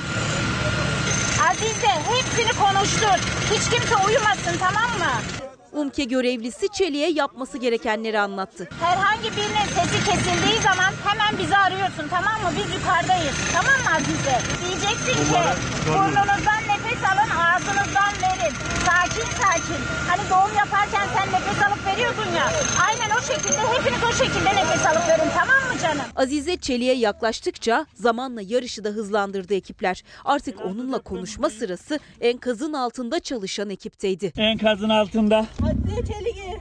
Azize hepsini konuştur. Hiç kimse uyumasın tamam mı? UMKE görevlisi Çelik'e yapması gerekenleri anlattı. Herhangi birinin sesi kesildiği zaman hemen bizi arıyorsun tamam mı? Biz yukarıdayız. Tamam mı Azize? Diyeceksin ki burnunuzdan nefes alın ağzınızdan verin. Sakin sakin. Hani doğum yaparken sen nefes alıp veriyordun ya. Aynen o şekilde hepiniz o şekilde nefes alıp canım? Azize Çelik'e yaklaştıkça zamanla yarışı da hızlandırdı ekipler. Artık onunla konuşma sırası enkazın altında çalışan ekipteydi. Enkazın altında. Azize Çelik'i.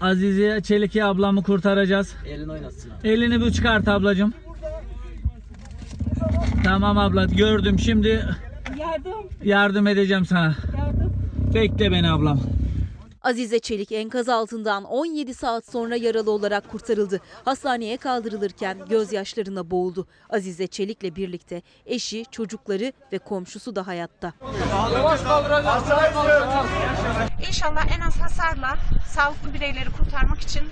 Azize Çeliki ablamı kurtaracağız. Elini oynatsın. Elini bir çıkart ablacığım. Tamam abla gördüm şimdi Yardım. yardım edeceğim sana. Yardım. Bekle beni ablam. Azize Çelik enkaz altından 17 saat sonra yaralı olarak kurtarıldı. Hastaneye kaldırılırken gözyaşlarına boğuldu. Azize Çelik'le birlikte eşi, çocukları ve komşusu da hayatta. İnşallah en az hasarla sağlıklı bireyleri kurtarmak için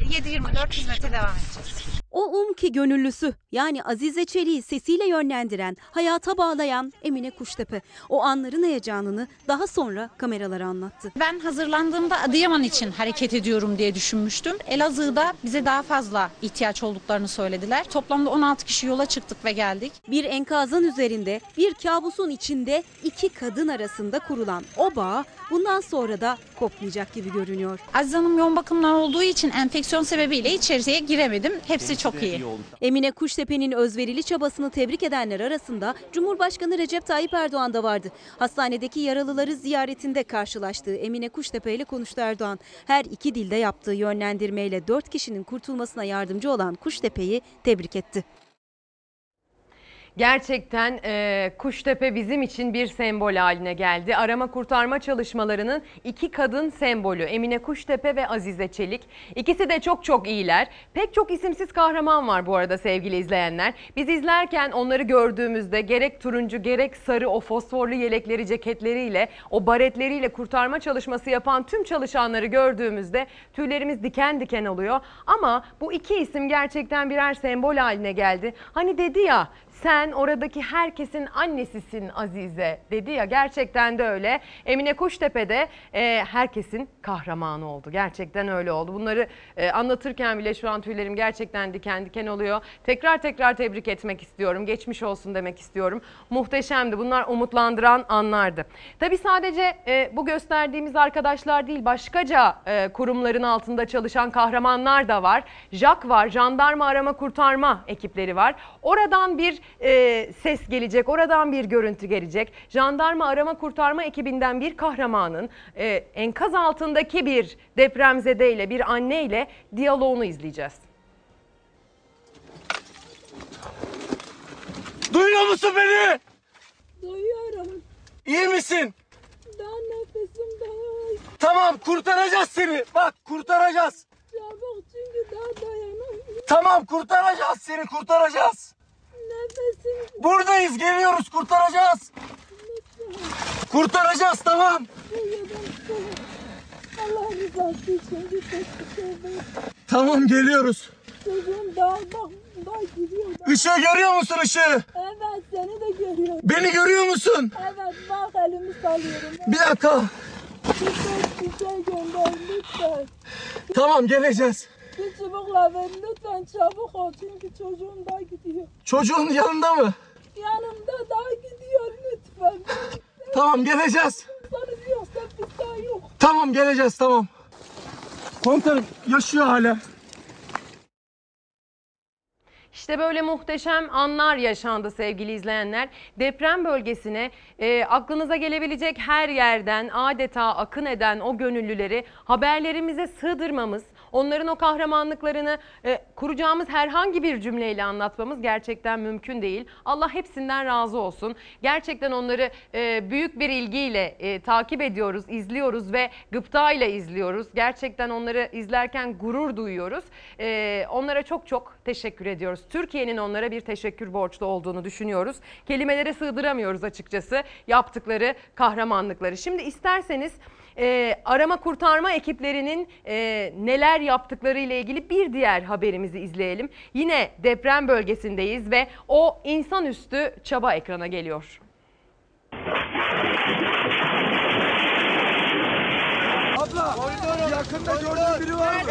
7-24 hizmete devam edeceğiz. O umki gönüllüsü yani Azize Çelik'i sesiyle yönlendiren, hayata bağlayan Emine Kuştepe. O anların heyecanını daha sonra kameralara anlattı. Ben hazırlandığımda Adıyaman için hareket ediyorum diye düşünmüştüm. Elazığ'da bize daha fazla ihtiyaç olduklarını söylediler. Toplamda 16 kişi yola çıktık ve geldik. Bir enkazın üzerinde, bir kabusun içinde iki kadın arasında kurulan o bağ bundan sonra da kopmayacak gibi görünüyor. Aziz Hanım yoğun bakımlar olduğu için enfeksiyon sebebiyle içeriye giremedim. Hepsi çok iyi. Emine Kuştepe'nin özverili çabasını tebrik edenler arasında Cumhurbaşkanı Recep Tayyip Erdoğan da vardı. Hastanedeki yaralıları ziyaretinde karşılaştığı Emine Kuştepe ile konuştu Erdoğan. Her iki dilde yaptığı yönlendirmeyle dört kişinin kurtulmasına yardımcı olan Kuştepe'yi tebrik etti. Gerçekten e, Kuştepe bizim için bir sembol haline geldi. Arama kurtarma çalışmalarının iki kadın sembolü Emine Kuştepe ve Azize Çelik. İkisi de çok çok iyiler. Pek çok isimsiz kahraman var bu arada sevgili izleyenler. Biz izlerken onları gördüğümüzde gerek turuncu gerek sarı o fosforlu yelekleri ceketleriyle o baretleriyle kurtarma çalışması yapan tüm çalışanları gördüğümüzde tüylerimiz diken diken oluyor. Ama bu iki isim gerçekten birer sembol haline geldi. Hani dedi ya sen oradaki herkesin annesisin Azize dedi ya gerçekten de öyle. Emine Kuştepe'de e, herkesin kahramanı oldu. Gerçekten öyle oldu. Bunları e, anlatırken bile şu an tüylerim gerçekten diken diken oluyor. Tekrar tekrar tebrik etmek istiyorum. Geçmiş olsun demek istiyorum. Muhteşemdi. Bunlar umutlandıran anlardı. Tabii sadece e, bu gösterdiğimiz arkadaşlar değil başkaca e, kurumların altında çalışan kahramanlar da var. JAK var. Jandarma Arama Kurtarma ekipleri var. Oradan bir e, ses gelecek, oradan bir görüntü gelecek. Jandarma arama kurtarma ekibinden bir kahramanın e, enkaz altındaki bir depremzedeyle, bir anneyle diyaloğunu izleyeceğiz. Duyuyor musun beni? Duyuyorum. İyi misin? Daha nefesim daha Tamam kurtaracağız seni. Bak kurtaracağız. çabuk çünkü daha dayanamıyorum. Tamam kurtaracağız seni kurtaracağız. Nefesim Buradayız geliyoruz kurtaracağız. Kurtaracağız tamam. Allah rızası için ederim. Tamam geliyoruz. Çocuğum bak gidiyor. Işığı görüyor musun ışığı? Evet seni de görüyorum. Beni görüyor musun? Evet bak elimi sallıyorum. Bir dakika. Bir şey gönder lütfen. Tamam geleceğiz. Bir çubukla ver lütfen çabuk ol çünkü çocuğum daha gidiyor. Çocuğun yanında mı? Yanımda daha gidiyor lütfen. Tamam geleceğiz. Sanırım yoksa bir daha yok. Tamam geleceğiz tamam. Komutanım yaşıyor hala. İşte böyle muhteşem anlar yaşandı sevgili izleyenler. Deprem bölgesine e, aklınıza gelebilecek her yerden adeta akın eden o gönüllüleri haberlerimize sığdırmamız, onların o kahramanlıklarını e, kuracağımız herhangi bir cümleyle anlatmamız gerçekten mümkün değil. Allah hepsinden razı olsun. Gerçekten onları e, büyük bir ilgiyle e, takip ediyoruz, izliyoruz ve gıptayla izliyoruz. Gerçekten onları izlerken gurur duyuyoruz. E, onlara çok çok teşekkür ediyoruz. Türkiye'nin onlara bir teşekkür borçlu olduğunu düşünüyoruz. Kelimelere sığdıramıyoruz açıkçası yaptıkları kahramanlıkları. Şimdi isterseniz e, arama kurtarma ekiplerinin e, neler yaptıkları ile ilgili bir diğer haberimizi izleyelim. Yine deprem bölgesindeyiz ve o insanüstü çaba ekrana geliyor. Abla yakında gördüğün biri var mı?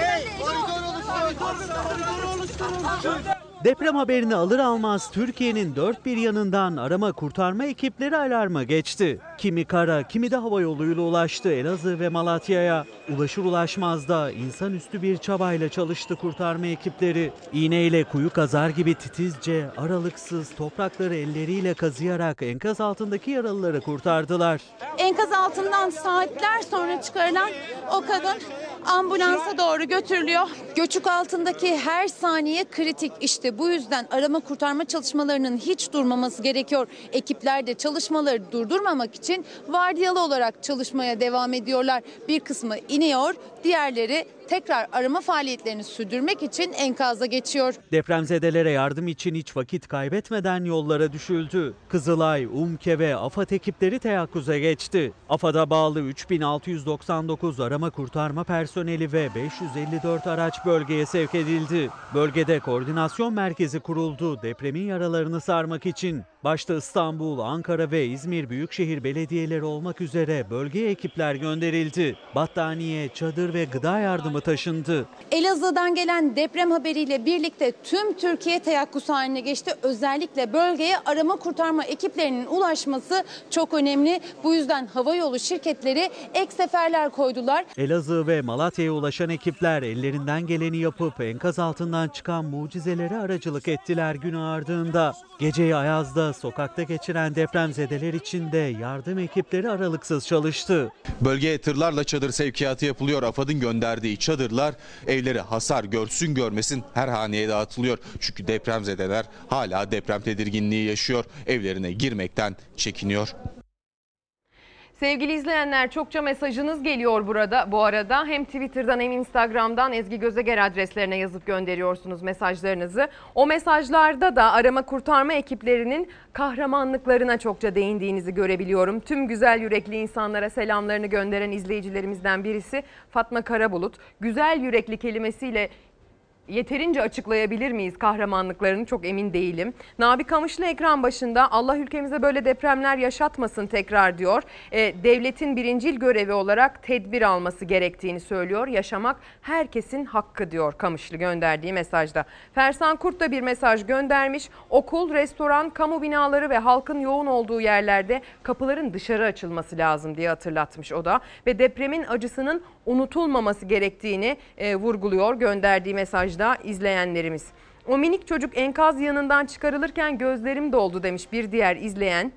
Koridor oluşturun. Deprem haberini alır almaz Türkiye'nin dört bir yanından arama kurtarma ekipleri alarma geçti. Kimi kara, kimi de hava yoluyla ulaştı Elazığ ve Malatya'ya. Ulaşır ulaşmaz da insanüstü bir çabayla çalıştı kurtarma ekipleri. İğneyle kuyu kazar gibi titizce, aralıksız toprakları elleriyle kazıyarak enkaz altındaki yaralıları kurtardılar. Enkaz altından saatler sonra çıkarılan o kadın ambulansa doğru götürülüyor. Göçük altındaki her saniye kritik. İşte bu yüzden arama kurtarma çalışmalarının hiç durmaması gerekiyor. Ekipler de çalışmaları durdurmamak için vardiyalı olarak çalışmaya devam ediyorlar. Bir kısmı iniyor, diğerleri tekrar arama faaliyetlerini sürdürmek için enkaza geçiyor. Depremzedelere yardım için hiç vakit kaybetmeden yollara düşüldü. Kızılay, UMKE ve AFAD ekipleri teyakkuza geçti. AFAD'a bağlı 3699 arama kurtarma personeli ve 554 araç bölgeye sevk edildi. Bölgede koordinasyon merkezi kuruldu depremin yaralarını sarmak için. Başta İstanbul, Ankara ve İzmir Büyükşehir Belediyeleri olmak üzere bölgeye ekipler gönderildi. Battaniye, çadır ve gıda yardımı taşındı. Elazığ'dan gelen deprem haberiyle birlikte tüm Türkiye teyakkuz haline geçti. Özellikle bölgeye arama kurtarma ekiplerinin ulaşması çok önemli. Bu yüzden havayolu şirketleri ek seferler koydular. Elazığ ve Malatya'ya ulaşan ekipler ellerinden geleni yapıp enkaz altından çıkan mucizelere aracılık ettiler gün ardında. Geceyi Ayaz'da sokakta geçiren depremzedeler için de yardım ekipleri aralıksız çalıştı. Bölgeye tırlarla çadır sevkiyatı yapılıyor. AFAD'ın gönderdiği çadırlar evleri hasar görsün görmesin her haneye dağıtılıyor. Çünkü depremzedeler hala deprem tedirginliği yaşıyor. Evlerine girmekten çekiniyor. Sevgili izleyenler çokça mesajınız geliyor burada bu arada. Hem Twitter'dan hem Instagram'dan Ezgi Gözeger adreslerine yazıp gönderiyorsunuz mesajlarınızı. O mesajlarda da arama kurtarma ekiplerinin kahramanlıklarına çokça değindiğinizi görebiliyorum. Tüm güzel yürekli insanlara selamlarını gönderen izleyicilerimizden birisi Fatma Karabulut. Güzel yürekli kelimesiyle yeterince açıklayabilir miyiz kahramanlıklarını çok emin değilim. Nabi Kamışlı ekran başında Allah ülkemize böyle depremler yaşatmasın tekrar diyor. E, devletin birincil görevi olarak tedbir alması gerektiğini söylüyor. Yaşamak herkesin hakkı diyor Kamışlı gönderdiği mesajda. Fersan Kurt da bir mesaj göndermiş. Okul, restoran, kamu binaları ve halkın yoğun olduğu yerlerde kapıların dışarı açılması lazım diye hatırlatmış o da. Ve depremin acısının unutulmaması gerektiğini e, vurguluyor gönderdiği mesajda izleyenlerimiz. O minik çocuk enkaz yanından çıkarılırken gözlerim doldu demiş bir diğer izleyen.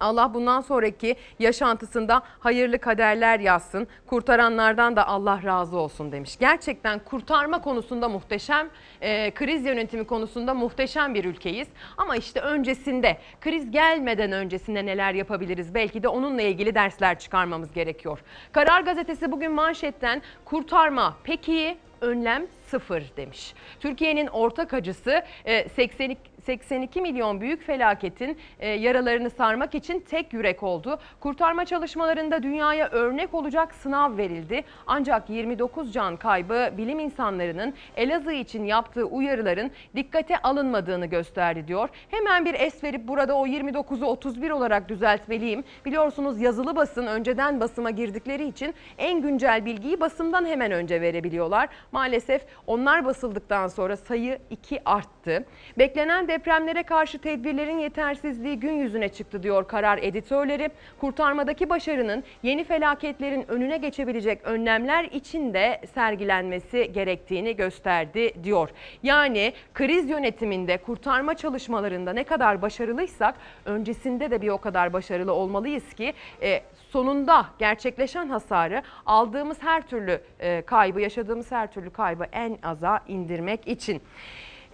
Allah bundan sonraki yaşantısında hayırlı kaderler yazsın. Kurtaranlardan da Allah razı olsun demiş. Gerçekten kurtarma konusunda muhteşem, e, kriz yönetimi konusunda muhteşem bir ülkeyiz. Ama işte öncesinde, kriz gelmeden öncesinde neler yapabiliriz? Belki de onunla ilgili dersler çıkarmamız gerekiyor. Karar Gazetesi bugün manşetten kurtarma peki önlem sıfır demiş. Türkiye'nin ortak acısı e, 82 82 milyon büyük felaketin e, yaralarını sarmak için tek yürek oldu. Kurtarma çalışmalarında dünyaya örnek olacak sınav verildi. Ancak 29 can kaybı bilim insanlarının Elazığ için yaptığı uyarıların dikkate alınmadığını gösterdi diyor. Hemen bir es verip burada o 29'u 31 olarak düzeltmeliyim. Biliyorsunuz yazılı basın önceden basıma girdikleri için en güncel bilgiyi basımdan hemen önce verebiliyorlar. Maalesef onlar basıldıktan sonra sayı 2 arttı. Beklenen depremlere karşı tedbirlerin yetersizliği gün yüzüne çıktı diyor karar editörleri. Kurtarmadaki başarının yeni felaketlerin önüne geçebilecek önlemler için de sergilenmesi gerektiğini gösterdi diyor. Yani kriz yönetiminde, kurtarma çalışmalarında ne kadar başarılıysak öncesinde de bir o kadar başarılı olmalıyız ki e, sonunda gerçekleşen hasarı aldığımız her türlü e, kaybı, yaşadığımız her türlü kaybı en aza indirmek için.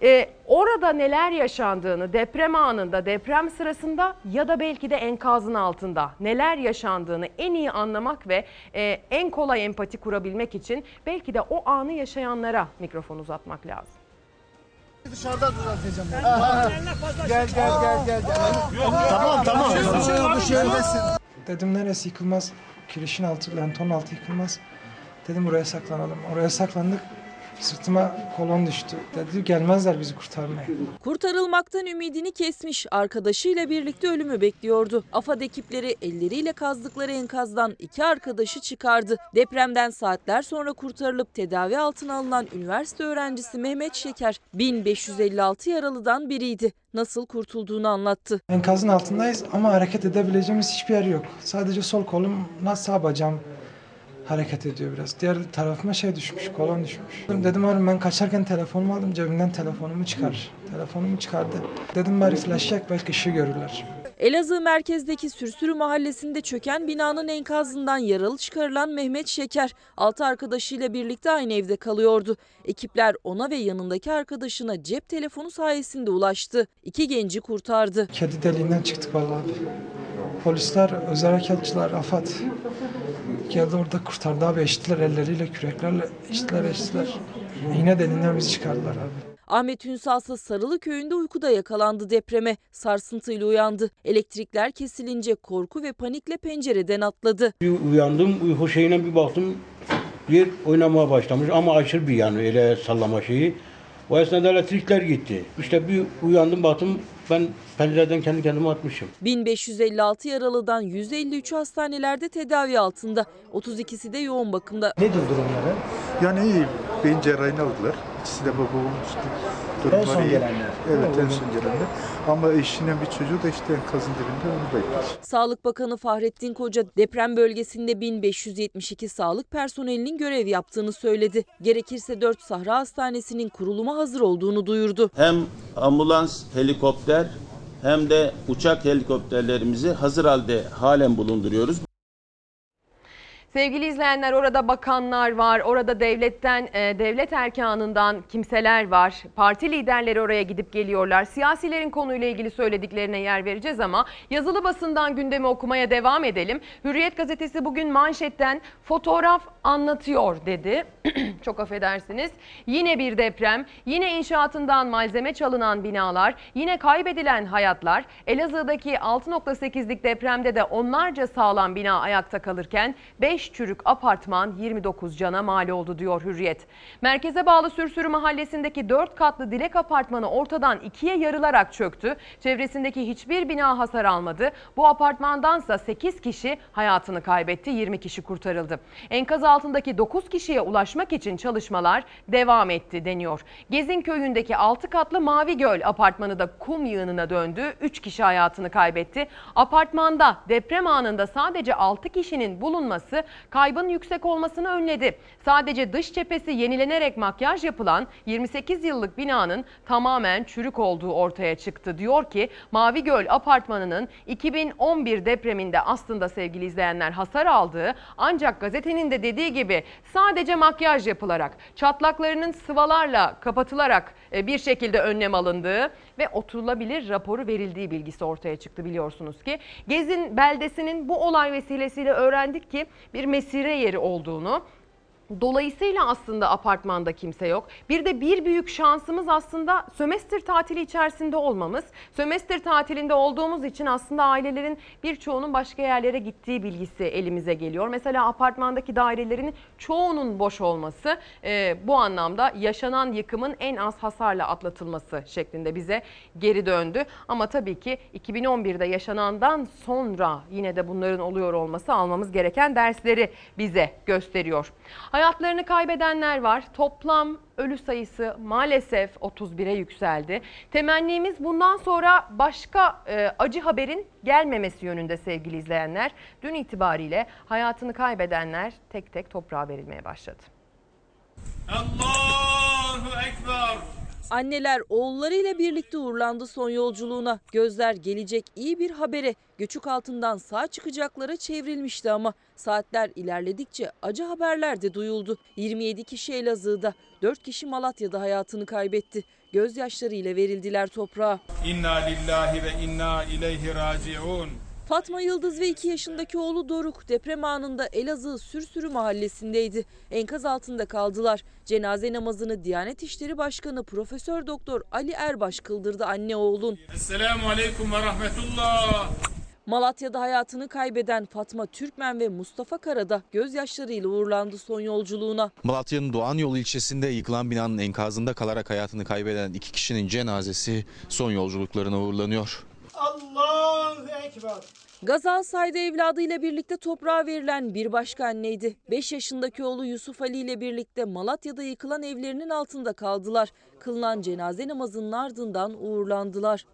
Ee, orada neler yaşandığını deprem anında, deprem sırasında ya da belki de enkazın altında neler yaşandığını en iyi anlamak ve e, en kolay empati kurabilmek için belki de o anı yaşayanlara mikrofon uzatmak lazım. Dışarıda düzelteceğim. Gel gel gel gel. Tamam tamam. Bu şehirdesin. Dedim neresi yıkılmaz? Kirişin altı, lenton altı yıkılmaz. Dedim buraya saklanalım. Oraya saklandık. Sırtıma kolon düştü. Dedi gelmezler bizi kurtarmaya. Kurtarılmaktan ümidini kesmiş, arkadaşıyla birlikte ölümü bekliyordu. AFAD ekipleri elleriyle kazdıkları enkazdan iki arkadaşı çıkardı. Depremden saatler sonra kurtarılıp tedavi altına alınan üniversite öğrencisi Mehmet Şeker 1556 yaralıdan biriydi. Nasıl kurtulduğunu anlattı. Enkazın altındayız ama hareket edebileceğimiz hiçbir yer yok. Sadece sol kolumla sağ bacağım hareket ediyor biraz. Diğer tarafıma şey düşmüş, kolon düşmüş. Dedim abi ben kaçarken telefonumu aldım, cebimden telefonumu çıkar. Telefonumu çıkardı. Dedim bari flash yak belki ışığı görürler. Elazığ merkezdeki Sürsürü mahallesinde çöken binanın enkazından yaralı çıkarılan Mehmet Şeker 6 arkadaşıyla birlikte aynı evde kalıyordu. Ekipler ona ve yanındaki arkadaşına cep telefonu sayesinde ulaştı. İki genci kurtardı. Kedi deliğinden çıktık vallahi. Polisler, özel harekatçılar, AFAD Geldi orada kurtardı abi eşittiler elleriyle küreklerle eşittiler eşittiler. İğne deliğinden bizi çıkardılar abi. Ahmet Ünsal ise Sarılı köyünde uykuda yakalandı depreme. Sarsıntıyla uyandı. Elektrikler kesilince korku ve panikle pencereden atladı. Bir uyandım, uyku şeyine bir baktım. Yer oynamaya başlamış ama aşırı bir yani öyle sallama şeyi. O esnada elektrikler gitti. İşte bir uyandım baktım ben pencereden kendi kendime atmışım. 1556 yaralıdan 153 hastanelerde tedavi altında. 32'si de yoğun bakımda. Nedir durumları? Yani iyi. Beyin cerrahine aldılar. İkisi de baba olmuştu. En son iyi. gelenler. Evet en son gelenler. Ama eşinin bir çocuğu da işte enkazın dibinde onu bekliyoruz. Sağlık Bakanı Fahrettin Koca deprem bölgesinde 1572 sağlık personelinin görev yaptığını söyledi. Gerekirse 4 Sahra Hastanesi'nin kuruluma hazır olduğunu duyurdu. Hem ambulans, helikopter hem de uçak helikopterlerimizi hazır halde halen bulunduruyoruz. Sevgili izleyenler orada bakanlar var, orada devletten, e, devlet erkanından kimseler var. Parti liderleri oraya gidip geliyorlar. Siyasilerin konuyla ilgili söylediklerine yer vereceğiz ama yazılı basından gündemi okumaya devam edelim. Hürriyet gazetesi bugün manşetten fotoğraf anlatıyor dedi. [clears throat] Çok affedersiniz. Yine bir deprem, yine inşaatından malzeme çalınan binalar, yine kaybedilen hayatlar. Elazığ'daki 6.8'lik depremde de onlarca sağlam bina ayakta kalırken 5 çürük apartman 29 cana mal oldu diyor Hürriyet. Merkeze bağlı Sürsürü mahallesindeki 4 katlı Dilek apartmanı ortadan ikiye yarılarak çöktü. Çevresindeki hiçbir bina hasar almadı. Bu apartmandansa 8 kişi hayatını kaybetti, 20 kişi kurtarıldı. Enkaz altındaki 9 kişiye ulaşmak için çalışmalar devam etti deniyor. Gezin köyündeki 6 katlı Mavi Göl apartmanı da kum yığınına döndü. 3 kişi hayatını kaybetti. Apartmanda deprem anında sadece 6 kişinin bulunması kaybın yüksek olmasını önledi. Sadece dış cephesi yenilenerek makyaj yapılan 28 yıllık binanın tamamen çürük olduğu ortaya çıktı. Diyor ki Mavi Göl apartmanının 2011 depreminde aslında sevgili izleyenler hasar aldığı ancak gazetenin de dediği gibi sadece makyaj yapılarak çatlaklarının sıvalarla kapatılarak e, bir şekilde önlem alındığı ve oturulabilir raporu verildiği bilgisi ortaya çıktı biliyorsunuz ki. Gezin beldesinin bu olay vesilesiyle öğrendik ki bir mesire yeri olduğunu Dolayısıyla aslında apartmanda kimse yok. Bir de bir büyük şansımız aslında sömestr tatili içerisinde olmamız. Sömestr tatilinde olduğumuz için aslında ailelerin birçoğunun başka yerlere gittiği bilgisi elimize geliyor. Mesela apartmandaki dairelerin çoğunun boş olması e, bu anlamda yaşanan yıkımın en az hasarla atlatılması şeklinde bize geri döndü. Ama tabii ki 2011'de yaşanandan sonra yine de bunların oluyor olması almamız gereken dersleri bize gösteriyor. Hayatlarını kaybedenler var. Toplam ölü sayısı maalesef 31'e yükseldi. Temennimiz bundan sonra başka e, acı haberin gelmemesi yönünde sevgili izleyenler. Dün itibariyle hayatını kaybedenler tek tek toprağa verilmeye başladı. Allahu Ekber. Anneler oğullarıyla birlikte uğurlandı son yolculuğuna. Gözler gelecek iyi bir habere göçük altından sağ çıkacaklara çevrilmişti ama saatler ilerledikçe acı haberler de duyuldu. 27 kişi Elazığ'da, 4 kişi Malatya'da hayatını kaybetti. Gözyaşlarıyla verildiler toprağa. İnna lillahi ve inna ileyhi raciun. Fatma Yıldız ve 2 yaşındaki oğlu Doruk deprem anında Elazığ Sürsürü mahallesindeydi. Enkaz altında kaldılar. Cenaze namazını Diyanet İşleri Başkanı Profesör Doktor Ali Erbaş kıldırdı anne oğlun. Esselamu aleyküm ve rahmetullah. Malatya'da hayatını kaybeden Fatma Türkmen ve Mustafa Karada gözyaşlarıyla uğurlandı son yolculuğuna. Malatya'nın Doğan Yolu ilçesinde yıkılan binanın enkazında kalarak hayatını kaybeden iki kişinin cenazesi son yolculuklarına uğurlanıyor. Allahu Ekber. Gazalsay'da evladıyla birlikte toprağa verilen bir başka anneydi. 5 yaşındaki oğlu Yusuf Ali ile birlikte Malatya'da yıkılan evlerinin altında kaldılar. Kılınan cenaze namazının ardından uğurlandılar.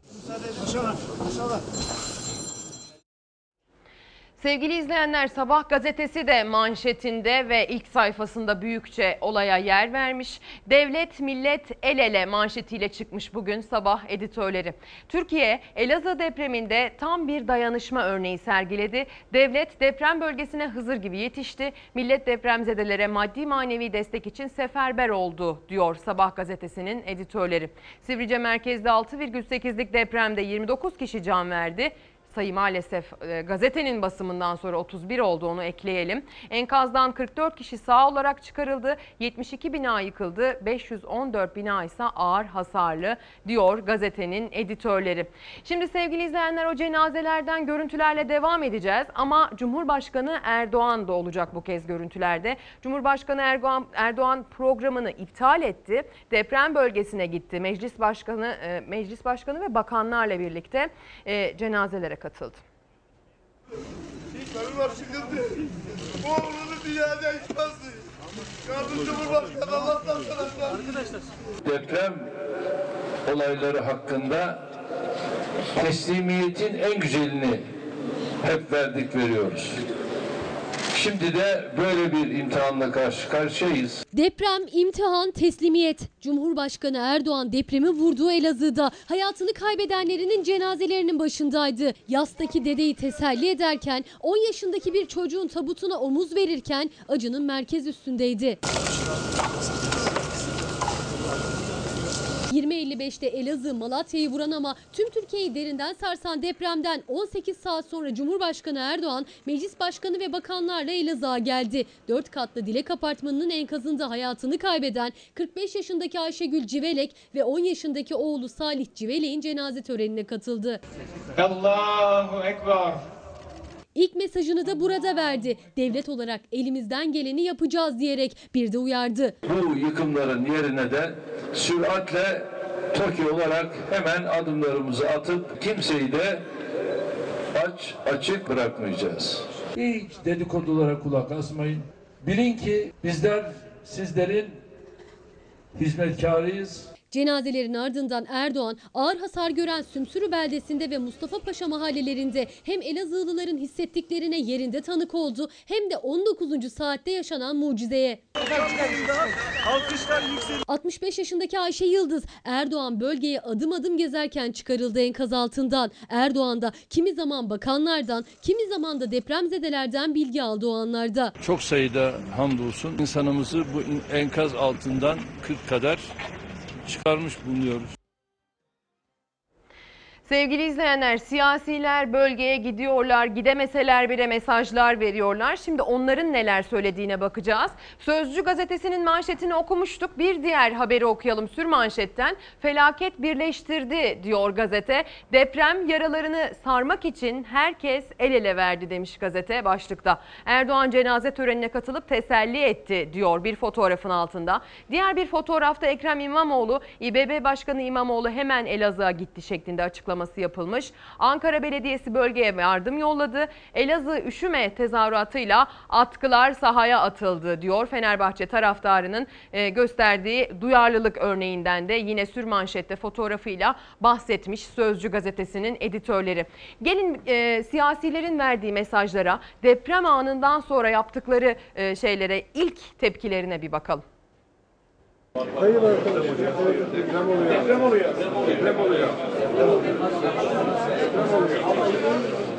Sevgili izleyenler Sabah gazetesi de manşetinde ve ilk sayfasında büyükçe olaya yer vermiş. Devlet millet el ele manşetiyle çıkmış bugün sabah editörleri. Türkiye Elazığ depreminde tam bir dayanışma örneği sergiledi. Devlet deprem bölgesine Hızır gibi yetişti. Millet depremzedelere maddi manevi destek için seferber oldu diyor Sabah gazetesinin editörleri. Sivrice merkezde 6,8'lik depremde 29 kişi can verdi. Sayı maalesef e, gazetenin basımından sonra 31 oldu onu ekleyelim. Enkazdan 44 kişi sağ olarak çıkarıldı. 72 bina yıkıldı. 514 bina ise ağır hasarlı diyor gazetenin editörleri. Şimdi sevgili izleyenler o cenazelerden görüntülerle devam edeceğiz ama Cumhurbaşkanı Erdoğan da olacak bu kez görüntülerde. Cumhurbaşkanı Erdoğan, Erdoğan programını iptal etti. Deprem bölgesine gitti. Meclis Başkanı, e, Meclis Başkanı ve bakanlarla birlikte e, cenazelere katıldı. Benim var sıkıntı. Oğlunu dünyada yıkması. Kardeşim Cumhurbaşkanı Allah'tan sana. Arkadaşlar. Deprem olayları hakkında teslimiyetin en güzelini hep verdik veriyoruz. Şimdi de böyle bir imtihanla karşı karşıyayız. Deprem, imtihan, teslimiyet. Cumhurbaşkanı Erdoğan depremi vurduğu Elazığ'da hayatını kaybedenlerinin cenazelerinin başındaydı. Yastaki dedeyi teselli ederken 10 yaşındaki bir çocuğun tabutuna omuz verirken acının merkez üstündeydi. 20.55'te Elazığ Malatya'yı vuran ama tüm Türkiye'yi derinden sarsan depremden 18 saat sonra Cumhurbaşkanı Erdoğan meclis başkanı ve bakanlarla Elazığ'a geldi. 4 katlı Dilek Apartmanı'nın enkazında hayatını kaybeden 45 yaşındaki Ayşegül Civelek ve 10 yaşındaki oğlu Salih Civelek'in cenaze törenine katıldı. Allahu Ekber. İlk mesajını da burada verdi. Devlet olarak elimizden geleni yapacağız diyerek bir de uyardı. Bu yıkımların yerine de süratle TOKİ olarak hemen adımlarımızı atıp kimseyi de aç açık bırakmayacağız. Hiç dedikodulara kulak asmayın. Bilin ki bizler sizlerin hizmetkarıyız. Cenazelerin ardından Erdoğan ağır hasar gören Sümsürü beldesinde ve Mustafa Paşa mahallelerinde hem Elazığlıların hissettiklerine yerinde tanık oldu hem de 19. saatte yaşanan mucizeye. Alkışlar yükseliyor. 65 yaşındaki Ayşe Yıldız Erdoğan bölgeye adım adım gezerken çıkarıldı enkaz altından. Erdoğan da kimi zaman bakanlardan kimi zaman da depremzedelerden bilgi aldı o anlarda. Çok sayıda hamdolsun insanımızı bu enkaz altından 40 kadar çıkarmış bulunuyoruz. Sevgili izleyenler, siyasiler bölgeye gidiyorlar, gidemeseler bile mesajlar veriyorlar. Şimdi onların neler söylediğine bakacağız. Sözcü gazetesinin manşetini okumuştuk. Bir diğer haberi okuyalım sür manşetten. Felaket birleştirdi diyor gazete. Deprem yaralarını sarmak için herkes el ele verdi demiş gazete başlıkta. Erdoğan cenaze törenine katılıp teselli etti diyor bir fotoğrafın altında. Diğer bir fotoğrafta Ekrem İmamoğlu, İBB Başkanı İmamoğlu hemen Elazığ'a gitti şeklinde açıklaması yapılmış. Ankara Belediyesi bölgeye yardım yolladı. Elazığ üşüme tezahüratıyla atkılar sahaya atıldı diyor. Fenerbahçe taraftarının e, gösterdiği duyarlılık örneğinden de yine sürmanşette fotoğrafıyla bahsetmiş Sözcü gazetesinin editörleri. Gelin e, siyasilerin verdiği mesajlara, deprem anından sonra yaptıkları e, şeylere ilk tepkilerine bir bakalım. Hayır arkadaşlar. Deprem oluyor. Deprem oluyor. Deprem oluyor.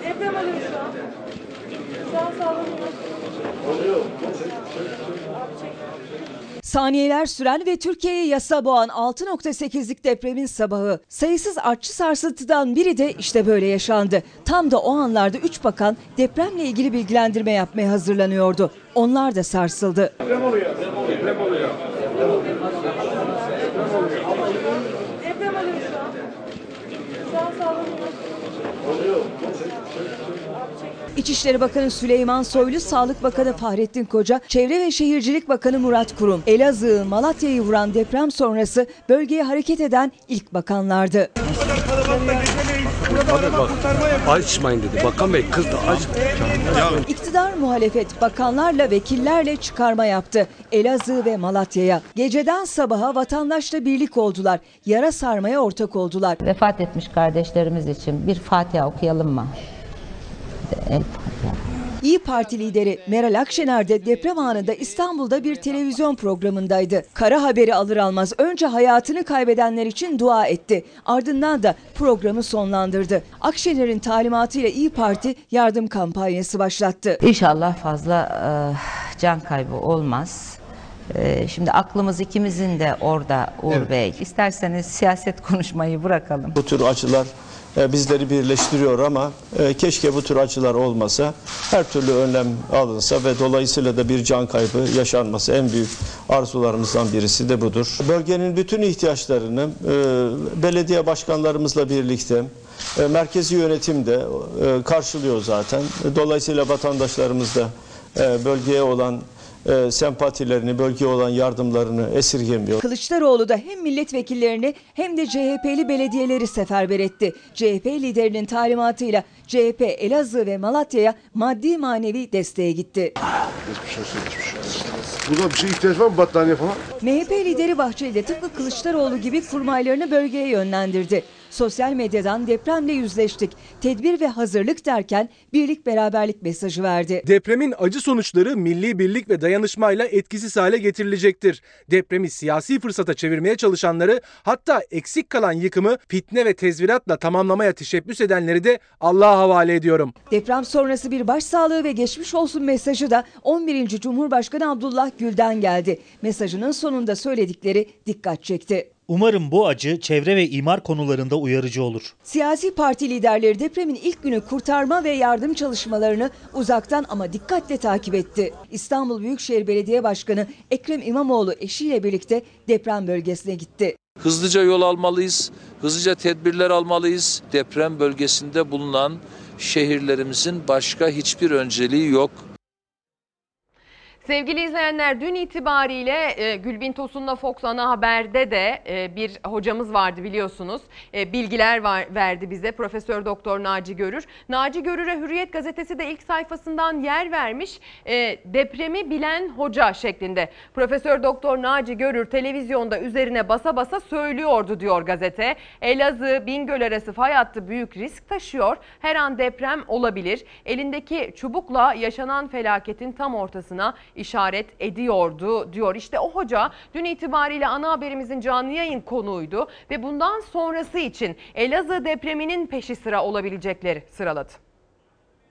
Deprem oluyor şu an. Şu an sallanıyor. Saniyeler süren ve Türkiye'ye yasa boğan 6.8'lik depremin sabahı. Sayısız artçı sarsıntıdan biri de işte böyle yaşandı. Tam da o anlarda 3 bakan depremle ilgili bilgilendirme yapmaya hazırlanıyordu. Onlar da sarsıldı. Deprem oluyor. Deprem oluyor. Deprem oluyor şu an. Şu an sallanıyor. İçişleri Bakanı Süleyman Soylu, Sağlık Bakanı Fahrettin Koca, Çevre ve Şehircilik Bakanı Murat Kurum, Elazığ, Malatya'yı vuran deprem sonrası bölgeye hareket eden ilk bakanlardı. Bak açmayın dedi. Bakan Bey kızdı aç. İktidar muhalefet bakanlarla vekillerle çıkarma yaptı. Elazığ ve Malatya'ya. Geceden sabaha vatandaşla birlik oldular. Yara sarmaya ortak oldular. Vefat etmiş kardeşlerimiz için bir Fatiha okuyalım mı? El İyi Parti lideri Meral Akşener de deprem anında İstanbul'da bir televizyon programındaydı. Kara haberi alır almaz önce hayatını kaybedenler için dua etti. Ardından da programı sonlandırdı. Akşener'in talimatıyla İyi Parti yardım kampanyası başlattı. İnşallah fazla e, can kaybı olmaz. E, şimdi aklımız ikimizin de orada Uğur Evet. Bey. İsterseniz siyaset konuşmayı bırakalım. Bu tür acılar e, bizleri birleştiriyor ama e, keşke bu tür acılar olmasa. Her türlü önlem alınsa ve dolayısıyla da bir can kaybı yaşanması en büyük arzularımızdan birisi de budur. Bölgenin bütün ihtiyaçlarını e, belediye başkanlarımızla birlikte e, merkezi yönetim de e, karşılıyor zaten. Dolayısıyla vatandaşlarımız da e, bölgeye olan e, sempatilerini, bölgeye olan yardımlarını esirgemiyor. Kılıçdaroğlu da hem milletvekillerini hem de CHP'li belediyeleri seferber etti. CHP liderinin talimatıyla CHP Elazığ ve Malatya'ya maddi manevi desteğe gitti. Geçmiş olsun, geçmiş olsun. Burada bir şey ihtiyaç var mı battaniye falan? MHP lideri Bahçeli de tıpkı Kılıçdaroğlu gibi kurmaylarını bölgeye yönlendirdi. Sosyal medyadan depremle yüzleştik, tedbir ve hazırlık derken birlik beraberlik mesajı verdi. Depremin acı sonuçları milli birlik ve dayanışmayla etkisiz hale getirilecektir. Depremi siyasi fırsata çevirmeye çalışanları hatta eksik kalan yıkımı fitne ve tezviratla tamamlamaya teşebbüs edenleri de Allah'a havale ediyorum. Deprem sonrası bir başsağlığı ve geçmiş olsun mesajı da 11. Cumhurbaşkanı Abdullah Gül'den geldi. Mesajının sonunda söyledikleri dikkat çekti. Umarım bu acı çevre ve imar konularında uyarıcı olur. Siyasi parti liderleri depremin ilk günü kurtarma ve yardım çalışmalarını uzaktan ama dikkatle takip etti. İstanbul Büyükşehir Belediye Başkanı Ekrem İmamoğlu eşiyle birlikte deprem bölgesine gitti. Hızlıca yol almalıyız, hızlıca tedbirler almalıyız. Deprem bölgesinde bulunan şehirlerimizin başka hiçbir önceliği yok. Sevgili izleyenler dün itibariyle e, Gülbin Tosun'la Fox Ana Haber'de de e, bir hocamız vardı biliyorsunuz. E, bilgiler var, verdi bize Profesör Doktor Naci Görür. Naci Görür'e Hürriyet gazetesi de ilk sayfasından yer vermiş. E, depremi bilen hoca şeklinde. Profesör Doktor Naci Görür televizyonda üzerine basa basa söylüyordu diyor gazete. Elazığ Bingöl arası fay hattı büyük risk taşıyor. Her an deprem olabilir. Elindeki çubukla yaşanan felaketin tam ortasına işaret ediyordu diyor. İşte o hoca dün itibariyle ana haberimizin canlı yayın konuğuydu ve bundan sonrası için Elazığ depreminin peşi sıra olabilecekleri sıraladı.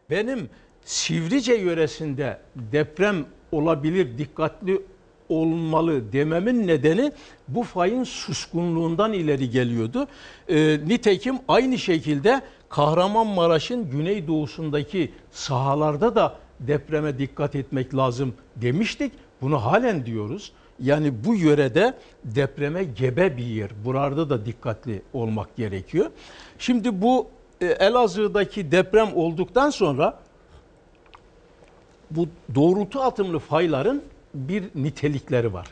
Benim Sivrice yöresinde deprem olabilir, dikkatli olunmalı dememin nedeni bu fayın suskunluğundan ileri geliyordu. Ee, nitekim aynı şekilde Kahramanmaraş'ın güneydoğusundaki sahalarda da depreme dikkat etmek lazım demiştik. Bunu halen diyoruz. Yani bu yörede depreme gebe bir yer. Burada da dikkatli olmak gerekiyor. Şimdi bu e, Elazığ'daki deprem olduktan sonra bu doğrultu atımlı fayların bir nitelikleri var.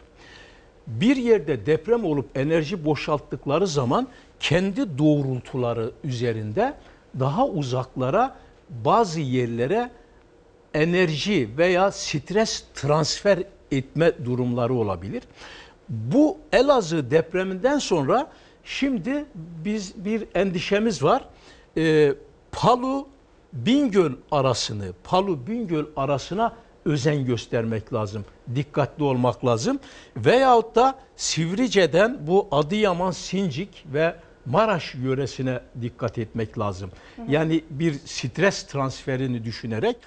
Bir yerde deprem olup enerji boşalttıkları zaman kendi doğrultuları üzerinde daha uzaklara bazı yerlere enerji veya stres transfer etme durumları olabilir. Bu Elazığ depreminden sonra şimdi biz bir endişemiz var. Ee, Palu Bingöl arasını, Palu Bingöl arasına özen göstermek lazım. Dikkatli olmak lazım. Veyahut da Sivrice'den bu Adıyaman, Sincik ve Maraş yöresine dikkat etmek lazım. Yani bir stres transferini düşünerek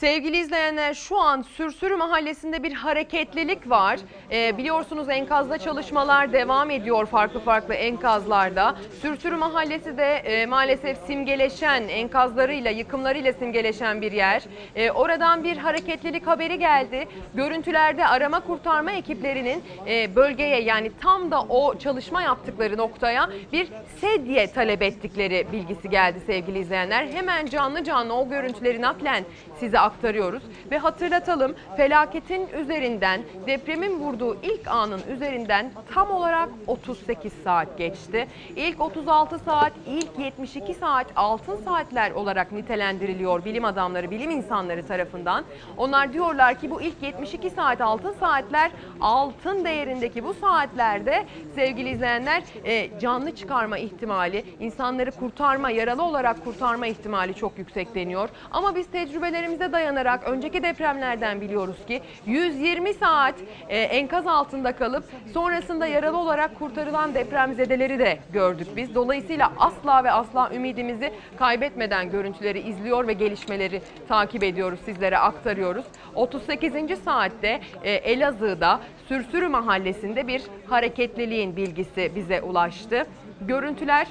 Sevgili izleyenler şu an Sürsürü Mahallesi'nde bir hareketlilik var. Ee, biliyorsunuz enkazda çalışmalar devam ediyor farklı farklı enkazlarda. Sürsürü Mahallesi de e, maalesef simgeleşen enkazlarıyla yıkımlarıyla simgeleşen bir yer. E, oradan bir hareketlilik haberi geldi. Görüntülerde arama kurtarma ekiplerinin e, bölgeye yani tam da o çalışma yaptıkları noktaya bir sedye talep ettikleri bilgisi geldi sevgili izleyenler. Hemen canlı canlı o görüntüleri naklen size aktarıyoruz ve hatırlatalım felaketin üzerinden depremin vurduğu ilk anın üzerinden tam olarak 38 saat geçti. İlk 36 saat, ilk 72 saat altın saatler olarak nitelendiriliyor bilim adamları, bilim insanları tarafından. Onlar diyorlar ki bu ilk 72 saat altın saatler altın değerindeki bu saatlerde sevgili izleyenler e, canlı çıkarma ihtimali, insanları kurtarma, yaralı olarak kurtarma ihtimali çok yüksek deniyor. Ama biz tecrübelerimize dayanarak önceki depremlerden biliyoruz ki 120 saat e, enkaz altında kalıp sonrasında yaralı olarak kurtarılan depremzedeleri de gördük biz. Dolayısıyla asla ve asla ümidimizi kaybetmeden görüntüleri izliyor ve gelişmeleri takip ediyoruz, sizlere aktarıyoruz. 38. saatte e, Elazığ'da Sürsürü mahallesinde bir hareketliliğin bilgisi bize ulaştı. Görüntüler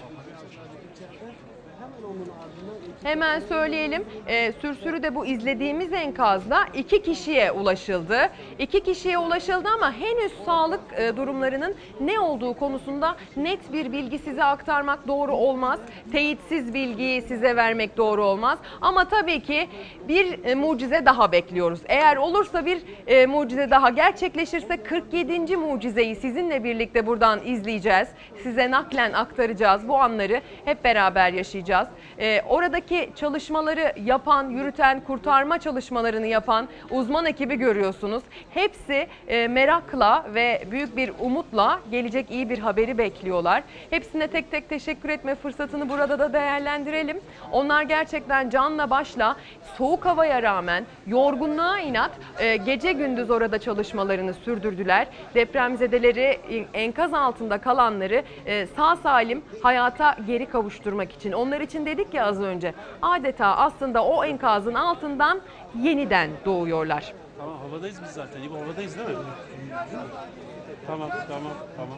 Hemen söyleyelim. E, Sürsürü'de bu izlediğimiz enkazda iki kişiye ulaşıldı. İki kişiye ulaşıldı ama henüz sağlık e, durumlarının ne olduğu konusunda net bir bilgi size aktarmak doğru olmaz. Teyitsiz bilgiyi size vermek doğru olmaz. Ama tabii ki bir e, mucize daha bekliyoruz. Eğer olursa bir e, mucize daha gerçekleşirse 47. mucizeyi sizinle birlikte buradan izleyeceğiz. Size naklen aktaracağız. Bu anları hep beraber yaşayacağız. E, oradaki çalışmaları yapan, yürüten, kurtarma çalışmalarını yapan uzman ekibi görüyorsunuz. Hepsi e, merakla ve büyük bir umutla gelecek iyi bir haberi bekliyorlar. Hepsine tek tek teşekkür etme fırsatını burada da değerlendirelim. Onlar gerçekten canla başla soğuk havaya rağmen yorgunluğa inat e, gece gündüz orada çalışmalarını sürdürdüler. Depremzedeleri enkaz altında kalanları e, sağ salim hayata geri kavuşturmak için. Onlar için dedik ya az önce adeta aslında o enkazın altından yeniden doğuyorlar. Tamam havadayız biz zaten. İbo havadayız değil mi? Tamam tamam tamam.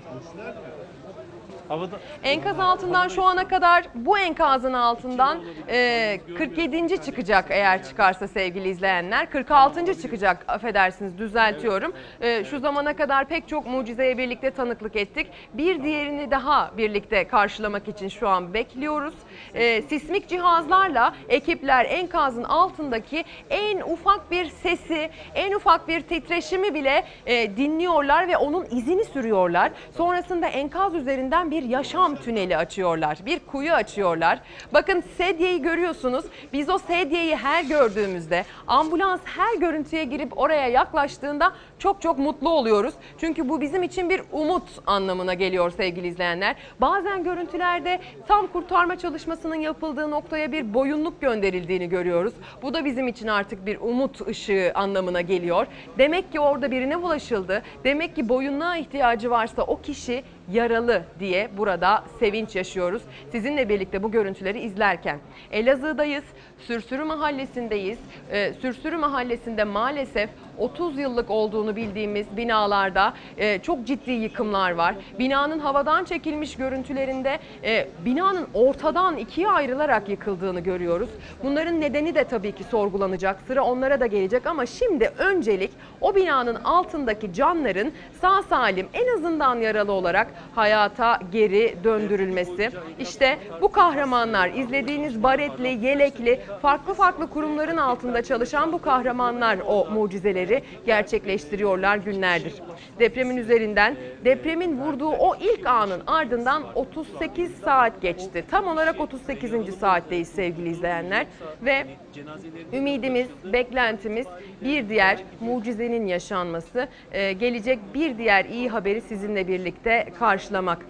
Havada Enkaz altından şu ana kadar bu enkazın altından e, 47. çıkacak eğer çıkarsa sevgili izleyenler. 46. çıkacak affedersiniz düzeltiyorum. E, şu zamana kadar pek çok mucizeye birlikte tanıklık ettik. Bir diğerini daha birlikte karşılamak için şu an bekliyoruz. E, sismik cihazlarla ekipler enkazın altındaki en ufak bir sesi, en ufak bir titreşimi bile e, dinliyorlar ve onun izini sürüyorlar. Sonrasında enkaz üzerinden bir yaşam tüneli açıyorlar. Bir kuyu açıyorlar. Bakın sedyeyi görüyorsunuz. Biz o sedyeyi her gördüğümüzde ambulans her görüntüye girip oraya yaklaştığında çok çok mutlu oluyoruz. Çünkü bu bizim için bir umut anlamına geliyor sevgili izleyenler. Bazen görüntülerde tam kurtarma çalışmasının yapıldığı noktaya bir boyunluk gönderildiğini görüyoruz. Bu da bizim için artık bir umut ışığı anlamına geliyor. Demek ki orada birine ulaşıldı. Demek ki boyunluğa ihtiyacı varsa o kişi yaralı diye burada sevinç yaşıyoruz. Sizinle birlikte bu görüntüleri izlerken. Elazığ'dayız, Sürsürü Mahallesi'ndeyiz. Ee, Sürsürü Mahallesi'nde maalesef 30 yıllık olduğunu bildiğimiz binalarda e, çok ciddi yıkımlar var. Binanın havadan çekilmiş görüntülerinde e, binanın ortadan ikiye ayrılarak yıkıldığını görüyoruz. Bunların nedeni de tabii ki sorgulanacak. Sıra onlara da gelecek ama şimdi öncelik o binanın altındaki canların sağ salim en azından yaralı olarak hayata geri döndürülmesi. İşte bu kahramanlar izlediğiniz baretli, yelekli, farklı farklı kurumların altında çalışan bu kahramanlar o mucizeleri gerçekleştiriyorlar günlerdir. Depremin üzerinden depremin vurduğu o ilk anın ardından 38 saat geçti. Tam olarak 38. saatteyiz sevgili izleyenler ve ümidimiz, beklentimiz bir diğer mucizenin yaşanması, e, gelecek bir diğer iyi haberi sizinle birlikte karşılamak.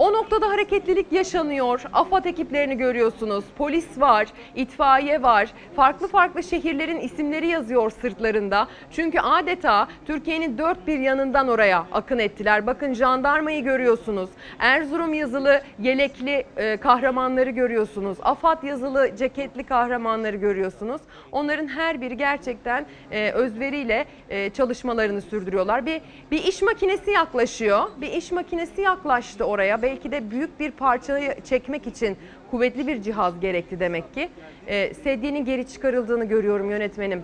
O noktada hareketlilik yaşanıyor. AFAD ekiplerini görüyorsunuz. Polis var, itfaiye var. Farklı farklı şehirlerin isimleri yazıyor sırtlarında. Çünkü adeta Türkiye'nin dört bir yanından oraya akın ettiler. Bakın jandarmayı görüyorsunuz. Erzurum yazılı yelekli e, kahramanları görüyorsunuz. AFAD yazılı ceketli kahramanları görüyorsunuz. Onların her biri gerçekten e, özveriyle e, çalışmalarını sürdürüyorlar. Bir bir iş makinesi yaklaşıyor. Bir iş makinesi yaklaştı oraya. Belki de büyük bir parçayı çekmek için kuvvetli bir cihaz gerekti demek ki. E, sedyenin geri çıkarıldığını görüyorum yönetmenim.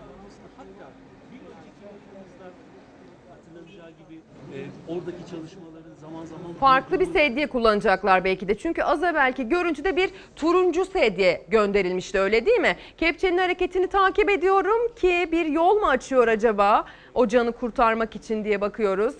e, oradaki çalışmaların zaman zaman Farklı bir sedye kullanacaklar belki de. Çünkü az evvelki görüntüde bir turuncu sedye gönderilmişti öyle değil mi? Kepçenin hareketini takip ediyorum ki bir yol mu açıyor acaba o canı kurtarmak için diye bakıyoruz.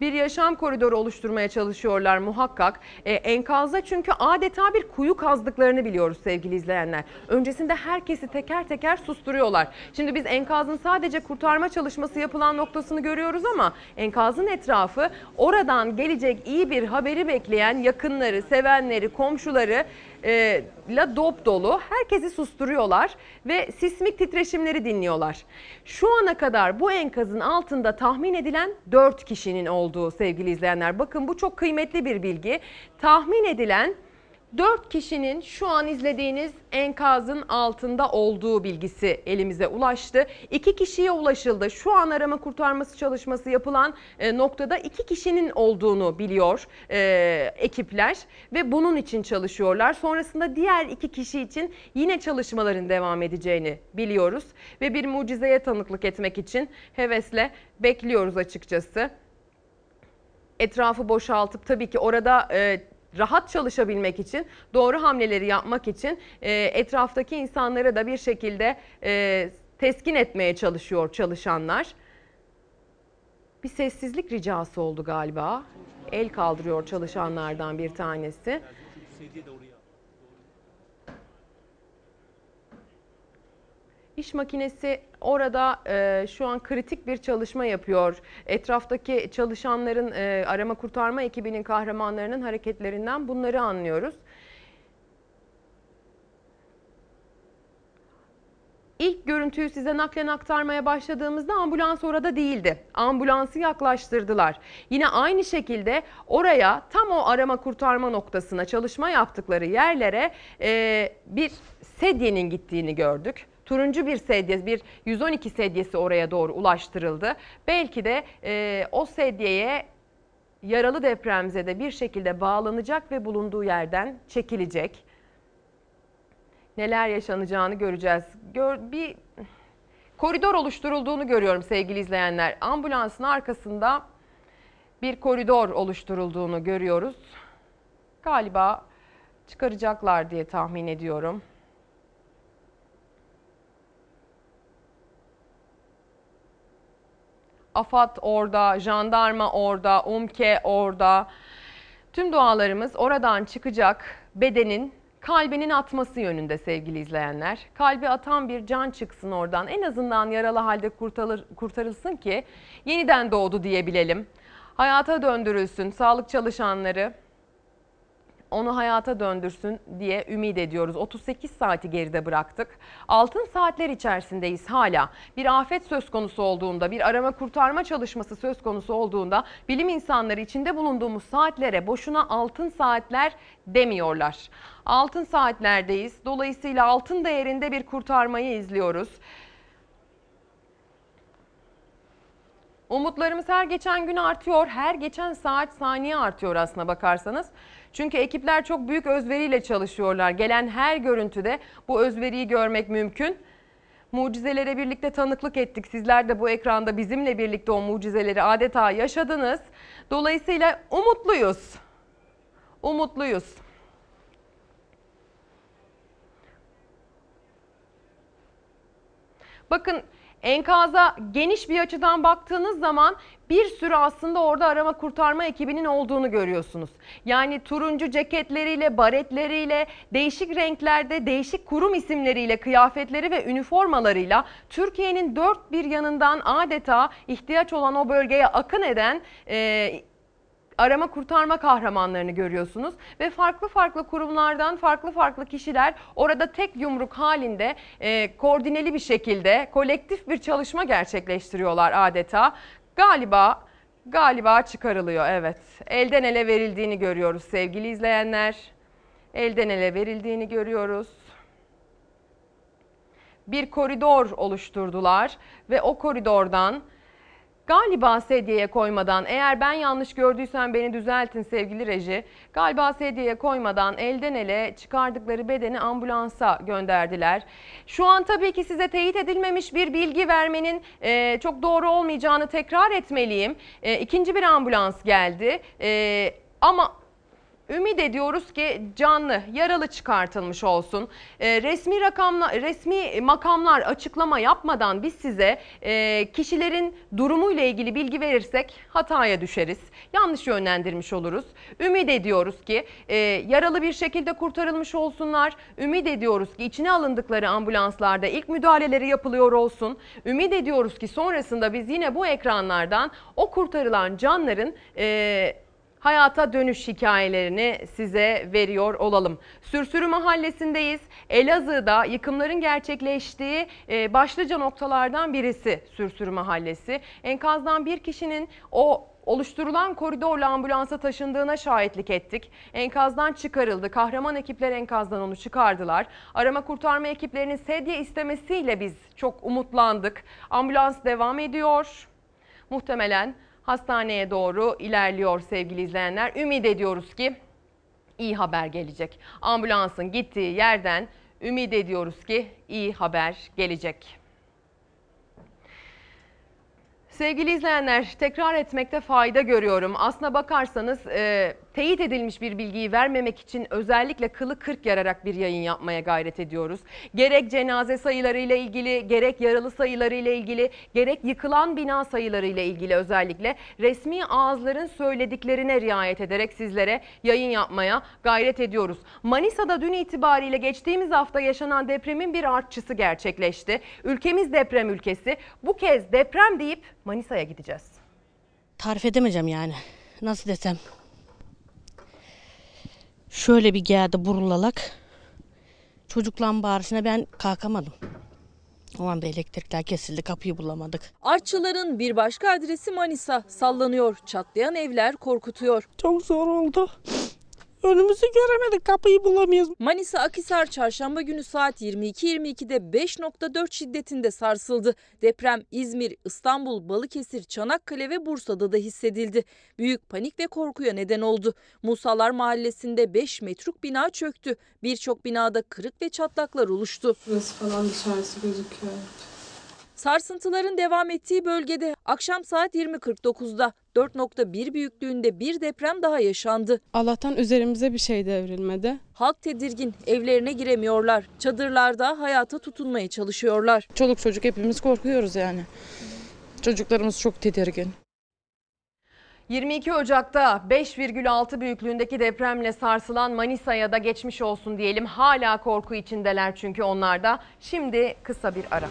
Bir yaşam koridoru oluşturmaya çalışıyorlar muhakkak. E, enkazda çünkü adeta bir kuyu kazdıklarını biliyoruz sevgili izleyenler. Öncesinde herkesi teker teker susturuyorlar. Şimdi biz enkazın sadece kurtarma çalışması yapılan noktasını görüyoruz ama enkazın etrafı oradan gelecek iyi bir haberi bekleyen yakınları, sevenleri, komşuları e, la dop dolu. Herkesi susturuyorlar ve sismik titreşimleri dinliyorlar. Şu ana kadar bu enkazın altında tahmin edilen 4 kişinin olduğu sevgili izleyenler. Bakın bu çok kıymetli bir bilgi. Tahmin edilen 4 kişinin şu an izlediğiniz enkazın altında olduğu bilgisi elimize ulaştı. 2 kişiye ulaşıldı. Şu an arama kurtarması çalışması yapılan e, noktada 2 kişinin olduğunu biliyor e, ekipler ve bunun için çalışıyorlar. Sonrasında diğer 2 kişi için yine çalışmaların devam edeceğini biliyoruz ve bir mucizeye tanıklık etmek için hevesle bekliyoruz açıkçası etrafı boşaltıp tabii ki orada e, rahat çalışabilmek için, doğru hamleleri yapmak için e, etraftaki insanları da bir şekilde e, teskin etmeye çalışıyor çalışanlar. Bir sessizlik ricası oldu galiba. El kaldırıyor çalışanlardan bir tanesi. İş makinesi orada e, şu an kritik bir çalışma yapıyor. Etraftaki çalışanların, e, arama kurtarma ekibinin kahramanlarının hareketlerinden bunları anlıyoruz. İlk görüntüyü size naklen aktarmaya başladığımızda ambulans orada değildi. Ambulansı yaklaştırdılar. Yine aynı şekilde oraya tam o arama kurtarma noktasına çalışma yaptıkları yerlere e, bir sedyenin gittiğini gördük. Turuncu bir sedye, bir 112 sedyesi oraya doğru ulaştırıldı. Belki de e, o sedyeye yaralı depremzede bir şekilde bağlanacak ve bulunduğu yerden çekilecek neler yaşanacağını göreceğiz. Gör, bir koridor oluşturulduğunu görüyorum sevgili izleyenler. Ambulansın arkasında bir koridor oluşturulduğunu görüyoruz. Galiba çıkaracaklar diye tahmin ediyorum. AFAD orada, jandarma orada, UMKE orada. Tüm dualarımız oradan çıkacak bedenin kalbinin atması yönünde sevgili izleyenler. Kalbi atan bir can çıksın oradan. En azından yaralı halde kurtarır, kurtarılsın ki yeniden doğdu diyebilelim. Hayata döndürülsün. Sağlık çalışanları onu hayata döndürsün diye ümit ediyoruz. 38 saati geride bıraktık. Altın saatler içerisindeyiz hala. Bir afet söz konusu olduğunda, bir arama kurtarma çalışması söz konusu olduğunda bilim insanları içinde bulunduğumuz saatlere boşuna altın saatler demiyorlar. Altın saatlerdeyiz. Dolayısıyla altın değerinde bir kurtarmayı izliyoruz. Umutlarımız her geçen gün artıyor. Her geçen saat saniye artıyor aslına bakarsanız. Çünkü ekipler çok büyük özveriyle çalışıyorlar. Gelen her görüntüde bu özveriyi görmek mümkün. Mucizelere birlikte tanıklık ettik. Sizler de bu ekranda bizimle birlikte o mucizeleri adeta yaşadınız. Dolayısıyla umutluyuz. Umutluyuz. Bakın enkaza geniş bir açıdan baktığınız zaman bir sürü aslında orada arama kurtarma ekibinin olduğunu görüyorsunuz. Yani turuncu ceketleriyle, baretleriyle, değişik renklerde, değişik kurum isimleriyle, kıyafetleri ve üniformalarıyla Türkiye'nin dört bir yanından adeta ihtiyaç olan o bölgeye akın eden e, arama kurtarma kahramanlarını görüyorsunuz ve farklı farklı kurumlardan farklı farklı kişiler orada tek yumruk halinde e, koordineli bir şekilde kolektif bir çalışma gerçekleştiriyorlar adeta. Galiba galiba çıkarılıyor evet. Elden ele verildiğini görüyoruz sevgili izleyenler. Elden ele verildiğini görüyoruz bir koridor oluşturdular ve o koridordan galiba sedyeye koymadan eğer ben yanlış gördüysem beni düzeltin sevgili reji. Galiba sedyeye koymadan elden ele çıkardıkları bedeni ambulansa gönderdiler. Şu an tabii ki size teyit edilmemiş bir bilgi vermenin e, çok doğru olmayacağını tekrar etmeliyim. E, ikinci bir ambulans geldi e, ama Ümit ediyoruz ki canlı, yaralı çıkartılmış olsun. E, resmi rakamla, resmi makamlar açıklama yapmadan biz size e, kişilerin durumuyla ilgili bilgi verirsek hataya düşeriz. Yanlış yönlendirmiş oluruz. Ümit ediyoruz ki e, yaralı bir şekilde kurtarılmış olsunlar. Ümit ediyoruz ki içine alındıkları ambulanslarda ilk müdahaleleri yapılıyor olsun. Ümit ediyoruz ki sonrasında biz yine bu ekranlardan o kurtarılan canların... E, hayata dönüş hikayelerini size veriyor olalım. Sürsürü mahallesindeyiz. Elazığ'da yıkımların gerçekleştiği e, başlıca noktalardan birisi Sürsürü mahallesi. Enkazdan bir kişinin o oluşturulan koridorla ambulansa taşındığına şahitlik ettik. Enkazdan çıkarıldı. Kahraman ekipler enkazdan onu çıkardılar. Arama kurtarma ekiplerinin sedye istemesiyle biz çok umutlandık. Ambulans devam ediyor. Muhtemelen hastaneye doğru ilerliyor sevgili izleyenler. Ümit ediyoruz ki iyi haber gelecek. Ambulansın gittiği yerden ümit ediyoruz ki iyi haber gelecek. Sevgili izleyenler, tekrar etmekte fayda görüyorum. Aslına bakarsanız e, teyit edilmiş bir bilgiyi vermemek için özellikle kılı kırk yararak bir yayın yapmaya gayret ediyoruz. Gerek cenaze sayılarıyla ilgili, gerek yaralı sayılarıyla ilgili, gerek yıkılan bina sayılarıyla ilgili özellikle resmi ağızların söylediklerine riayet ederek sizlere yayın yapmaya gayret ediyoruz. Manisa'da dün itibariyle geçtiğimiz hafta yaşanan depremin bir artçısı gerçekleşti. Ülkemiz deprem ülkesi. Bu kez deprem deyip Manisa'ya gideceğiz. tarif edemeyeceğim yani. Nasıl desem. Şöyle bir geldi burulalak. Çocukların bağırışına ben kalkamadım. O anda elektrikler kesildi kapıyı bulamadık. Artçıların bir başka adresi Manisa. Sallanıyor. Çatlayan evler korkutuyor. Çok zor oldu. Önümüzü göremedik kapıyı bulamıyoruz. Manisa Akhisar çarşamba günü saat 22.22'de 5.4 şiddetinde sarsıldı. Deprem İzmir, İstanbul, Balıkesir, Çanakkale ve Bursa'da da hissedildi. Büyük panik ve korkuya neden oldu. Musalar Mahallesi'nde 5 metruk bina çöktü. Birçok binada kırık ve çatlaklar oluştu. Burası falan dışarısı gözüküyor. Sarsıntıların devam ettiği bölgede akşam saat 20.49'da 4.1 büyüklüğünde bir deprem daha yaşandı. Allah'tan üzerimize bir şey devrilmedi. Halk tedirgin, evlerine giremiyorlar. Çadırlarda hayata tutunmaya çalışıyorlar. Çoluk çocuk hepimiz korkuyoruz yani. Çocuklarımız çok tedirgin. 22 Ocak'ta 5,6 büyüklüğündeki depremle sarsılan Manisa'ya da geçmiş olsun diyelim. Hala korku içindeler çünkü onlar da. Şimdi kısa bir ara.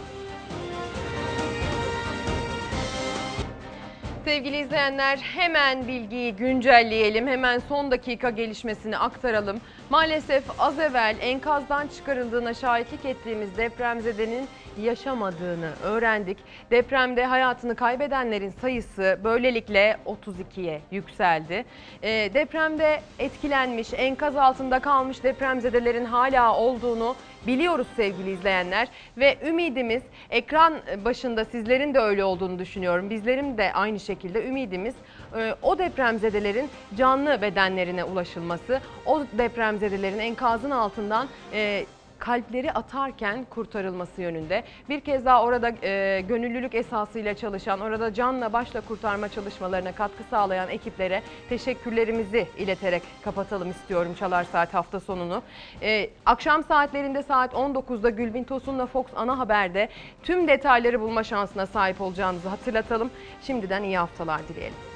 Sevgili izleyenler hemen bilgiyi güncelleyelim. Hemen son dakika gelişmesini aktaralım. Maalesef az evvel enkazdan çıkarıldığına şahitlik ettiğimiz depremzedenin yaşamadığını öğrendik. Depremde hayatını kaybedenlerin sayısı böylelikle 32'ye yükseldi. Ee, depremde etkilenmiş, enkaz altında kalmış depremzedelerin hala olduğunu biliyoruz sevgili izleyenler ve ümidimiz ekran başında sizlerin de öyle olduğunu düşünüyorum. Bizlerin de aynı şekilde ümidimiz e, o depremzedelerin canlı bedenlerine ulaşılması, o depremzedelerin enkazın altından e, kalpleri atarken kurtarılması yönünde. Bir kez daha orada e, gönüllülük esasıyla çalışan, orada canla başla kurtarma çalışmalarına katkı sağlayan ekiplere teşekkürlerimizi ileterek kapatalım istiyorum Çalar Saat hafta sonunu. E, akşam saatlerinde saat 19'da Gülbin Tosun'la Fox Ana Haber'de tüm detayları bulma şansına sahip olacağınızı hatırlatalım. Şimdiden iyi haftalar dileyelim.